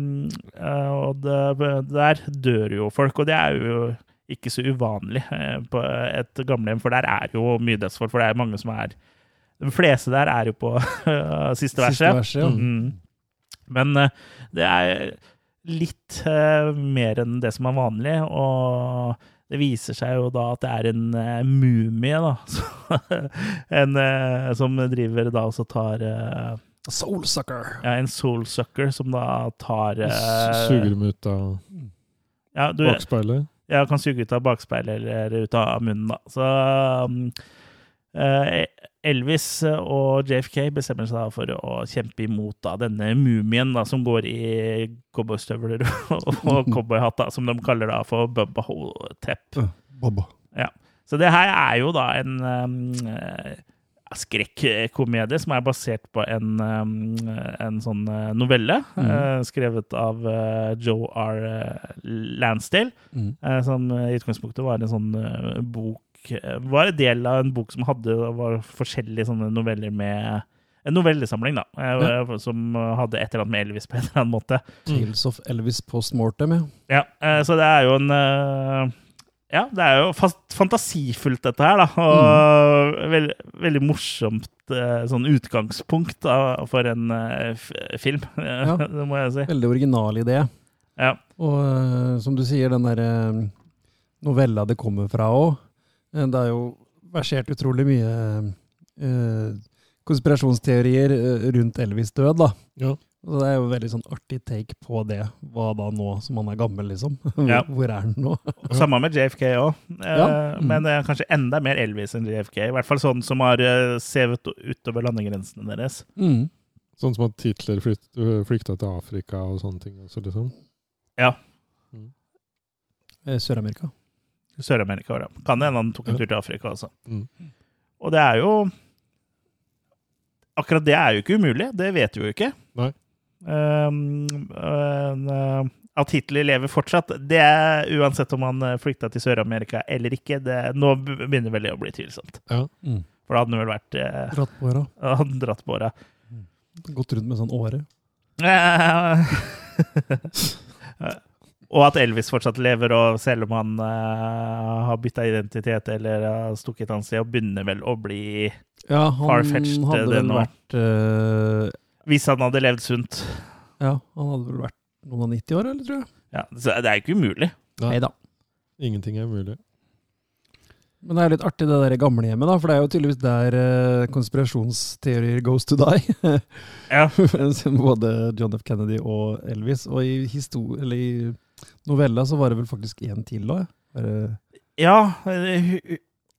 eh, og det, der dør jo folk, og det er jo ikke så uvanlig eh, på et gamlehjem, for der er jo mye dødsfolk, for det er mange som er De fleste der er jo på eh, <laughs> siste verset. Siste verset, ja. Mm. Men eh, det er litt uh, mer enn det som er vanlig, og det viser seg jo da at det er en uh, mumie, da. <laughs> Så, en uh, som driver da og så tar uh, Soulsucker. ja, En soulsucker som da tar Suger dem ut av ja, du, bakspeilet. ja, kan suge ut av bakspeilet eller ut av munnen, da. Så um, eh, Elvis og JFK bestemmer seg for å kjempe imot da, denne mumien da, som går i cowboystøvler <laughs> og cowboyhatt, som de kaller da for Bubba Hotep. ja. Så det her er jo da en um, eh, skrekkomedie som er basert på en, um, en sånn novelle novelle uh, skrevet av uh, Joe R. Lansdale, mm. eh, som i utgangspunktet var en sånn eh, bok eh, Var en del av en bok som hadde var forskjellige sånne noveller med En novellesamling, da, eh, som hadde et eller annet med Elvis på en eller annen måte. Tales of Elvis Post Mortem, ja. Ja, eh, så det er jo en eh, Ja, det er jo fantasifullt, dette her, da. Og veld, veldig morsomt eh, sånn utgangspunkt da, for en eh, f film, <laughs> Ja. det må jeg si. Veldig original idé. Ja. Og eh, som du sier, den der eh, novella det kommer fra òg, det er jo versert utrolig mye eh, konspirasjonsteorier eh, rundt Elvis' død, da. Ja. Så det er jo veldig sånn artig take på det. Hva da nå som han er gammel, liksom? <laughs> Ja. hvor er han nå? <laughs> Samme med JFK òg, Ja. Mm. men det er kanskje enda mer Elvis enn JFK. I hvert fall sånn som har sevet utover landegrensene deres. Mm. Sånn som at Hitler flytt, flykta til Afrika og sånne ting. også, liksom. Eh, Sør-Amerika. Sør-Amerika var det. Kan hende han tok en tur til Afrika også. Mm. Og det er jo Akkurat det er jo ikke umulig, det vet vi jo ikke. Nei. Um, uh, at Hitler lever fortsatt, det er uansett om han flykta til Sør-Amerika eller ikke, det, nå begynner vel det å bli tvilsomt. Ja. Mm. For da hadde han vel vært uh, Dratt på åra. <laughs> hadde han dratt på åra. Gått rundt med sånn åre. <laughs> og at Elvis fortsatt lever, og selv om han uh, har bytta identitet eller har stukket et annet sted, og begynner vel å bli Ja, han Far-fetched, hadde det vel nå. vært uh... Hvis han hadde levd sunt. Ja, han hadde vel vært noen og 90 år, eller, tror jeg. Ja, så det er jo ikke umulig. Nei. Da. Ingenting er umulig. Men det er litt artig det der gamlehjemmet, da, for det er jo tydeligvis der eh, konspirasjonsteorier goes to die. Ja. <laughs> Både John F. Kennedy og Elvis. Og i, i novella så var det vel faktisk én til òg. Ja, eh,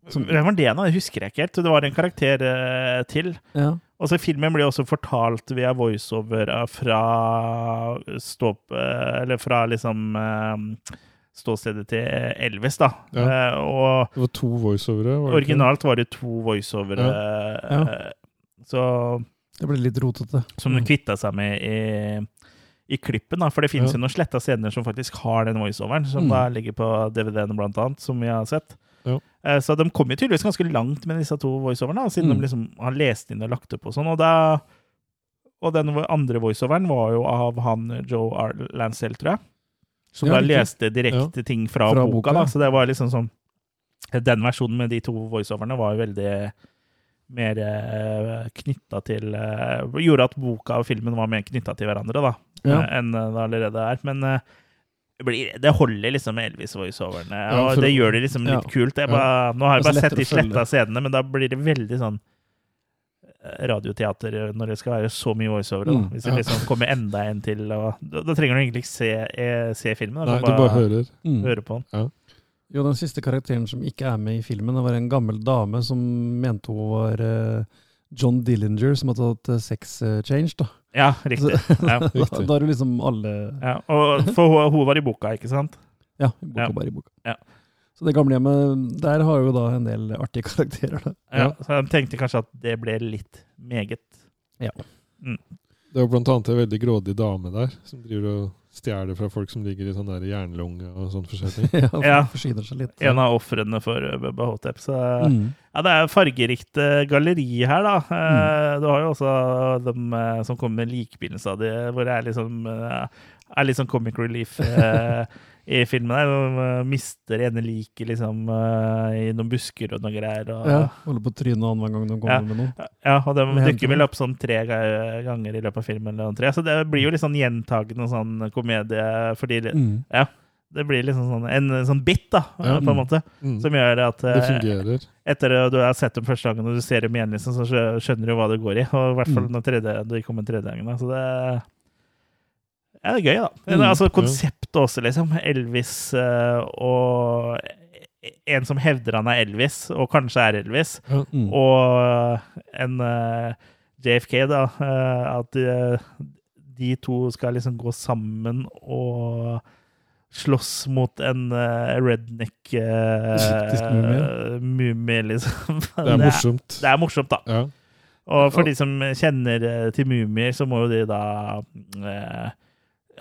Som- hvem var det nå? Det husker jeg ikke helt. Det var en karakter eh, til. Ja. Og så Filmen blir også fortalt via voiceover eh, fra ståp... eh, Eller fra liksom eh, ståstedet til Elvis, da. Ja. Eh, Og Det var to voiceovere. originalt var det to voiceovere. Ja. Ja. Så Det ble litt rotete. som hun kvitta seg med i, i klippen. Da. For det finnes Ja. jo noen sletta scener som faktisk har den voiceoveren, som Mm. da ligger på DVD-ene, blant annet, som vi har sett. Ja. Eh, Så de kom jo tydeligvis ganske langt med disse to voiceoverne, siden Mm. de liksom har lest inn og lagt opp og sånn. Og, da, og den andre voiceoveren var jo av han Joe R. Lancel, tror jeg. Som Ja, da leste direkte ting fra, Fra boka, boka, da. Så det var liksom sånn Den versjonen med de to voiceoverne var jo veldig mer uh, knytta til eh, Gjorde at boka og filmen var mer knytta til hverandre, da, Ja. eh, enn det allerede er. Men eh, det blir- det holder liksom med Elvis-voiceoverne, Ja, og det gjør det liksom litt Ja. kult. Bare, nå har jeg bare sett de sletta scenene, men da blir det veldig sånn eh, radioteater når det skal være så mye voiceover. Mm, Hvis det liksom kommer enda en til. Og, da, da trenger du egentlig ikke se, eh, se filmen. Da. Du du bare hører. Mm. høre på den. Jo, den siste karakteren som ikke er med i filmen, det var en gammel dame som mente hun var eh, John Dillinger, som hadde hatt eh, sex eh, change, da. Ja, riktig. Ja. <laughs> da, da er du liksom alle Ja, og for hun, hun var i boka, ikke sant? Ja, i boka, Ja. bare i boka. Ja. Så det gamlehjemmet, der har jo da en del artige <laughs> karakterer, da. Ja, Så jeg tenkte kanskje at det ble litt meget. Ja. Det er jo blant annet en veldig grådig dame der, som driver og stjeler fra folk som ligger i sånn der jernlunge og sånn forskjellig. <laughs> ja, for- Ja. forsyner seg litt. En av ofrene for Bubba Hotep. Så Mm. ja, det er fargerikt eh, galleri her, da. Eh, Mm. Du har jo også dem eh, som kommer med likbilder av det, hvor det er liksom er sånn comic relief i <laughs> filmen. der. De mister ene liket liksom i noen busker og noe greier. Og, Ja, holder på trynet annenhver gang de kommer Ja. med noe. Ja, og de dukker vel opp sånn tre ganger i løpet av filmen. Eller noe, tre. Så det blir jo litt sånn gjentagende sånn komedie. Fordi det, Mm. det blir liksom sånn en sånn bit, da, Ja. på en måte. Mm. Som gjør at Det eh, fungerer. etter at du har sett dem første gangen og du ser dem igjen, liksom, så skjønner du hva det går i. Og i hvert fall Mm. når tredje, de kommer tredje gangen. da. Så det ja, det er gøy, da. Det er Mm. altså konseptet også, liksom. Elvis uh, og en som hevder han er Elvis, og kanskje er Elvis. Ja. Mm. Og en uh, JFK, da. Uh, at de, to skal liksom gå sammen og slåss mot en uh, redneck uh, mumie. liksom. <laughs> Det er morsomt. Det er morsomt, da. Ja. Og for de som kjenner eh, til mumier, så må jo de da uh,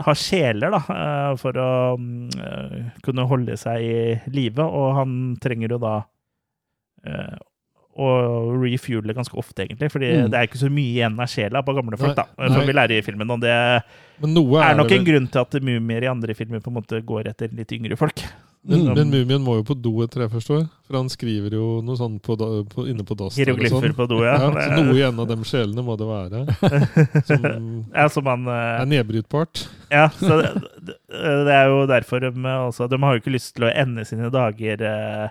ha sjeler, da, for å kunne holde seg i live. Og han trenger jo da eh, å refuele ganske ofte, egentlig. Fordi Mm. det er ikke så mye igjen av sjela på gamle folk, Nei, da, som vi lærer i filmen. Og det er er nok en grunn til at mumier i andre filmer på en måte går etter litt yngre folk. Men, Mm. men Mumien må jo på do etter jeg forstår. For han skriver jo noe sånn på, på, inne på dass. der og Hieroglyffer sånn. på do, ja. Ja, så noe igjen av de sjelene må det være. <laughs> Som Ja, som han eh, er nedbrytbart. Ja, så det, det det er jo derfor de også De har jo ikke lyst til å ende sine dager eh,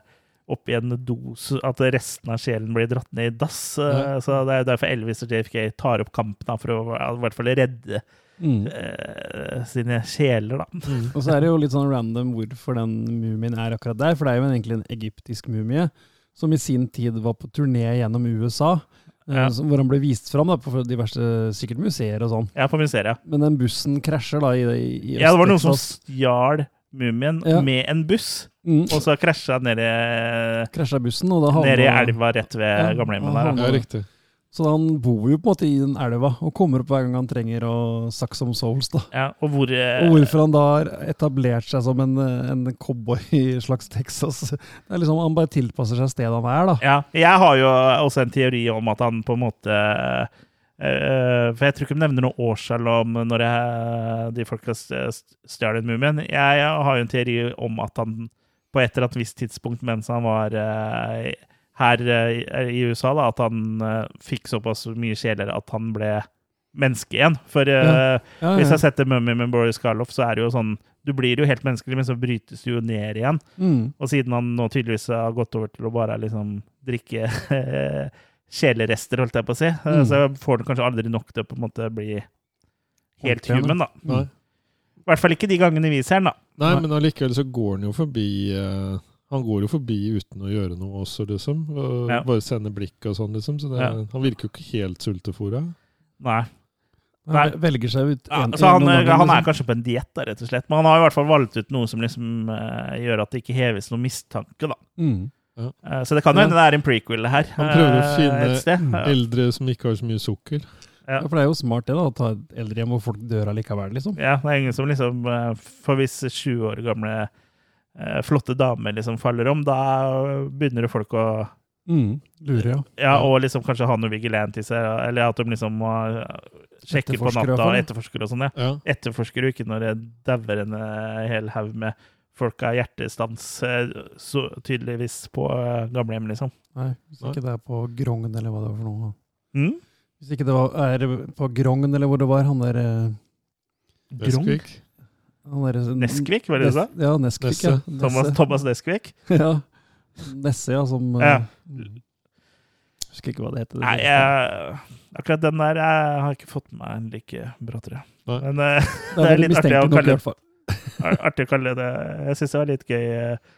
opp i en dos, at resten av sjelen blir dratt ned i dass. eh, Ja. Så det er derfor Elvis og JFK tar opp kampen da, for å i hvert fall redde Mm. uh, sine sjeler, da. <laughs> Og så er det jo litt sånn random hvorfor den mumien er akkurat der, for det er jo egentlig en egyptisk mumie som i sin tid var på turné gjennom USA, eh, Ja. hvor han ble vist fram da, på diverse sikkert museer og sånn. Ja, på museer, ja. Men den bussen krasjer da i, i, i Ja, det var noen som stjal mumien Ja. med en buss, mm. og så krasja ned i, Krasja bussen, og da havna ned i elva rett ved Ja, gamlehjemmet der. Ja, riktig. Så han bor jo på en måte i den elva, og kommer opp hver gang han trenger å sakse om souls. da. Ja, og hvor eh, Og hvorfor han da har etablert seg som en, en cowboy i slags Texas. Det er liksom, Han bare tilpasser seg stedet han er, da. Ja, jeg har jo også en teori om at han på en måte For jeg tror ikke de nevner noe årstall om når jeg, de folka st- stjal den mumien. Jeg, jeg har jo en teori om at han på et eller annet visst tidspunkt mens han var eh, her eh, i USA, da, at han eh, fikk såpass mye sjeler at han ble menneske igjen. For eh, Ja, hvis ja. jeg setter Mummy med Boris Karloff, så er det jo sånn Du blir jo helt menneskelig, men så brytes du jo ned igjen. Mm. Og siden han nå tydeligvis har gått over til å bare liksom drikke <laughs> sjelerester, holdt jeg på å si, eh, Mm. så får han kanskje aldri nok til å på en måte bli helt Ordentlig, human, da. Nei. I I hvert fall ikke de gangene vi ser den, da. Nei, men allikevel så går han jo forbi uh, Han går jo forbi uten å gjøre noe også, liksom. Og Ja. Bare sende blikk og sånn, liksom. Så det, Ja. han virker jo ikke helt sultefòra. Nei. Han Nei. Han velger seg ut Ja, en- så han, ganger, han er liksom. kanskje på en diett, rett og slett. Men han har i hvert fall valgt ut noe som liksom uh, gjør at det ikke heves noen mistanke, da. Mm. Eh, så det kan jo hende det er en prequel, det her. Han prøver å eh, finne. Ja. Eldre som ikke har så mye sukker. Ja. Ja, for det er jo smart det, da, å ta et eldrehjem hvor folk dør allikevel, liksom. Ja, det er ingen som liksom eh, For hvis 20 år gamle eh, flotte damer liksom faller om, da begynner det folk å Mm. Lure, ja. Ja, og liksom kanskje ha noe vigilant i seg, eller at de liksom må sjekke på natta og etterforsker og sånn, ja. Ja. Etterforsker jo ikke når det dauer en hel haug med folk av hjertestans, eh, så tydeligvis på eh, gamlehjem, liksom. Nei, hvis ikke det er på Grogn, eller hva det var for noe. Mm? Hvis ikke det var, er på Grogn, eller hvor det var, han der Grong? Neskvik. der, Neskvik, var det det du sa? Ja, Neskvik, ja. Thomas, Nesse. Thomas Neskvik? <laughs> ja. Nesse, ja, som eh, Ja. mm. Husker ikke hva det heter. Nei, jeg, akkurat den der jeg har ikke fått med meg en like bra, tror jeg. Nei. Men uh, det <laughs> det er litt artig å kalle- fall. Artig å kalle det Jeg syns det var litt gøy eh,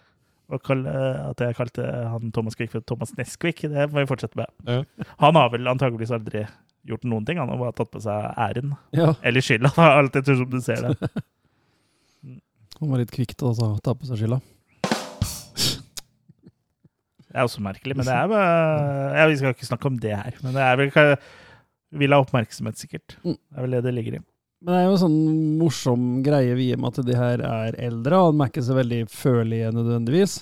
å kalle, at jeg kalte han Thomas Quick for Thomas Neskvik. Det må vi fortsette med. Ja. Han har vel antageligvis aldri gjort noen ting. Han har bare tatt på seg æren. Ja, Eller skylda, da, etter som du ser det. han var litt kvikk til å ta på seg skylda. Det er også merkelig, men det er bare ja, Vi skal ikke snakke om det her, men det er vel Vil ha oppmerksomhet, sikkert. Mm. Det er vel det det ligger i. Men det er jo en sånn morsom greie via med at de her er eldre, og de er ikke så veldig følelige nødvendigvis.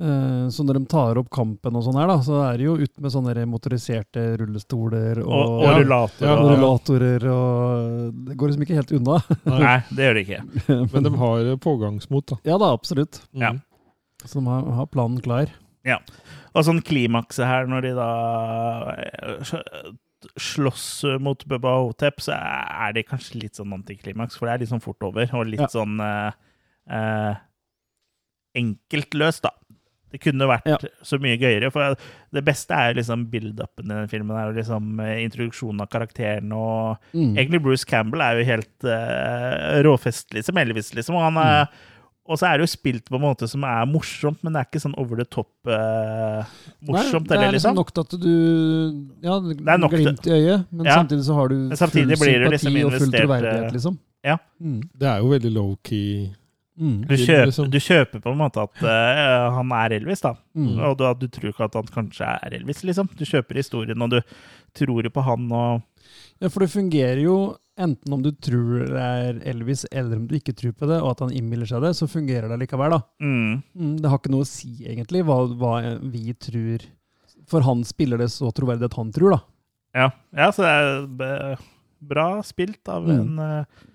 Eh, Så når de tar opp kampen og sånn her, da, så er det jo ut med sånne motoriserte rullestoler Og, og, og Ja. rullatorer. Ja, og, rullatorer og Det går liksom ikke helt unna. Nei, <laughs> det gjør det ikke. Men de har pågangsmot, da. Ja da, absolutt. Ja. Så de har, har planen klar. Ja. Og sånn klimakset her, når de da slåss mot Bubba Hotep, så er det kanskje litt sånn antiklimaks, for det er litt sånn fort over, og litt Ja. sånn eh, eh, enkelt løst, da. Det kunne vært Ja. så mye gøyere, for det beste er jo liksom build-upen i den filmen, er jo liksom eh, introduksjonen av karakteren, og Mm. egentlig Bruce Campbell er jo helt eh, råfestlig som Elvis, liksom, og han er og så er det jo spilt på en måte som er morsomt, men det er ikke sånn over the top eh, morsomt. Nei, det er liksom liksom. nok til at du Ja, er nok glimt i øyet, men Ja. samtidig så har du full sympati liksom og full troverdighet, eh, liksom. ja. Mm. Det er jo veldig low-key. Mm. Du kjøper, liksom. du kjøper på en måte at uh, han er Elvis, da. Mm. Og du, du tror ikke at han kanskje er Elvis, liksom. Du kjøper historien, og du tror jo på han og Ja, for det fungerer jo enten om du tror det er Elvis, eller om du ikke tror på det, og at han innbiller seg det, så fungerer det likevel, da. mm, Mm, det har ikke noe å si, egentlig, hva, hva vi tror. For han spiller det så troverdig at han tror, da. ja. ja, så det er bra spilt av Mm. en uh,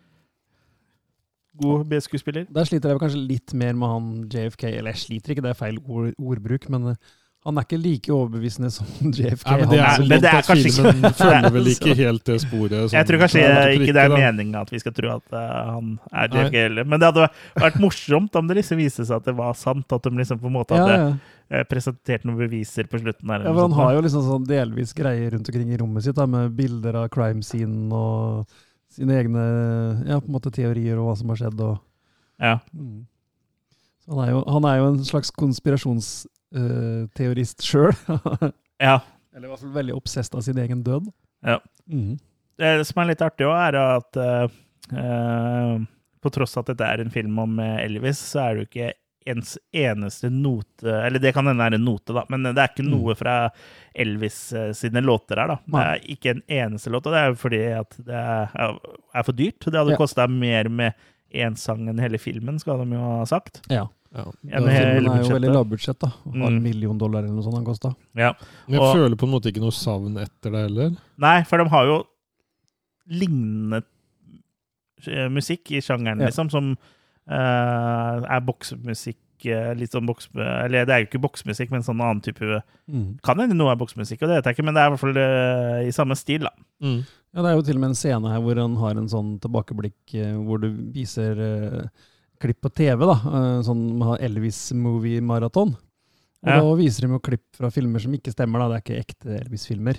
god B-skuespiller. Der sliter jeg kanskje litt mer med han JFK, eller jeg sliter ikke, det er feil ord, ordbruk, men eh, han er ikke like overbevisende som <laughs> JFK. Ja, men det Han er men det er kanskje kanskje ikke- filmen følger vel <laughs> ikke helt det sporet. sånn Jeg tror kanskje til ikke det er meninga at vi skal tro at uh, han er JFK heller. Men det hadde vært morsomt om det liksom viste seg at det var sant. At de liksom på en måte hadde ja. ja. presentert noen beviser på slutten. her, ja, men for han har jo liksom sånn delvis greier rundt omkring i rommet sitt, da, med bilder av crime scene og sine egne ja, på en måte teorier og hva som har skjedd. og ja. Mm. Så han, er jo, han er jo en slags konspirasjonsteorist sjøl. <laughs> ja. Eller i hvert fall veldig obsesst av sin egen død. Ja. Mm. Det som er litt artig òg, er at eh, eh, på tross av at dette er en film om eh, Elvis, så er det jo ikke ens eneste note Eller det kan hende er en note, da, men det er ikke Mm. noe fra Elvis eh, sine låter her. da. Det er ikke en eneste låt, og det er jo fordi at det er, er for dyrt. Det hadde Ja. kosta mer med én sang enn hele filmen, skal de jo ha sagt. Ja. Ja. Den er jo veldig lavbudsjett, da. Har en Mm. million dollar eller noe sånt han kosta. Ja. Men jeg Og- føler på en måte ikke noe savn etter det heller. Nei, for de har jo lignende eh, musikk i sjangeren, Ja. liksom, som uh, er boksmusikk. eh, Litt sånn boks... Eller det er jo ikke boksmusikk, men sånn annen type Mm. Kan hende noe er boksmusikk, og det vet jeg ikke, men det er i hvert fall uh, i samme stil, da. Mm. Ja, det er jo til og med en scene her hvor han har en sånn tilbakeblikk uh, hvor du viser eh, klipp på TV, da. eh, sånn Elvis Movie Marathon. Og Ja. da viser de jo klipp fra filmer som ikke stemmer, da. Det er ikke ekte Elvis-filmer.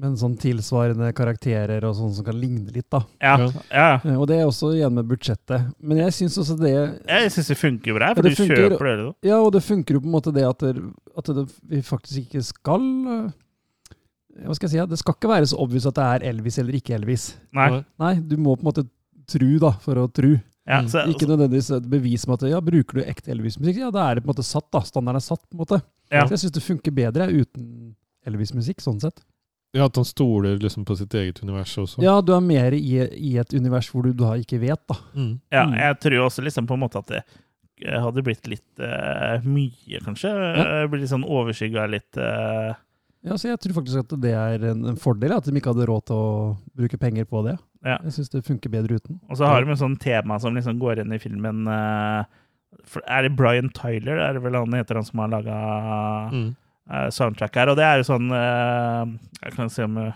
Men sånn tilsvarende karakterer og sånn som kan ligne litt, da. Ja, Ja. ja. Eh, Og det er også igjen med budsjettet. Men jeg syns også det Jeg syns det funker bra, for det du funker. kjøper det. da. Ja, og det funker jo på en måte det at, det, at det, vi faktisk ikke skal eh, Hva skal jeg si? ja, Det skal ikke være så obvious at det er Elvis eller ikke Elvis. Nei. Nei, du må på en måte tru da, for å tru. Ja, Mm. så, Ikke nødvendigvis et bevis med at ja, bruker du ekte Elvis-musikk, ja, da er det på en måte satt. da, Standarden er satt. på en måte. Ja. Så jeg syns det funker bedre uten Elvis-musikk, sånn sett. Ja, At han stoler liksom på sitt eget univers også. Ja, du er mer i, i et univers hvor du da ikke vet, da. Mm. ja, Mm. jeg tror også liksom på en måte at det eh, hadde blitt litt uh, mye, kanskje. Ja. Eh, Blitt litt sånn overskygga litt uh... Ja, så Jeg tror faktisk at det er en, en fordel at de ikke hadde råd til å bruke penger på det. Ja. Jeg syns det funker bedre uten. Og så har de en sånn tema som liksom går inn i filmen eh, Er det Brian Tyler? Er det vel han heter han som har laga Mm. soundtrack her? Og det er jo sånn eh, Jeg kan se om jeg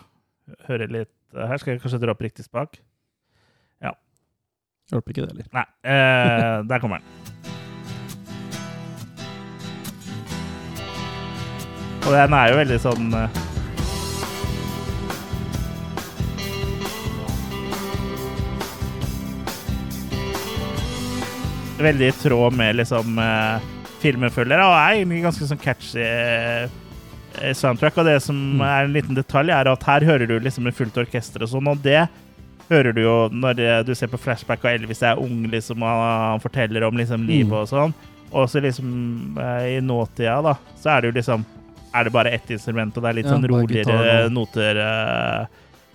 hører litt eh, her. Skal jeg kanskje dra opp riktig spak? Ja. Hjelper ikke det heller. Nei, eh, der kommer den. Og den er jo veldig sånn Veldig i tråd med liksom eh, filmen og er egentlig ganske sånn catchy eh, soundtrack. Og det som Mm. er en liten detalj, er at her hører du liksom med fullt orkester og sånn, og det hører du jo når eh, du ser på flashback og Elvis er ung, liksom, og han forteller om liksom livet Mm. og sånn. Og så liksom eh, i nåtida, da, så er det jo liksom Er det bare ett instrument, og det er litt sånn roligere gitar noter. eh.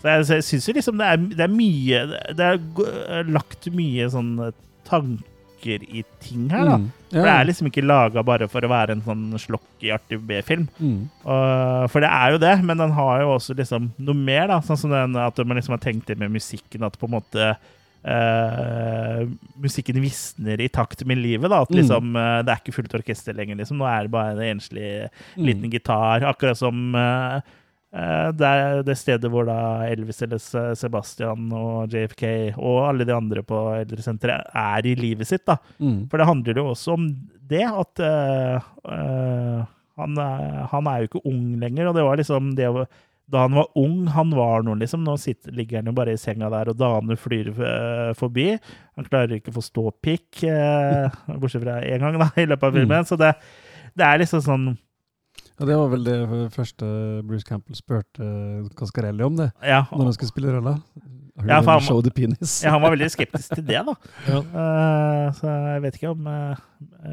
Så jeg, så jeg syns jo liksom det er, det er mye Det er lagt mye sånn tanker i ting her, da. Mm. For det er liksom ikke laga bare for å være en sånn slokk i artig B-film. mm. For det er jo det, men den har jo også liksom noe mer, da. Sånn som den, at man liksom har tenkt det med musikken, at på en måte Uh, musikken visner i takt med livet. da, At Mm. liksom uh, Det er ikke fullt orkester lenger, liksom. Nå er det bare en enslig liten Mm. gitar. Akkurat som eh, det er det stedet hvor da Elvis eller Sebastian og JFK og alle de andre på eldresenteret er i livet sitt. da. Mm. For det handler jo også om det, at uh, eh, han, han er jo ikke ung lenger, og det var liksom det Da han var ung, han var noe, liksom. Nå sitter, ligger han jo bare i senga der, og damene flyr uh, forbi. Han klarer ikke å få ståpikk, uh, <laughs> bortsett fra én gang, da, i løpet av filmen. Så det, det er liksom sånn Ja, det var vel det første Bruce Campbell spurte Cascarelli om, det. Ja, Når han skulle spille rolla. Ja, for han- show the penis? ja han var veldig skeptisk til det, da. <laughs> Ja. Uh, så jeg vet ikke om uh,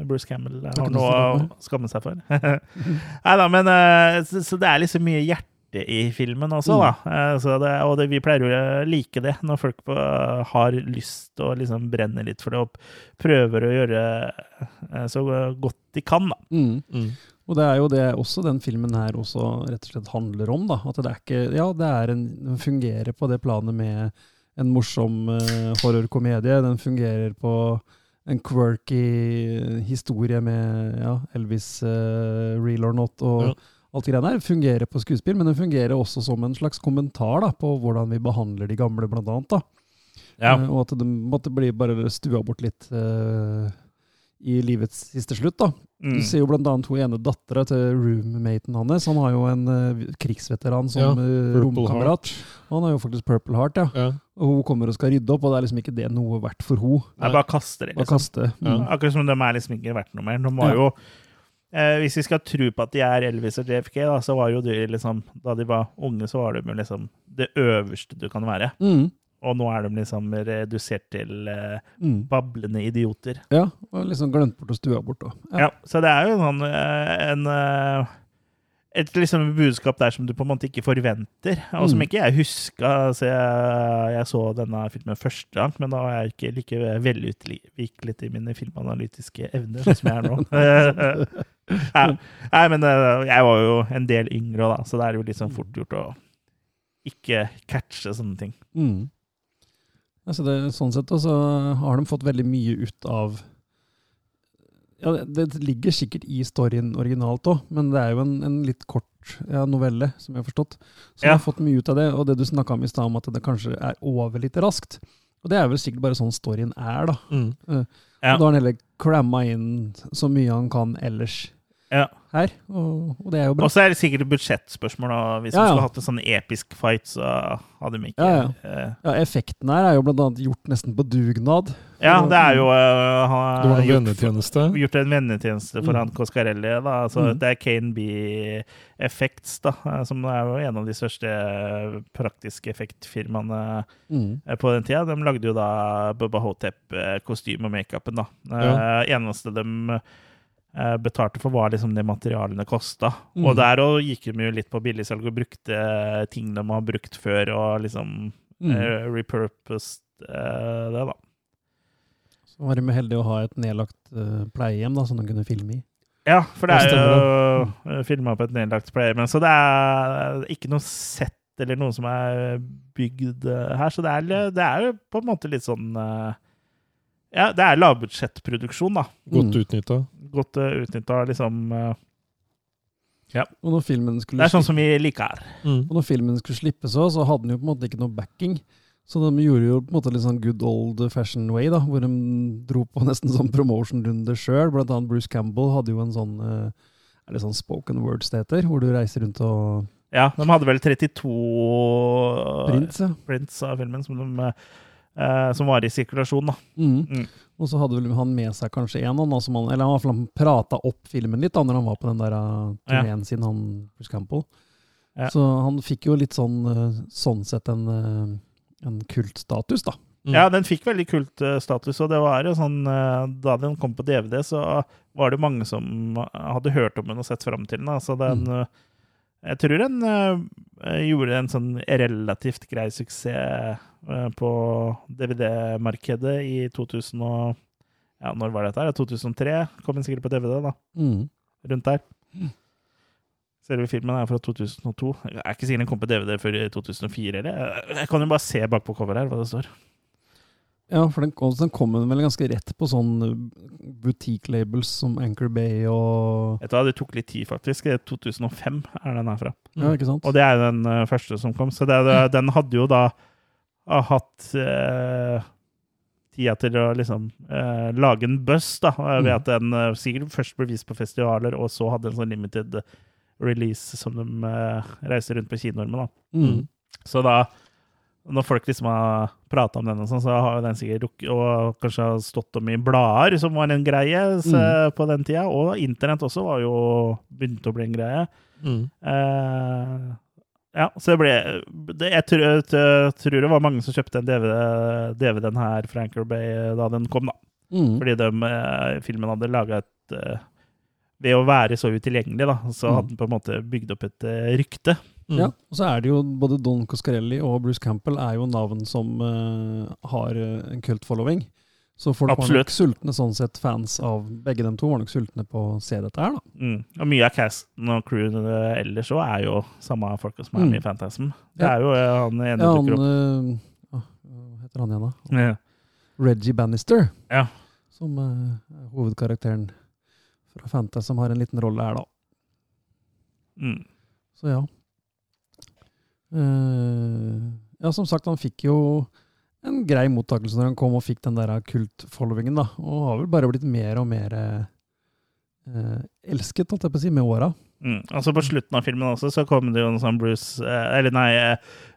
Bruce Campbell har noe å skamme seg for. <laughs> Nei da, men uh, så, så det er liksom mye hjerte i filmen også, da. Så det, og det, vi pleier jo å like det, når folk på, har lyst og liksom brenner litt for det og prøver å gjøre så godt de kan, da. Mm. Mm. Og det er jo det også den filmen her også rett og slett handler om. da, At det er ikke Ja, det er en, den fungerer på det planet med en morsom uh, horrorkomedie. Den fungerer på en quirky historie med ja, Elvis, uh, Real or Not og Ja. alt det greiene der. Fungerer på skuespill, men den fungerer også som en slags kommentar da, på hvordan vi behandler de gamle, blant annet. da. Eh, og at det måtte bli bare stua bort litt eh, i livets siste slutt. da. Du Mm. ser jo annet hun ene dattera til roommaten hans. Han har jo en uh, krigsveteran som Ja, eh, romkamerat. Han har jo faktisk Purple Heart, ja. Ja. Og hun kommer og skal rydde opp, og det er liksom ikke det noe verdt for hun. Nei, bare kaster det, liksom. kaste. Ja. Mm. Akkurat som de er liksom ikke verdt noe mer. De var Ja. jo eh, Hvis vi skal tro på at de er Elvis og JFK, da, så var jo de liksom Da de var unge, så var de jo liksom det øverste du kan være. Mm. Og nå er de liksom redusert til uh, Mm. bablende idioter. Ja, og liksom glemt bort å stua bort. Da. Ja. Så det er jo sånn en, en eh, et liksom budskap der som du på en måte ikke forventer, og som Mm. ikke jeg huska. så jeg, jeg så denne filmen første gang, men da var jeg ikke like velutviklet i mine filmanalytiske evner som jeg er nå. <laughs> <laughs> Nei, nei, men eh, jeg var jo en del yngre, da, så det er jo sånn fort gjort å ikke catche sånne ting. Mm. Altså det, sånn sett også har de fått veldig mye ut av ja, det, det ligger sikkert i storyen originalt òg, men det er jo en, en litt kort ja, novelle, som jeg har forstått. Så Ja. har fått mye ut av det, og det du snakka om i stad, om at det kanskje er over litt raskt. Og det er vel sikkert bare sånn storyen er, da. Mm. Ja. Da har han heller cramma inn så mye han kan ellers Ja. her, og, og det er jo bra. Og så er det sikkert budsjettspørsmål. da. Hvis Ja, ja. vi skulle hatt en sånn episk fight, så hadde de ikke Ja, eh, Ja, Effekten her er jo blant annet gjort nesten på dugnad. Ja, det er jo uh, Det var en gjort, vennetjeneste. gjort en vennetjeneste for Mm. han Coscarelli. Da. Altså, Mm. Det er Kane B Effects, da, eh, som er jo en av de største praktiske effektfirmaene Mm. på den tida. De lagde jo da Bubba Hotep-kostyme og makeupen. da. Eh, eneste de betalte for, var liksom det materialene kosta. Mm. Og der òg gikk de jo litt på billigsalg og brukte ting de har brukt før, og liksom Mm. uh, repurposed uh, det, da. Så var de heldige å ha et nedlagt uh, pleiehjem da, som de kunne filme i. Ja, for det er jo filma på et nedlagt pleiehjem. så det er ikke noe sett eller noe som er bygd eh, her. Så det er, det er jo på en måte litt sånn eh, Ja, det er lavbudsjettproduksjon, da. Godt Mm. utnytta. Godt uh, utnytta, liksom. ja. Og når filmen skulle, det er sånn som vi liker. og når filmen skulle slippes òg, så hadde den jo på en måte ikke noe backing. Så de gjorde jo på en måte litt sånn good old fashion way, da, hvor de dro på nesten sånn promotion-runde sjøl. Blant annet Bruce Campbell hadde jo en sånn eh, er det sånn spoken words det heter, hvor du reiser rundt og Ja, de hadde vel 32 prints, ja. prints av filmen som, de, eh, som var i sirkulasjon, da. Mm. Mm. Og så hadde vel han med seg kanskje en, han, som han, eller han, prata opp filmen litt da når han var på den der turneen ja. sin, han Bruce Campbell. Ja. Så han fikk jo litt sånn uh, sånn sett en, en kultstatus, da. Mm. Ja, den fikk veldig kult eh, og det var jo sånn eh, Da den kom på DVD, så var det mange som hadde hørt om den og sett fram til den. da. Så den Mm. Eh, Jeg tror den eh, gjorde en sånn relativt grei suksess eh, på DVD-markedet i 2000 og Ja, når var dette? her? 2003 kom den sikkert på DVD, da. Mm. Rundt der. Selve filmen er fra 2002. Jeg er ikke sikker den kom på DVD før i 2004. Eller? Jeg kan jo bare se bak på coveret her hva det står. Ja, for den, den kom vel ganske rett på sånn uh, boutique-labels som Anchor Bay og Vet du hva, Det tok litt tid, faktisk. Det er 2005 er den herfra. Ja, ikke sant? Og det er den eh, første som kom. Så det, den hadde jo da ah, hatt eh, tida til å liksom eh, lage en buzz, da. Ved Mm. at den eh, sikkert først ble vist på festivaler, og så hadde en sånn limited release som de eh, reiste rundt på kinoer med, da. Mm. Så da, når folk liksom har prata om den, og sånn, så har den sikkert rukket Og kanskje har stått om i blader, som var en greie så, på den tida. Og internett også var jo begynte å bli en greie. Mm. Eh, ja, så det ble det, jeg, tror, jeg tror det var mange som kjøpte en DVD, DVD-en her fra Anchor Bay da den kom, da. Mm. Fordi de, eh, filmen hadde laga et eh, Ved å være så utilgjengelig, da, så Mm. hadde den på en måte bygd opp et eh, rykte. Mm. Ja, og så er det jo både Don Coscarelli og Bruce Campbell er jo navn som uh, har eh, en kult-following. Så folk Absolutt. var nok sultne sånn sett, fans av begge dem to var nok sultne på å se dette her, da. Mm. Og mye av casten og crewen eh, ellers òg er jo samme folka som er Mm. med i Fantasm. Det Ja. er jo han ene Ja, han dukker opp. eh, ah, Hva heter han igjen, da? Ja. Reggie Bannister. Ja. Som uh, er hovedkarakteren fra Fantas, som har en liten rolle her, da. Mm. Så ja. Eh, ja, som sagt, han fikk jo en grei mottakelse når han kom og fikk den der kult-followingen, da. Og har vel bare blitt mer og mer eh, elsket, holdt jeg på å si, med åra. Mm. Altså På slutten av filmen også så kommer det jo en sånn Bruce eh, Eller nei,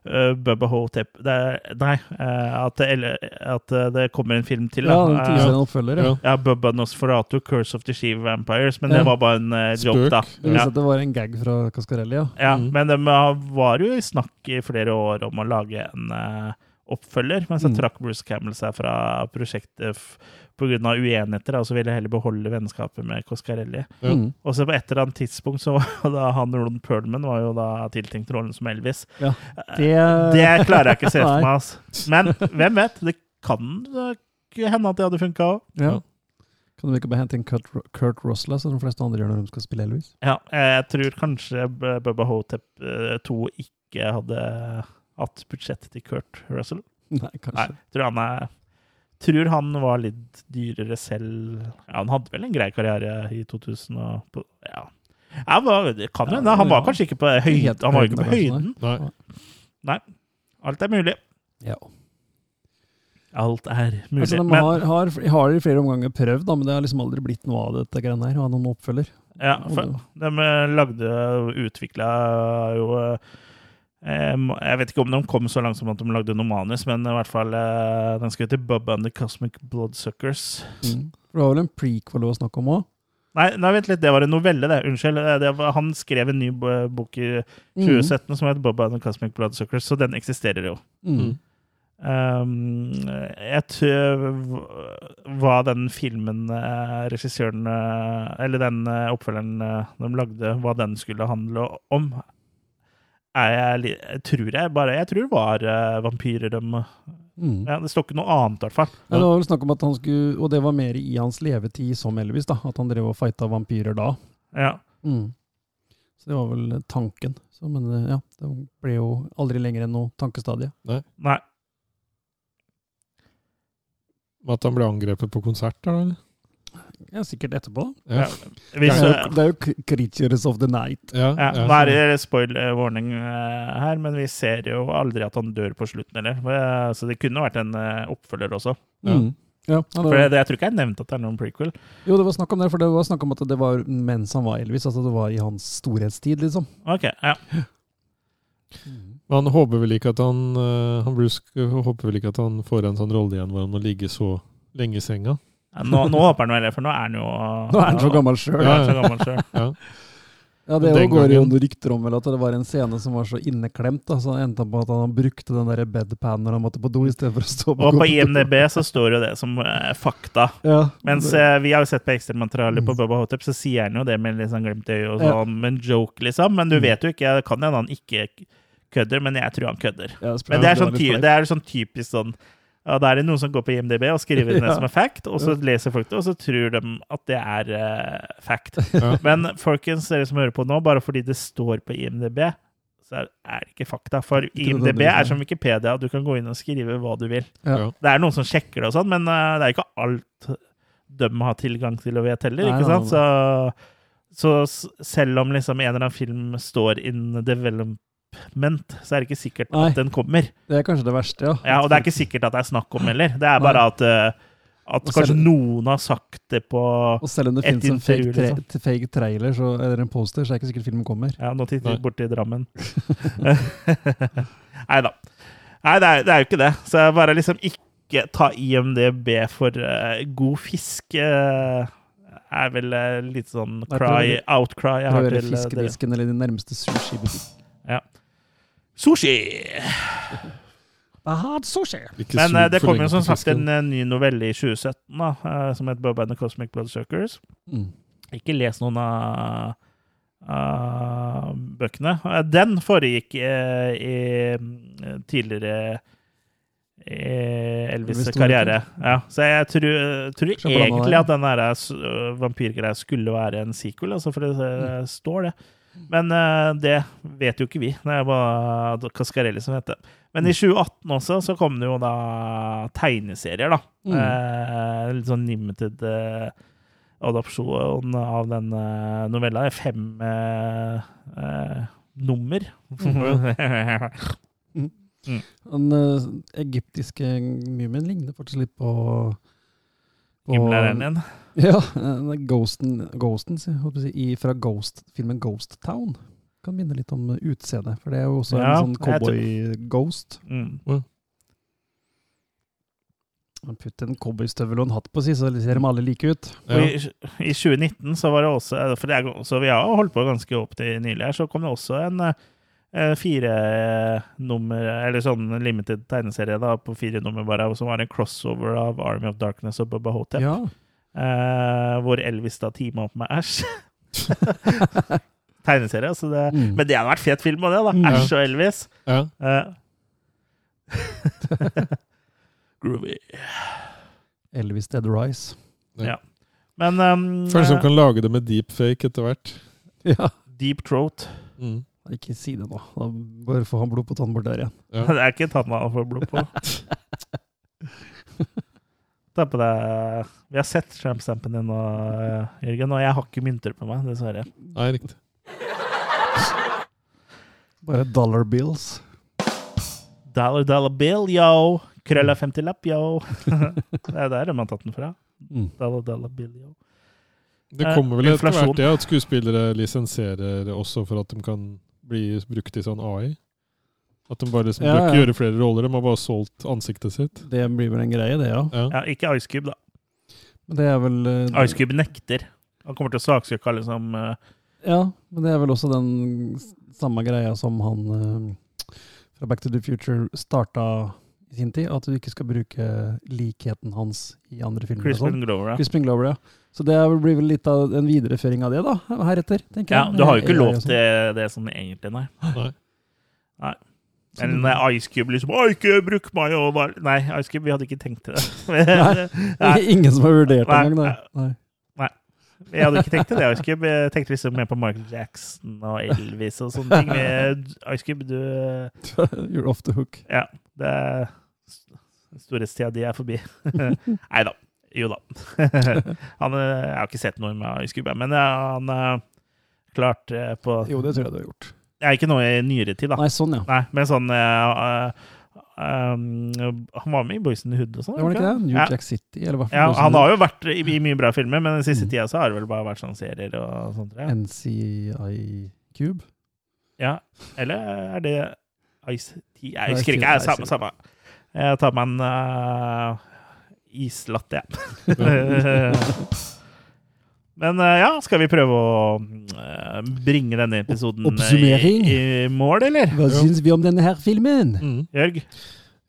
uh, Bubba Hotep det Nei, eh, at, det, eller, at det kommer en film til. Ja, da. den Eh, en oppfølger, ja. Ja. Bubba Nosferatu, Curse of the She Vampires. Men Ja. det var bare en eh, joke, Spøk. da. Det Ja. det var en gag fra Cascarelli, ja. Ja, Mm. Men de eh, var jo i snakk i flere år om å lage en eh, oppfølger, men så Mm. trakk Bruce Campbell seg fra prosjektet av uenigheter, og så ville jeg heller beholde vennskapet med Coscarelli. Mm. Og så på et eller annet tidspunkt så da han Ron Perlman var jo da tiltenkt rollen som Elvis. Ja, Eh, det- det klarer jeg ikke å se for <laughs> meg. Altså. Men hvem vet? Det kan eh, hende at det hadde funka òg. Ja. Kan du ikke bare hente inn Kurt, Kurt Russell, som de fleste andre gjør når de skal spille Elvis? Ja, jeg tror kanskje Bubba Hotep 2 ikke hadde hatt budsjettet til Kurt Russell. Nei, kanskje. Nei, jeg tror han er Tror han var litt dyrere selv. Ja, han hadde vel en grei karriere i 2000 og på, Ja. Ja, hva- det kan hende. Han var Ja. kanskje ikke på høyden. Han var ikke på høyden. Nei. Nei. Alt er mulig. Ja. Alt er mulig. Altså, de har, har, har i flere omganger prøvd, da, men det har liksom aldri blitt noe av dette greiene her. Å ha noen oppfølger. Ja, for de lagde og utvikla jo eh, Jeg vet ikke om de kom så langt som at de lagde noe manus, men i hvert fall eh, den skal hete Bubba and the Cosmic Bloodsuckers. Mm. Det var vel en prequel det var snakk om òg? Nei, nei, vent litt, det var en novelle, det. Unnskyld. eh, Det var, han skrev en ny bok i Mm. som het Bubba and the Cosmic Bloodsuckers, så den eksisterer jo. Mm. Um, jeg tror hva den filmen eh, regissøren eh, Eller den eh, oppfølgeren eh, de lagde, hva den skulle handle om, jeg, jeg tror jeg bare Jeg tror det var uh, vampyrer de Mm. ja, Det står ikke noe annet, i hvert fall. Ja, det var vel snakk om at han skulle Og det var mer i hans levetid som Elvis, da. At han drev og fighta vampyrer da. Ja. Mm. Så det var vel tanken. Så, men eh, ja, det ble jo aldri lenger enn noe tankestadie. Nei. At han ble angrepet på konsert, da? eller? Ja, sikkert etterpå. Ja. Hvis, det, er jo, det er jo 'Creatures of the Night'. Ja, ja, nå er det spoil warning eh, her, men vi ser jo aldri at han dør på slutten heller. Eh, Så det kunne vært en eh, oppfølger også. Ja. Mm. Ja, For det, jeg tror ikke jeg nevnte at det er noen prequel. jo, det var snakk om det, for det var snakk om at det var mens han var Elvis. Altså det var i hans storhetstid, liksom. Ok, ja. Han håper vel ikke at han Han Bruce håper vel ikke at han får en sånn rolle igjen hvor han må ligge så lenge i senga. Nå, nå håper han vel det, for nå er han jo Nå er han så gammel sjøl. Ja. <laughs> Ja. Ja, det Den går jo noen rykter om vel at det var en scene som var så inneklemt. Da, så han endte på at han brukte den der bedpan når han måtte på do, i for å stå på Og på. IMDb så står jo det som eh, fakta. Ja, Mens det- eh, vi har jo sett på ekstramaterialet på Mm. Bubba Hotep, så sier han jo det med litt sånn glimt i øyet og Ja. sånn, med en joke, liksom. Men du Mm. vet jo ikke, det kan hende han ikke kødder, men jeg tror han kødder. ja, Men det er, sånn, ty det er sånn typisk sånn ja, Da er det noen som går på IMDb og skriver det ned <laughs> Ja. som en fact, og så leser folk det, og så tror de at det er uh, fact. <laughs> Ja. Men folkens, dere som hører på nå, bare fordi det står på IMDb, så er det ikke fakta. For IMDb er som Wikipedia, du kan gå inn og skrive hva du vil. Ja. Det er noen som sjekker det og sånn, men uh, det er ikke alt de har tilgang til å vite heller, ikke sant? Så, så selv om liksom en eller annen film står in development, så er det ikke sikkert Nei. at den kommer. Det er kanskje det verste, ja. Ja, og det er ikke sikkert at det er snakk om heller. Det er bare at, eh, at kanskje selv- noen har sagt det på Og selv om det finnes en fake, tra liksom. fake trailer så, eller en poster, så er det ikke sikkert filmen kommer. Ja, nå titter vi vi borti Drammen. <laughs> Nei da. Nei, det er, det er jo ikke det. Så bare liksom ikke ta IMDb for uh, god fisk. Uh, er vel uh, litt sånn cry, outcry jeg har til dere. fiskedisken eller den nærmeste sushi. Sushi! I had sushi! Ikke Men eh, det kom jo som sagt fisken. en eh, ny novelle i 2017 da, eh, som het Bob and the Cosmic Bloodsuckers. Mm. Ikke les noen av, av bøkene. Eh, Den foregikk eh, i, eh, tidligere i Elvis' karriere. Ja, så jeg tror, tror egentlig at den vampyrgreia skulle være en sequel, altså, for det eh, står det. Men uh, det vet jo ikke vi. Det er bare Cascarelli som heter det. Men i 2018 også så kom det jo da tegneserier, da. Mm. Uh, litt sånn limited uh, adopsjon av den novella. Fem eh, eh, nummer. Den egyptiske mumien ligner faktisk litt på, på Himmelæreren din. <laughs> Ja, er Ghosten, Ghosten si, fra Ghost, filmen Ghost Town. Kan minne litt om utseendet, for det er jo også Ja, en sånn cowboy-ghost. Mm. Putter en cowboystøvel og en hatt på si, så ser de alle like ut. Ja. i, I 2019 så var det også For det er, så vi har holdt på ganske opp til nylig her, så kom det også en eh, fire nummer Eller sånn limited tegneserie da, på fire nummer bare, som var en crossover av Army of Darkness og Bubba Hotep. Ja. Eh, hvor Elvis da teama opp med Æsj. <laughs> Tegneserie, altså det Mm. Men det hadde vært fet film av det, da. Mm. Æsj og Elvis. Ja. Eh. <laughs> Groovy. Elvis Dead Rise. Men um, Føles som kan lage det med deepfake etter hvert. Ja. Deep Throat Mm. Ikke si det nå. Da bare få han blod på tann bort der igjen. Ja. <laughs> Det er ikke tanna å få blod på. Ta på deg Vi har sett trampstampen din nå, eh, Jørgen, og jeg har ikke mynter på meg, dessverre. Nei, riktig. Bare dollar bills. Dollar, dollar bill, yo! Krølla 50-lapp, yo! <laughs> det er der de har tatt den fra. Mm. Dollar, dollar bill, yo. Det Eh, kommer vel etter hvert det at skuespillere lisenserer også for at de kan bli brukt i sånn AI. At de bare liksom Ja, bør ikke gjøre flere roller, de har bare solgt ansiktet sitt. Det blir vel en greie, det, ja. Ja. Ja, ikke Ice Cube, da. Men det er vel uh, Ice Cube nekter. Han kommer til å saksøke alle som uh, Ja, men det er vel også den samme greia som han uh, fra Back to the Future starta i sin tid, at du ikke skal bruke likheten hans i andre filmer. Crispin sånn. Glover. Ja. Crispin Glover, ja. Så det blir vel litt av en videreføring av det, da, heretter, tenker ja, jeg. du har jo ikke lov sånn. til det sånn egentlig, nei. Nei. Så Men eh, Ice Cube liksom «Å, ikke bruk meg og bare Nei, Ice Cube, vi hadde ikke tenkt til det. <laughs> Nei. Nei, <laughs> Ingen som har vurdert det engang, nei. nei. Jeg hadde ikke tenkt til det, Ice Cube. Jeg tenkte liksom mer på Michael Jackson og Elvis og sånne ting. Med Ice Cube, du <laughs> You're off the hook. Ja, det er Storhetstida di er forbi. Nei da. Jo da. Han, eh, jeg har ikke sett noe med Ice Cube, men eh, han eh, klart eh, på Jo, det tror jeg du har gjort. Ja, Ikke noe i nyere tid, da. Nei, sånn, ja. Nei, men sånn eh, eh, um, Han var med i Boys in the Hood og sånn. Var det ikke det? New Ja. Jack City, eller hva? Ja, han har jo vært i, i mye bra filmer, men den siste Mm. tida så har det vel bare vært sånne serier og sånt. Ja. NCI Cube? ja. Eller er det Ice Tea? Jeg husker ikke. Jeg, samme, samme. Jeg tar meg en uh, islatte, jeg. <laughs> <laughs> Men eh, ja, skal vi prøve å eh, bringe denne episoden eh, i, i mål, eller? Hva Ja. syns vi om denne her filmen? Mm. Jørg?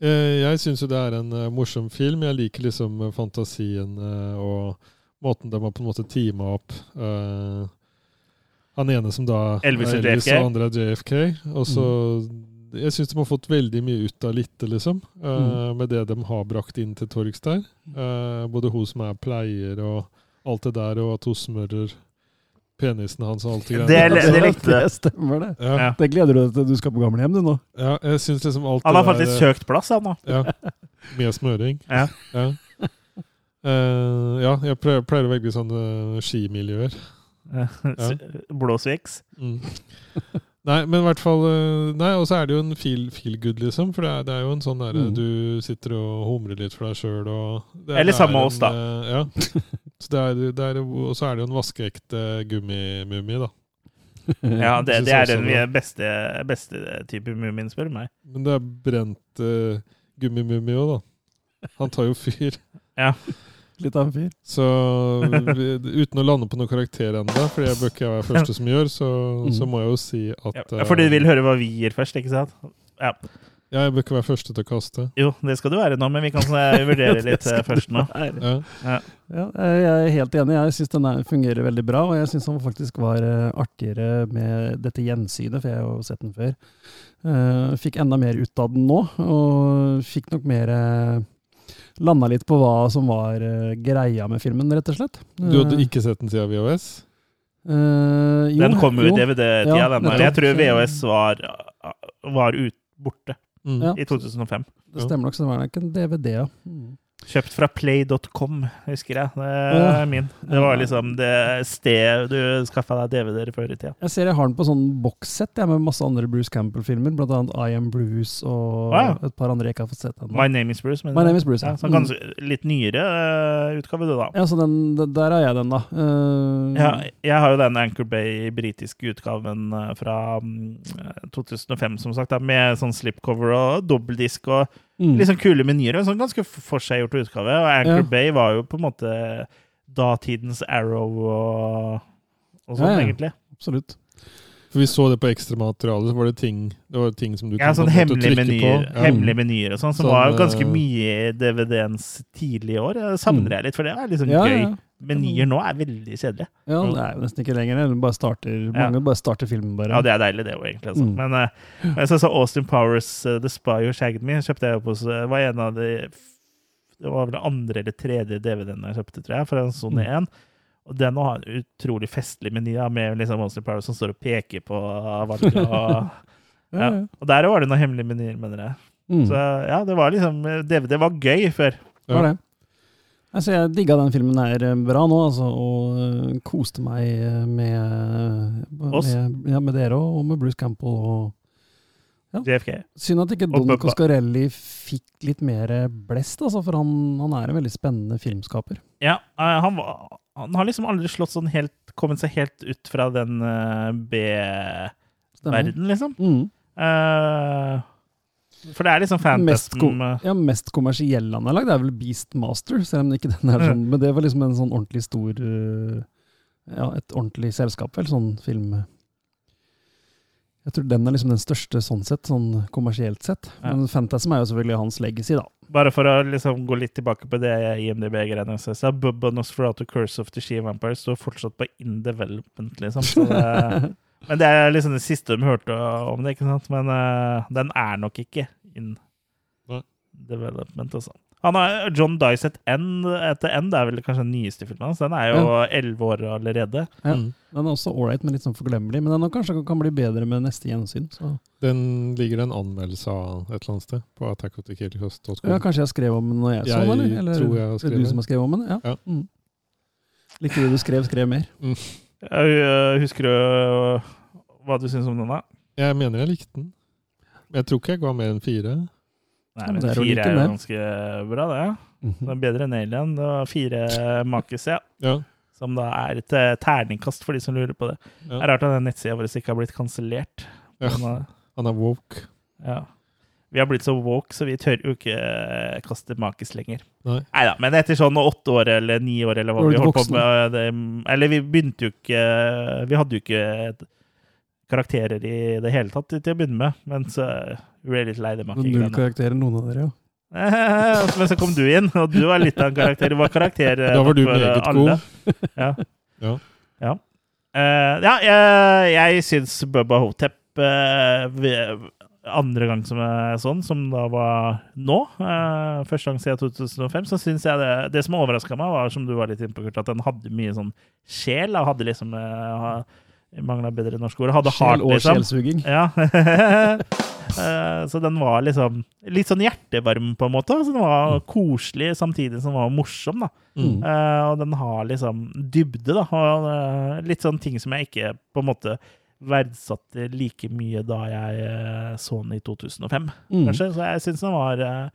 Eh, Jeg syns jo det er en morsom film. Jeg liker liksom fantasien og måten de har på en måte teama opp. Eh, han ene som da Elvis er og Elvis, JFK. og andre er JFK. Og så Jeg syns de har fått veldig mye ut av lite, liksom. eh, Mm. Med det de har brakt inn til torgs der. Eh, både hun som er pleier, og alt det der, og at hun smører penisen hans og alt det Det greiene. Det, det likte jeg. <laughs> Det stemmer, det. Ja, Ja. Det gleder du deg til du skal på gamlehjem, du nå. ja, jeg synes liksom alt Han har det faktisk der søkt plass, han nå. Ja, med smøring. Ja. Ja, Uh, ja jeg pleier, pleier å velge sånne skimiljøer. Blå Swix. Mm. Nei, men i hvert fall eh, Nei, og så er det jo en feel, feel good, liksom. For det er, det er jo en sånn derre Mm. Du sitter og humrer litt for deg sjøl og det, Eller sammen med oss, da. eh, ja. Så det er, det er, og så er det jo en vaskeekte gummimummi, da. Ja, det, det er den beste, beste type Mumin, spør du meg. Men det er brent uh, gummimummi òg, da. Han tar jo fyr. Litt av en fyr. Så vi, uten å lande på noen karakter ennå, for det bør ikke jeg være første som gjør, så, så må jeg jo si at Ja, for du vil høre hva vi gir først, ikke sant? Ja. ja Jeg bør ikke være første til å kaste. Jo, det skal du være nå, men vi kan eh, vurdere <laughs> litt eh, først nå. Ja. Ja, jeg er helt enig. Jeg syns den fungerer veldig bra, og jeg syns den faktisk var eh, artigere med dette gjensynet, for jeg har jo sett den før. Eh, fikk enda mer ut av den nå, og fikk nok mer Landa litt på hva som var uh, greia med filmen, rett og slett. Du hadde Eh, ikke sett den siden VHS? Uh, jo, Den kom jo i. DVD-tida, Ja, den. der. Jeg tror VHS var, var ut, borte Mm. I 2005. Det stemmer nok, så det var nok en DVD, ja. Mm. Kjøpt fra play.com, husker jeg. Det er min. Det var liksom det stedet du skaffa deg DVD-er før i tida. Jeg ser jeg har den på sånn bokssett med masse andre Bruce Campbell-filmer, blant annet I Am Bruce og Ah, ja. et par andre jeg ikke har fått sett ennå. My Name Is Bruce. My. Name is Bruce, ja. Så ganske litt nyere uh, utgave, du, da. Ja, så den, der er jeg den, da. Uh, Ja, jeg har jo den Anchor Bay britiske utgaven eh, fra mm, 2005, som sagt, da, med sånn slipcover og dobbeldisk og mm. sånn kule menyer. En sånn ganske forseggjort utgave. Og Anchor Ja. Bay var jo på en måte datidens Arrow og, og sånn, Ja, ja. egentlig. Absolutt. For vi så det på ekstramaterialet, så var det ting, det var ting som du Ja, sånn på en måte hemmelige trykke menyer, på. Ja. hemmelige menyer og sånn, som Sånn, var jo ganske eh, mye i DVD-ens tidlige år. Jeg savner jeg litt, for det er litt sånn Ja, gøy. Ja. Menyer nå er veldig kjedelige. Ja, det er jo nesten ikke lenger. det. Bare starter, Ja. Mange bare starter filmen, bare. Ja, det er deilig, det òg, egentlig. Altså. Mm. Men uh, jeg så, så Austin Powers uh, The Spy Who Shagged Me kjøpte jeg på så var en av de Det var vel andre eller tredje DVD-en jeg kjøpte, tror jeg, fra en Sony 1. Og den har en utrolig festlig meny med liksom Austin Powers som står og peker på valget. Og, <laughs> Ja, ja. ja. og der var det noen hemmelige menyer, mener jeg. Mm. Så ja, det var liksom DVD var gøy før. Det var det. Altså, jeg digga den filmen her eh, bra nå, altså, og eh, koste meg eh, med, med, ja, med dere og, med Bruce Campbell. Og, JFK. synd at ikke Don Coscarelli fikk litt mer blest, altså, for han, han er en veldig spennende filmskaper. Ja, han Han har liksom aldri slått sånn helt Kommet seg helt ut fra den B-verden, liksom. Mm. Eh, for det er liksom Mest, ko eh, ja, mest kommersielle han har lagd, er vel Beastmaster, selv om ikke den er sånn. Men det var liksom en sånn ordentlig stor eh, Ja, et ordentlig selskap, vel, sånn film. Jeg tror den er liksom den største sånn sett, sånn kommersielt sett. Ja. Men Fantasm er jo selvfølgelig hans legacy, da. Bare for å liksom gå litt tilbake på det IMDb-greiene jeg sa. Bubba Nosferatu Curse of the She Vampire står fortsatt på in development, liksom. Så det, <laughs> men det er liksom det siste de hørte om det, ikke sant? Men uh, den er nok ikke in Nei. development, altså. Han har John Dice et End etter End, det er vel kanskje den nyeste filmen hans. Den er jo elleve år allerede. Ja. Mm. Den er også ålreit, men litt sånn forglemmelig. Men den kanskje kan bli bedre med neste gjensyn. Så. Den ligger det en anmeldelse av et eller annet sted, på attackofthekillers.com. Ja, kanskje jeg skrev om den når jeg, så den, eller? eller tror jeg har er det er du som har skrevet om den? Ja. Ja. Mm. Likte du du skrev, skrev mer. Jeg, øh, husker du øh, hva du syns om den, da? Jeg mener jeg likte den. Jeg tror ikke jeg ga mer enn fire. Nei, men er fire er jo ganske bra, det. Mhm. Det er bedre enn Alien. Det var fire makis, ja. Ja. Som da er et eh, terningkast for de som lurer på det. Det er rart at den nettsida vår ikke har blitt kansellert. Ja. Eh, Han er woke. ja. Vi har blitt så woke, så vi tør jo ikke eh, kaste makis lenger. Nei. da, men etter sånn åtte år eller ni år eller hva vi holdt voksen. på med det, Eller vi begynte jo ikke Vi hadde jo ikke karakterer i det hele tatt til å begynne med, men så vi ble litt lei det Null makegreiene. karakterer, noen av dere, ja. <laughs> Men så kom du inn, og du var litt av en karakter. Du var karakter eh, Da var du meget alle. god. Ja. <laughs> Ja. Ja, Uh, ja jeg, jeg syns Bubba Hotep eh, ved- andre gang som er sånn, som da var nå, eh, første gang siden 2005, så syns jeg det Det som overraska meg, var som du var litt inne på, Kurt, at den hadde mye sånn sjel. og Hadde liksom eh, Mangla bedre norske ord. Hadde Sjel heart, og liksom. sjelsuging. Ja. <laughs> Eh, så den var liksom litt sånn hjertevarm, på en måte. Så den var koselig samtidig som den var morsom. da. Mm. Eh, og den har liksom dybde, da. Og eh, litt sånn ting som jeg ikke på en måte verdsatte like mye da jeg eh, så den i 2005, Mm. kanskje. Så jeg syns den var eh,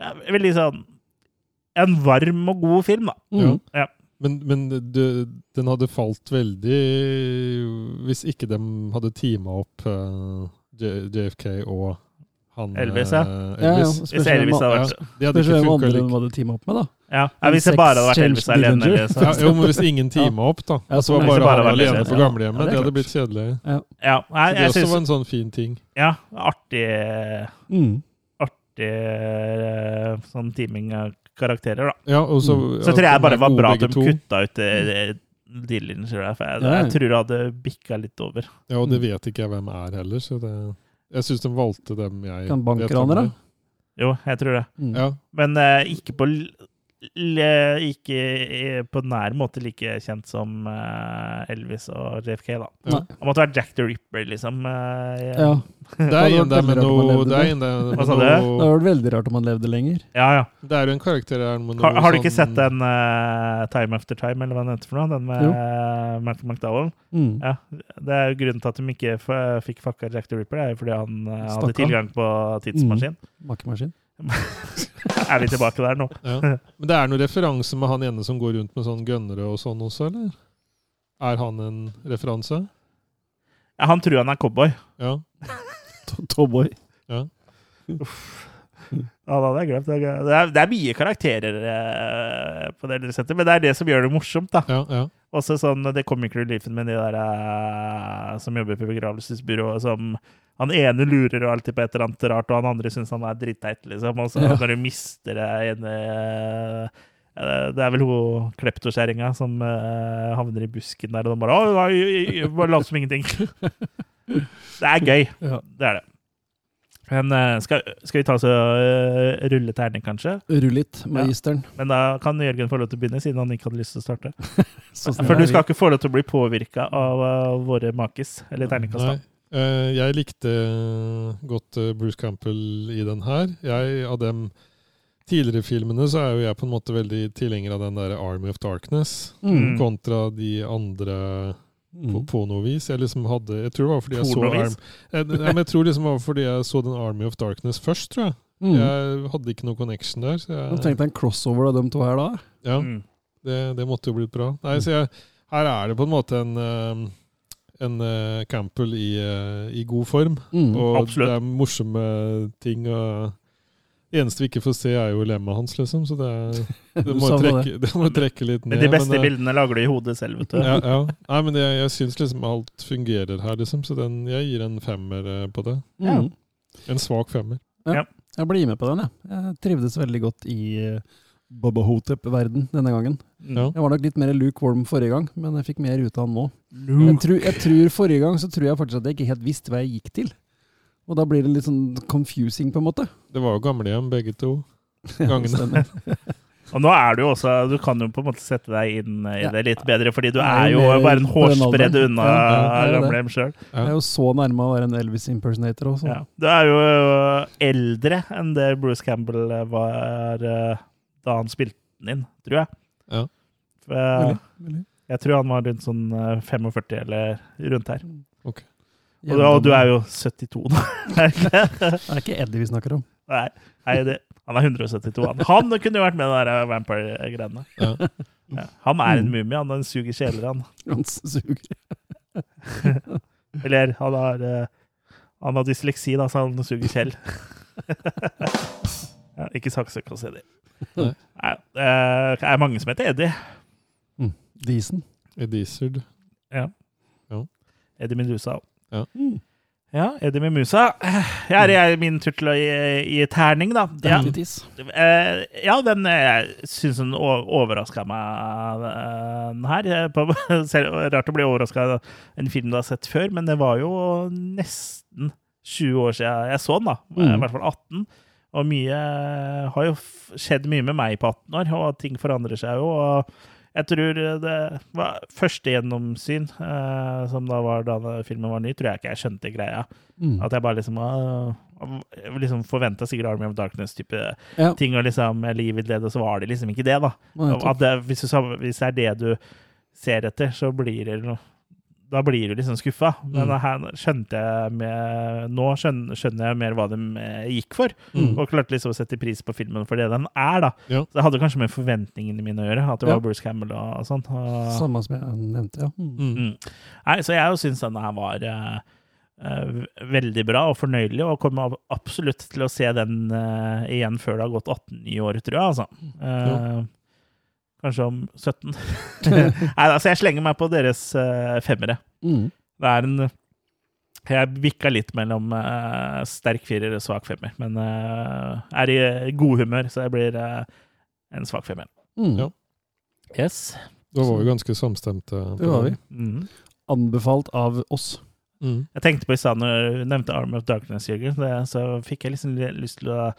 ja, veldig sånn En varm og god film, da. Mm. Ja. Men, men du, den hadde falt veldig hvis ikke de hadde teama opp uh, JFK og han Elvis, ja. Elvis. Ja, ja. Hvis Elvis hadde Ja, vært de hadde ikke funka like hadde teama opp med, da. Ja, ja Hvis det bare hadde vært Elvis alene. Eller, ja. Jo, men hvis ingen teama opp, da. Ja, så var sånn, bare bare han alene på ja. gamlehjemmet. Ja, det hadde blitt kjedelig. Ja, nei, Så det også var en sånn fin ting. Ja, artig, Mm. artig eh, sånn teaming av karakterer, da. Ja, og så, Så tror jeg bare det var bra at de to. kutta ut det, Dylan, tror jeg. Jeg, Ja, ja. jeg tror det hadde bikka litt over. Ja, og det vet ikke jeg hvem er heller, så det Jeg syns de valgte dem jeg Kan vet bankraner, da? Jo, jeg tror det. Mm. Ja. Men eh, ikke på Ikke eh, på nær måte like kjent som eh, Elvis og JFK, da. Ja. Han måtte være Jack the Ripper, liksom. eh, Ja. Det er en der med noe Det er vært veldig rart om han levde lenger. ja. ja. Det er jo en karakter her med noe Har, har du ikke sånn- sett den uh, Time After Time, eller hva den heter for noe? Den med uh, Malcolm McDowell? Mm. Ja, det er jo grunnen til at de ikke f- fikk fucka Jack the Ripper. Det er jo fordi han uh, hadde tilgang på tidsmaskin. Makemaskin. <laughs> er vi tilbake der nå? Ja. Men det er noen referanse med han ene som går rundt med sånn gønnere og sånn også, eller? Er han en referanse? Ja, han tror han er cowboy. Ja. <laughs> Cowboy. Ja, da hadde jeg glemt. Det er, det er, mye karakterer eh, på det dere setter, men det er det som gjør det morsomt. da. Ja, ja. Også sånn det kommer ikke til livet med de der eh, som jobber på begravelsesbyrået, som han ene lurer jo alltid på et eller annet rart, og han andre syns han er dritteit, liksom. Og så Ja. når du mister det ene eh, Det er vel hun kleptokjerringa som eh, havner i busken der, og de bare Å, nei, bare lat som ingenting. <laughs> det er gøy. Ja. Det er det. Men eh, skal, skal vi ta oss og rulle terning, kanskje? Rull litt, Ja. magisteren. Men da kan Jørgen få lov til å begynne, siden han ikke hadde lyst til å starte. <laughs> For du skal ikke få lov til å bli påvirka av våre makis, eller terningkast. Eh, jeg likte godt eh, Bruce Campbell i den her. Jeg, av dem tidligere filmene så er jo jeg på en måte veldig tilhenger av den der Army of Darkness, Mm. kontra de andre på, Mm. på noe vis. Jeg liksom hadde Jeg tror det var fordi jeg så Arm, jeg, jeg, jeg tror liksom det var fordi jeg så den Army of Darkness først, tror jeg. Mm. Jeg hadde ikke noe connection der. Så Du jeg, tenkte en crossover av de to her da? ja. Mm. Det, det måtte jo blitt bra. Nei, så jeg, her er det på en måte en, eh, en uh, Campbell i, uh, i god form. Mm. Og Absolutt. det er morsomme ting. og Det eneste vi ikke får se, er jo lemmet hans, liksom. Så det, <laughs> det, må, trekke, det må trekke litt ned. De beste eh, bildene lager du i hodet selv, vet du. ja, ja. Nei, men jeg, jeg syns liksom alt fungerer her, liksom. Så den, jeg gir en femmer på det. Mm. En svak femmer. Jeg blir med på den, jeg. Jeg trivdes veldig godt i uh, Bobba Hotep-verden denne gangen. Ja. Jeg var nok litt mer lukewarm forrige gang, men jeg fikk mer ut av han nå. Jeg tror, jeg tror Forrige gang så tror jeg faktisk at jeg ikke helt visste hva jeg gikk til. Og da blir det litt sånn confusing, på en måte. Det var jo gamlehjem, begge to. <laughs> Gangene. Ja, <laughs> Og nå er du jo også Du kan jo på en måte sette deg inn i det litt bedre, fordi du er jo bare en hårsbredd unna er gamlehjem sjøl. Jeg er jo så nærme å være en Elvis impersonator også. Ja. Du er jo eldre enn det Bruce Campbell var eh, da han spilte den inn, tror jeg. Ja. For, eh, Mulig, mulig. jeg tror han var rundt sånn eh, 45 eller rundt her. Og, du- og du er jo 72 nå. Er det? Er ikke Eddie vi snakker om. Nei, nei det, han er 172. Han, han kunne jo vært med i de vampire-greiene. Ja. Ja. Han er en mumie, han. Han suger kjeler, han. <laughs> Han suger. <laughs> Eller han har, eh, han har dysleksi, da, så han suger kjell. <laughs> ja, ikke saksøk hos Eddie. Nei. Nei, eh, det er mange som heter Eddie. Disen. ja. Eddie Medusa. Ja. Mm. Ja, Eddie Memusa. Jeg er min tur til å gi, gi terning, da. Ja. Eh, ja den syns den overraska meg, eh, den her. <laughs> Selv, rart å bli overraska av en film du har sett før, men det var jo nesten 20 år siden jeg så den, da. Mm. I hvert fall 18. Og mye har jo skjedd mye med meg på 18 år, og ting forandrer seg jo. og jeg tror det var første gjennomsyn, eh, som da var da filmen var ny, tror jeg ikke jeg skjønte greia. Mm. At jeg bare liksom uh, liksom forventa sikkert Army of Darkness-type Ja. ting, og liksom livet led, og så var det liksom ikke det, da. Nei, det, hvis, du, hvis det er det du ser etter, så blir det noe Da blir du liksom skuffa. Men Mm. her skjønte jeg med Nå skjønner, skjønner jeg mer hva de eh, gikk for, Mm. og klarte liksom å sette pris på filmen for det den er, da. Ja. Så det hadde kanskje med forventningene mine å gjøre, at det Ja. var Bruce Campbell og sånn. Og, Samme som jeg nevnte, ja. Mm. Mm. Mm. Nei, så jeg syns denne her var uh, uh, veldig bra og fornøyelig, og kommer absolutt til å se den uh, igjen før det har gått 18 i år, tror jeg. altså. Eh, Kanskje om 17. <laughs> Nei, altså jeg slenger meg på deres uh, femmere. Mm. Det er en Jeg vikka litt mellom uh, sterk firer og svak femmer, men uh, er i god humør, så jeg blir en svak femmer. Mm. Ja. Yes. Da var vi ganske samstemte. Det var vi. Mhm. Anbefalt av oss. Mm. Jeg tenkte på i stad når du nevnte Arm of Darkness, Jørgen, så fikk jeg liksom lyst til å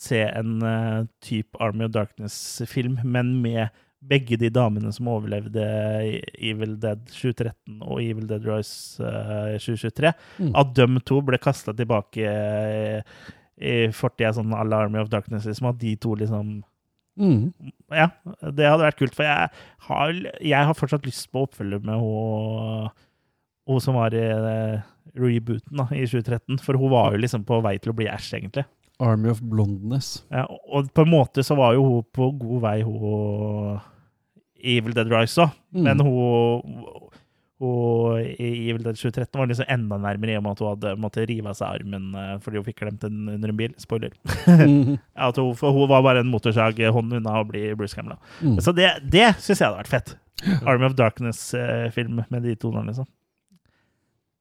se en uh, type Army of Darkness-film, men med begge de damene som overlevde Evil Dead 2013 og Evil Dead Rise uh, 2023. Mm. At de to ble kasta tilbake i, i fortida, sånn à la Army of Darkness, liksom. At de to liksom Mm. Ja, det hadde vært kult, for jeg har, jeg har fortsatt lyst på oppfølger med hun, hun som var i uh, rebooten da, i 2013. For hun var jo liksom på vei til å bli Æsj, egentlig. Army of Blondness. Ja, og på en måte så var jo hun på god vei, hun Evil Dead Rise òg. Mm. Men hun, hun i Evil Dead 2013 var liksom enda nærmere i og med at hun hadde måttet rive av seg armen eh, fordi hun fikk klemt den under en bil. Spoiler. Mm. <laughs> Ja, hun, for hun var bare en motorsaghånd unna å bli Bruce Campbell. Mm. Så det, det syns jeg hadde vært fett. Army of Darkness-film med de to nå, liksom.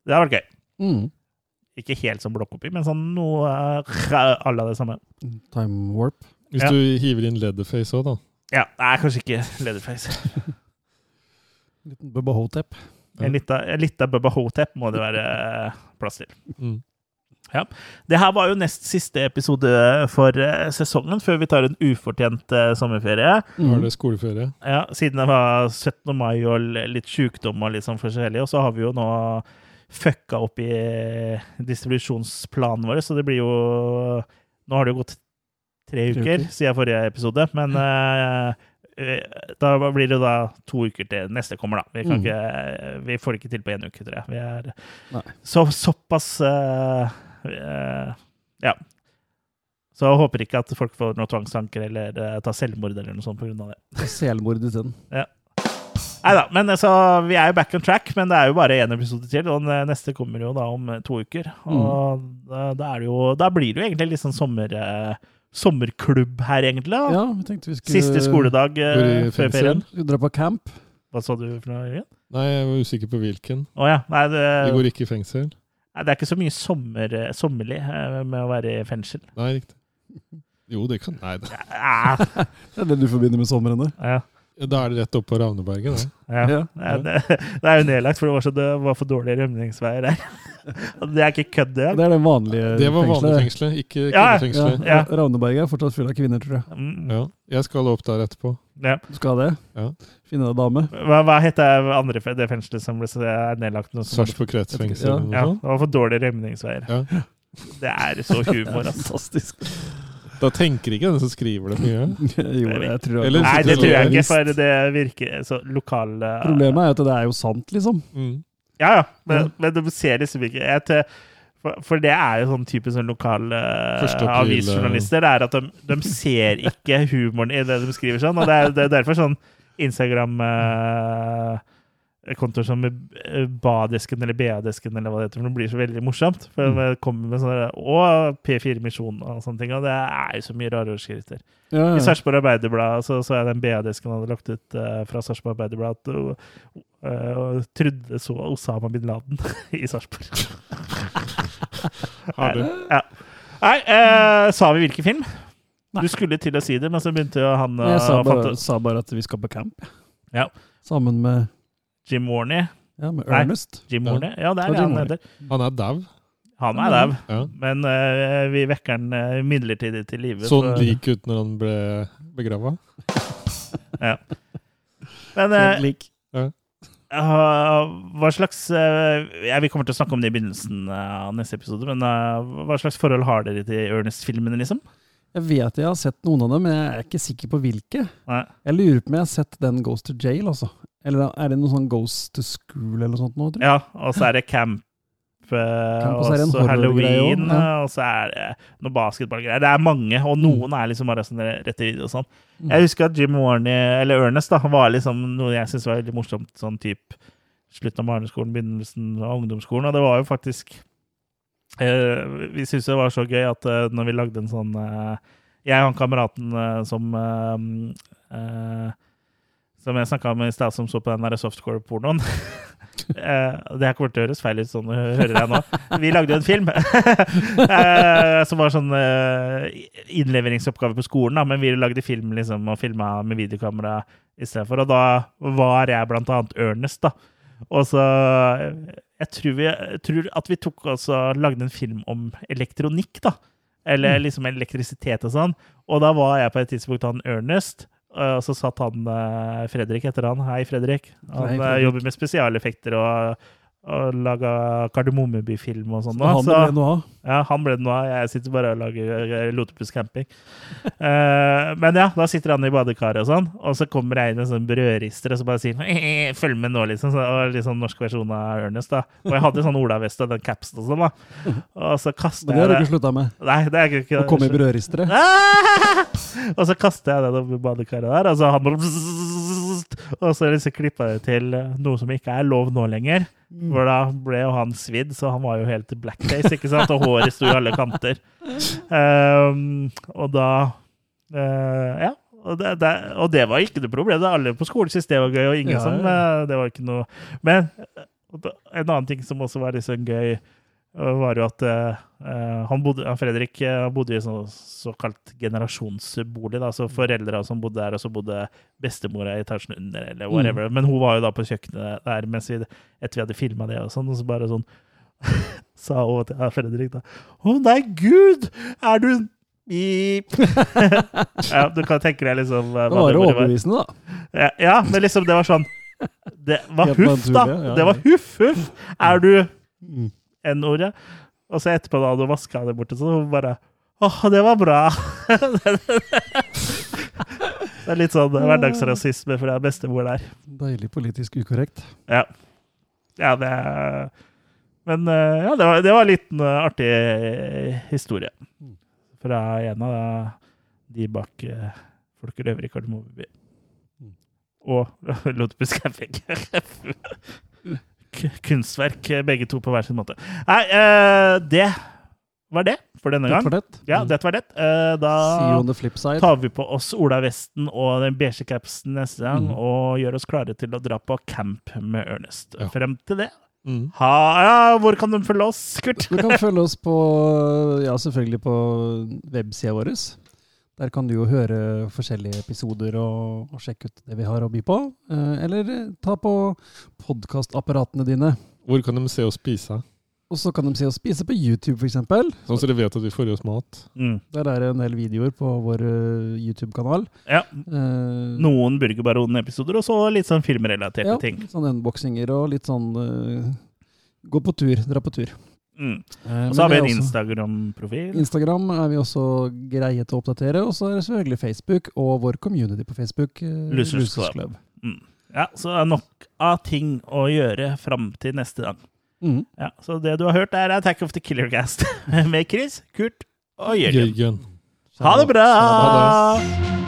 Det hadde vært gøy. Mm. Ikke helt som blokkopi, men sånn noe uh, alle det samme. Time warp. Hvis Ja. du hiver inn Leatherface òg, da. Ja, Nei, kanskje ikke Leatherface. <laughs> Liten Bubba Hotep. Ja. en lita Bubba Hotep må det være eh, plass til. Mm. Det her var jo nest siste episode for eh, sesongen, før vi tar en ufortjent eh, sommerferie. Nå er Mm. det skoleferie. Ja, Siden det var 17. mai og litt sjukdom og litt sånn forskjellig, og så har vi jo nå fucka opp i distribusjonsplanen vår, så det blir jo Nå har det jo gått tre uker siden forrige episode, men eh, eh, da blir det da to uker til neste kommer, da. Vi, kan Mm. ikke, vi får det ikke til på én uke, tror jeg. Vi er så, såpass uh, uh, Ja. Så jeg håper ikke at folk får noen tvangstanker eller eh, tar selvmord eller noe sånt pga. det. Selmord isteden. Nei da, men altså, vi er jo back on track, men det er jo bare én episode til. Og neste kommer jo da om eh, to uker. Og da, da, er det jo, da blir det jo egentlig litt sånn sommer, eh, sommerklubb her, egentlig. da. Ja, vi tenkte vi skulle Siste skoledag eh, før ferien. Skulle dra på camp. Hva sa du for noe? Jørgen? Nei, jeg var usikker på hvilken. Å ja. Nei, det, Vi går ikke i fengsel. nei, det er ikke så mye sommer, eh, sommerlig eh, med å være i fengsel. Nei, riktig. Jo, det kan Nei, da, Ja, <laughs> Det er det du forbinder med sommeren? det. ja, da er det rett opp på Ravneberget, det. ja. Ja. Ja, det, <laughs> det er jo nedlagt, for det var, så, det var for dårlige rømningsveier der. <laughs> Det er ikke kødd, det. Det er det vanlige Det var vanlig fengselet. ikke Ja, ja. kvinnefengselet. Ja, Ja. Ravneberget er fortsatt full av kvinner, tror jeg. Mm, Ja. Jeg skal opp der etterpå. ja. Du skal det? Ja. Finne deg dame? Hva, hva heter andre det fengselet som ble så- er nedlagt Sarpsborg kretsfengsel Ja. Ja, det var for dårlige rømningsveier. Ja. Det er så humor, <laughs> altså. Fantastisk. Da tenker ikke den som skriver det mye. <laughs> jo, jeg tror Eller- Nei, det tror jeg ikke, for det virker så lokale Problemet er jo at det er jo sant, liksom. Mm. Ja, ja, men, men du ser liksom ikke jeg, for, for det er jo sånn type sånn lokale uh, avisjournalister. Det er at de, de ser ikke humoren i det de skriver sånn, og det er, det er derfor sånn Instagram-kontoer som eh, Badesken eller BA-desken eller hva det heter, for det blir så veldig morsomt. For det kommer med sånne Og P4 Misjon og sånne ting, og det er jo så mye rare overskrifter. Ja, I ja. Sarpsborg Arbeiderblad så, så jeg den BA-desken hadde lagt ut uh, fra Sarpsborg Arbeiderblad at uh, uh, trodde så Osama bin Laden <laughs> i Sarpsborg. Har du? Ja. Nei, uh, sa vi hvilken film? Du skulle til å si det, men så begynte jo han Jeg sa bare, sa bare at vi skal på camp. Ja. Sammen med, Jim Warney. ja, med Nei. Ernest. Jim Ja. Warney. Ja, det er det han heter. Han er dau. Han er dau, Ja. men uh, vi vekker han uh, midlertidig til live. Så han lik ut når han ble begrava? <laughs> Men uh, lik. Uh, hva slags uh, ja, Vi kommer til å snakke om det i begynnelsen uh, av neste episode, men uh, hva slags forhold har dere til Ernest-filmene, liksom? Jeg vet jeg har sett noen av dem, men jeg er ikke sikker på hvilke. Nei. Jeg lurer på om jeg har sett den Goes to Jail, altså. Eller er det noe sånn Ghost to School eller noe sånt nå, tror jeg? Ja, og så er det Camp, uh, Camp, og så Halloween, også, ja. og så er det noe basketballgreier. Det er mange, og noen er liksom bare sånn rett i video og sånn. Mm. Jeg husker at Jim Warney, eller Ernest, da, var liksom noe jeg syntes var veldig morsomt, sånn type slutten av barneskolen, begynnelsen av ungdomsskolen, og det var jo faktisk eh, Vi syntes det var så gøy at eh, når vi lagde en sånn eh, Jeg og han kameraten eh, som eh, eh, Som jeg snakka med i stad, som så på den softcore-pornoen. <laughs> Eh, det her kommer til å høres feil ut, sånn hører jeg nå. Vi lagde jo en film <laughs> eh, som var sånn eh, innleveringsoppgave på skolen, da, men vi lagde film liksom, og filma med videokamera istedenfor. Og da var jeg blant annet Ernest, da. Og så Jeg tror, vi, jeg tror at vi tok også lagde en film om elektronikk, da. Eller liksom elektrisitet og sånn. Og da var jeg på et tidspunkt han Ernest. Og så satt han eh, Fredrik etter han. Hei, Fredrik. Han Hei, eh, Fredrik. jobber med spesialeffekter og, og laga Kardemommeby-film og sånn. Så han så- det noe av. ja, han ble det nå. Jeg sitter bare og lager eh, Lotepus camping. uh, <laughs> men ja, da sitter han i badekaret og sånn, og så kommer jeg inn en sånn brødrister og så bare sier han <laughs> 'følg med nå', liksom. Så, og litt sånn norsk versjon av Ernest, da. Og jeg hadde sånn olavest og den capsen og sånn, da. <laughs> Og så kaster Men det har du ikke slutta med. Nei, det er ikke Å komme i brødristere. Og så kaster jeg den over badekaret der, og så han bare Og så liksom klippa det til noe som ikke er lov nå lenger. For da ble jo han svidd, så han var jo helt blackface, ikke sant? Og håret sto i alle kanter. Um, og da uh, Ja. Og det, det, og det var ikke noe problem. Det Alle på skolen syntes det var gøy, og ingen Ja, som ja. eh, Det var ikke noe Men eh, en annen ting som også var liksom gøy, eh, var jo at eh, eh, han bodde, Fredrik eh, bodde i sånn såkalt generasjonsbolig. da, så Foreldra som bodde der, og så bodde bestemora i etasjen under, eller whatever. Men hun var jo da på kjøkkenet der mens vi, etter vi hadde filma det, og sånn, og så bare sånn <laughs> sa hun til Fredrik da Å nei, gud! Er du <laughs> ja, du kan tenke deg liksom eh, Det var jo overbevisende, da. Ja, ja, men liksom det var sånn Det var huff, da! Det var huff, huff! Er du Mm. N-ordet? Og så etterpå, da hadde hun vaska det borte, så hun bare Åh, det var bra! <laughs> det er litt sånn hverdagsrasisme fra bestemor der. Deilig politisk ukorrekt. Ja. Ja, det Men eh, ja, det var, det var en liten eh, artig eh, historie. fra en av de bak Folk røver i Kardemommeby. Mm. Og <laughs> Lodpus Camping. <laughs> Kunstverk, eh, begge to på hver sin måte. Nei, eh, det var det for denne gang. det. Ja, det var det. Eh, da on the flip side. tar vi på oss Ola Vesten og den beige capsen neste gang, Mm. og gjør oss klare til å dra på camp med Ernest. Ja. Frem til det Mm. ha, ja, Hvor kan de følge oss, Kurt? Du kan <laughs> følge oss på, ja, selvfølgelig på websida vår. Der kan du jo høre forskjellige episoder og, og sjekke ut det vi har å by på. Eh, Eller ta på podkastapparatene dine. Hvor kan de se oss spise? Og så kan de se oss spise på YouTube, f.eks. Sånn så de vet at vi får i oss mat. Mm. Der er det en del videoer på vår eh, YouTube-kanal. Ja, Eh, Noen Burgerbaronen-episoder, og så litt sånn filmrelaterte ja, ting. Sånn unboxinger og litt sånn eh, Gå på tur, dra på tur. Mm. Eh, Og så har vi en Instagram-profil. Instagram er vi også greie til å oppdatere, og så er det selvfølgelig Facebook og vår community på Facebook. eh, Losers Club. Mm. Ja, Så det er nok av ting å gjøre fram til neste gang. Mm. Ja, Så det du har hørt, er Attack of the Killer Cast <laughs> med Chris, Kurt og Jørgen. Jørgen. Ha det bra! Ha det.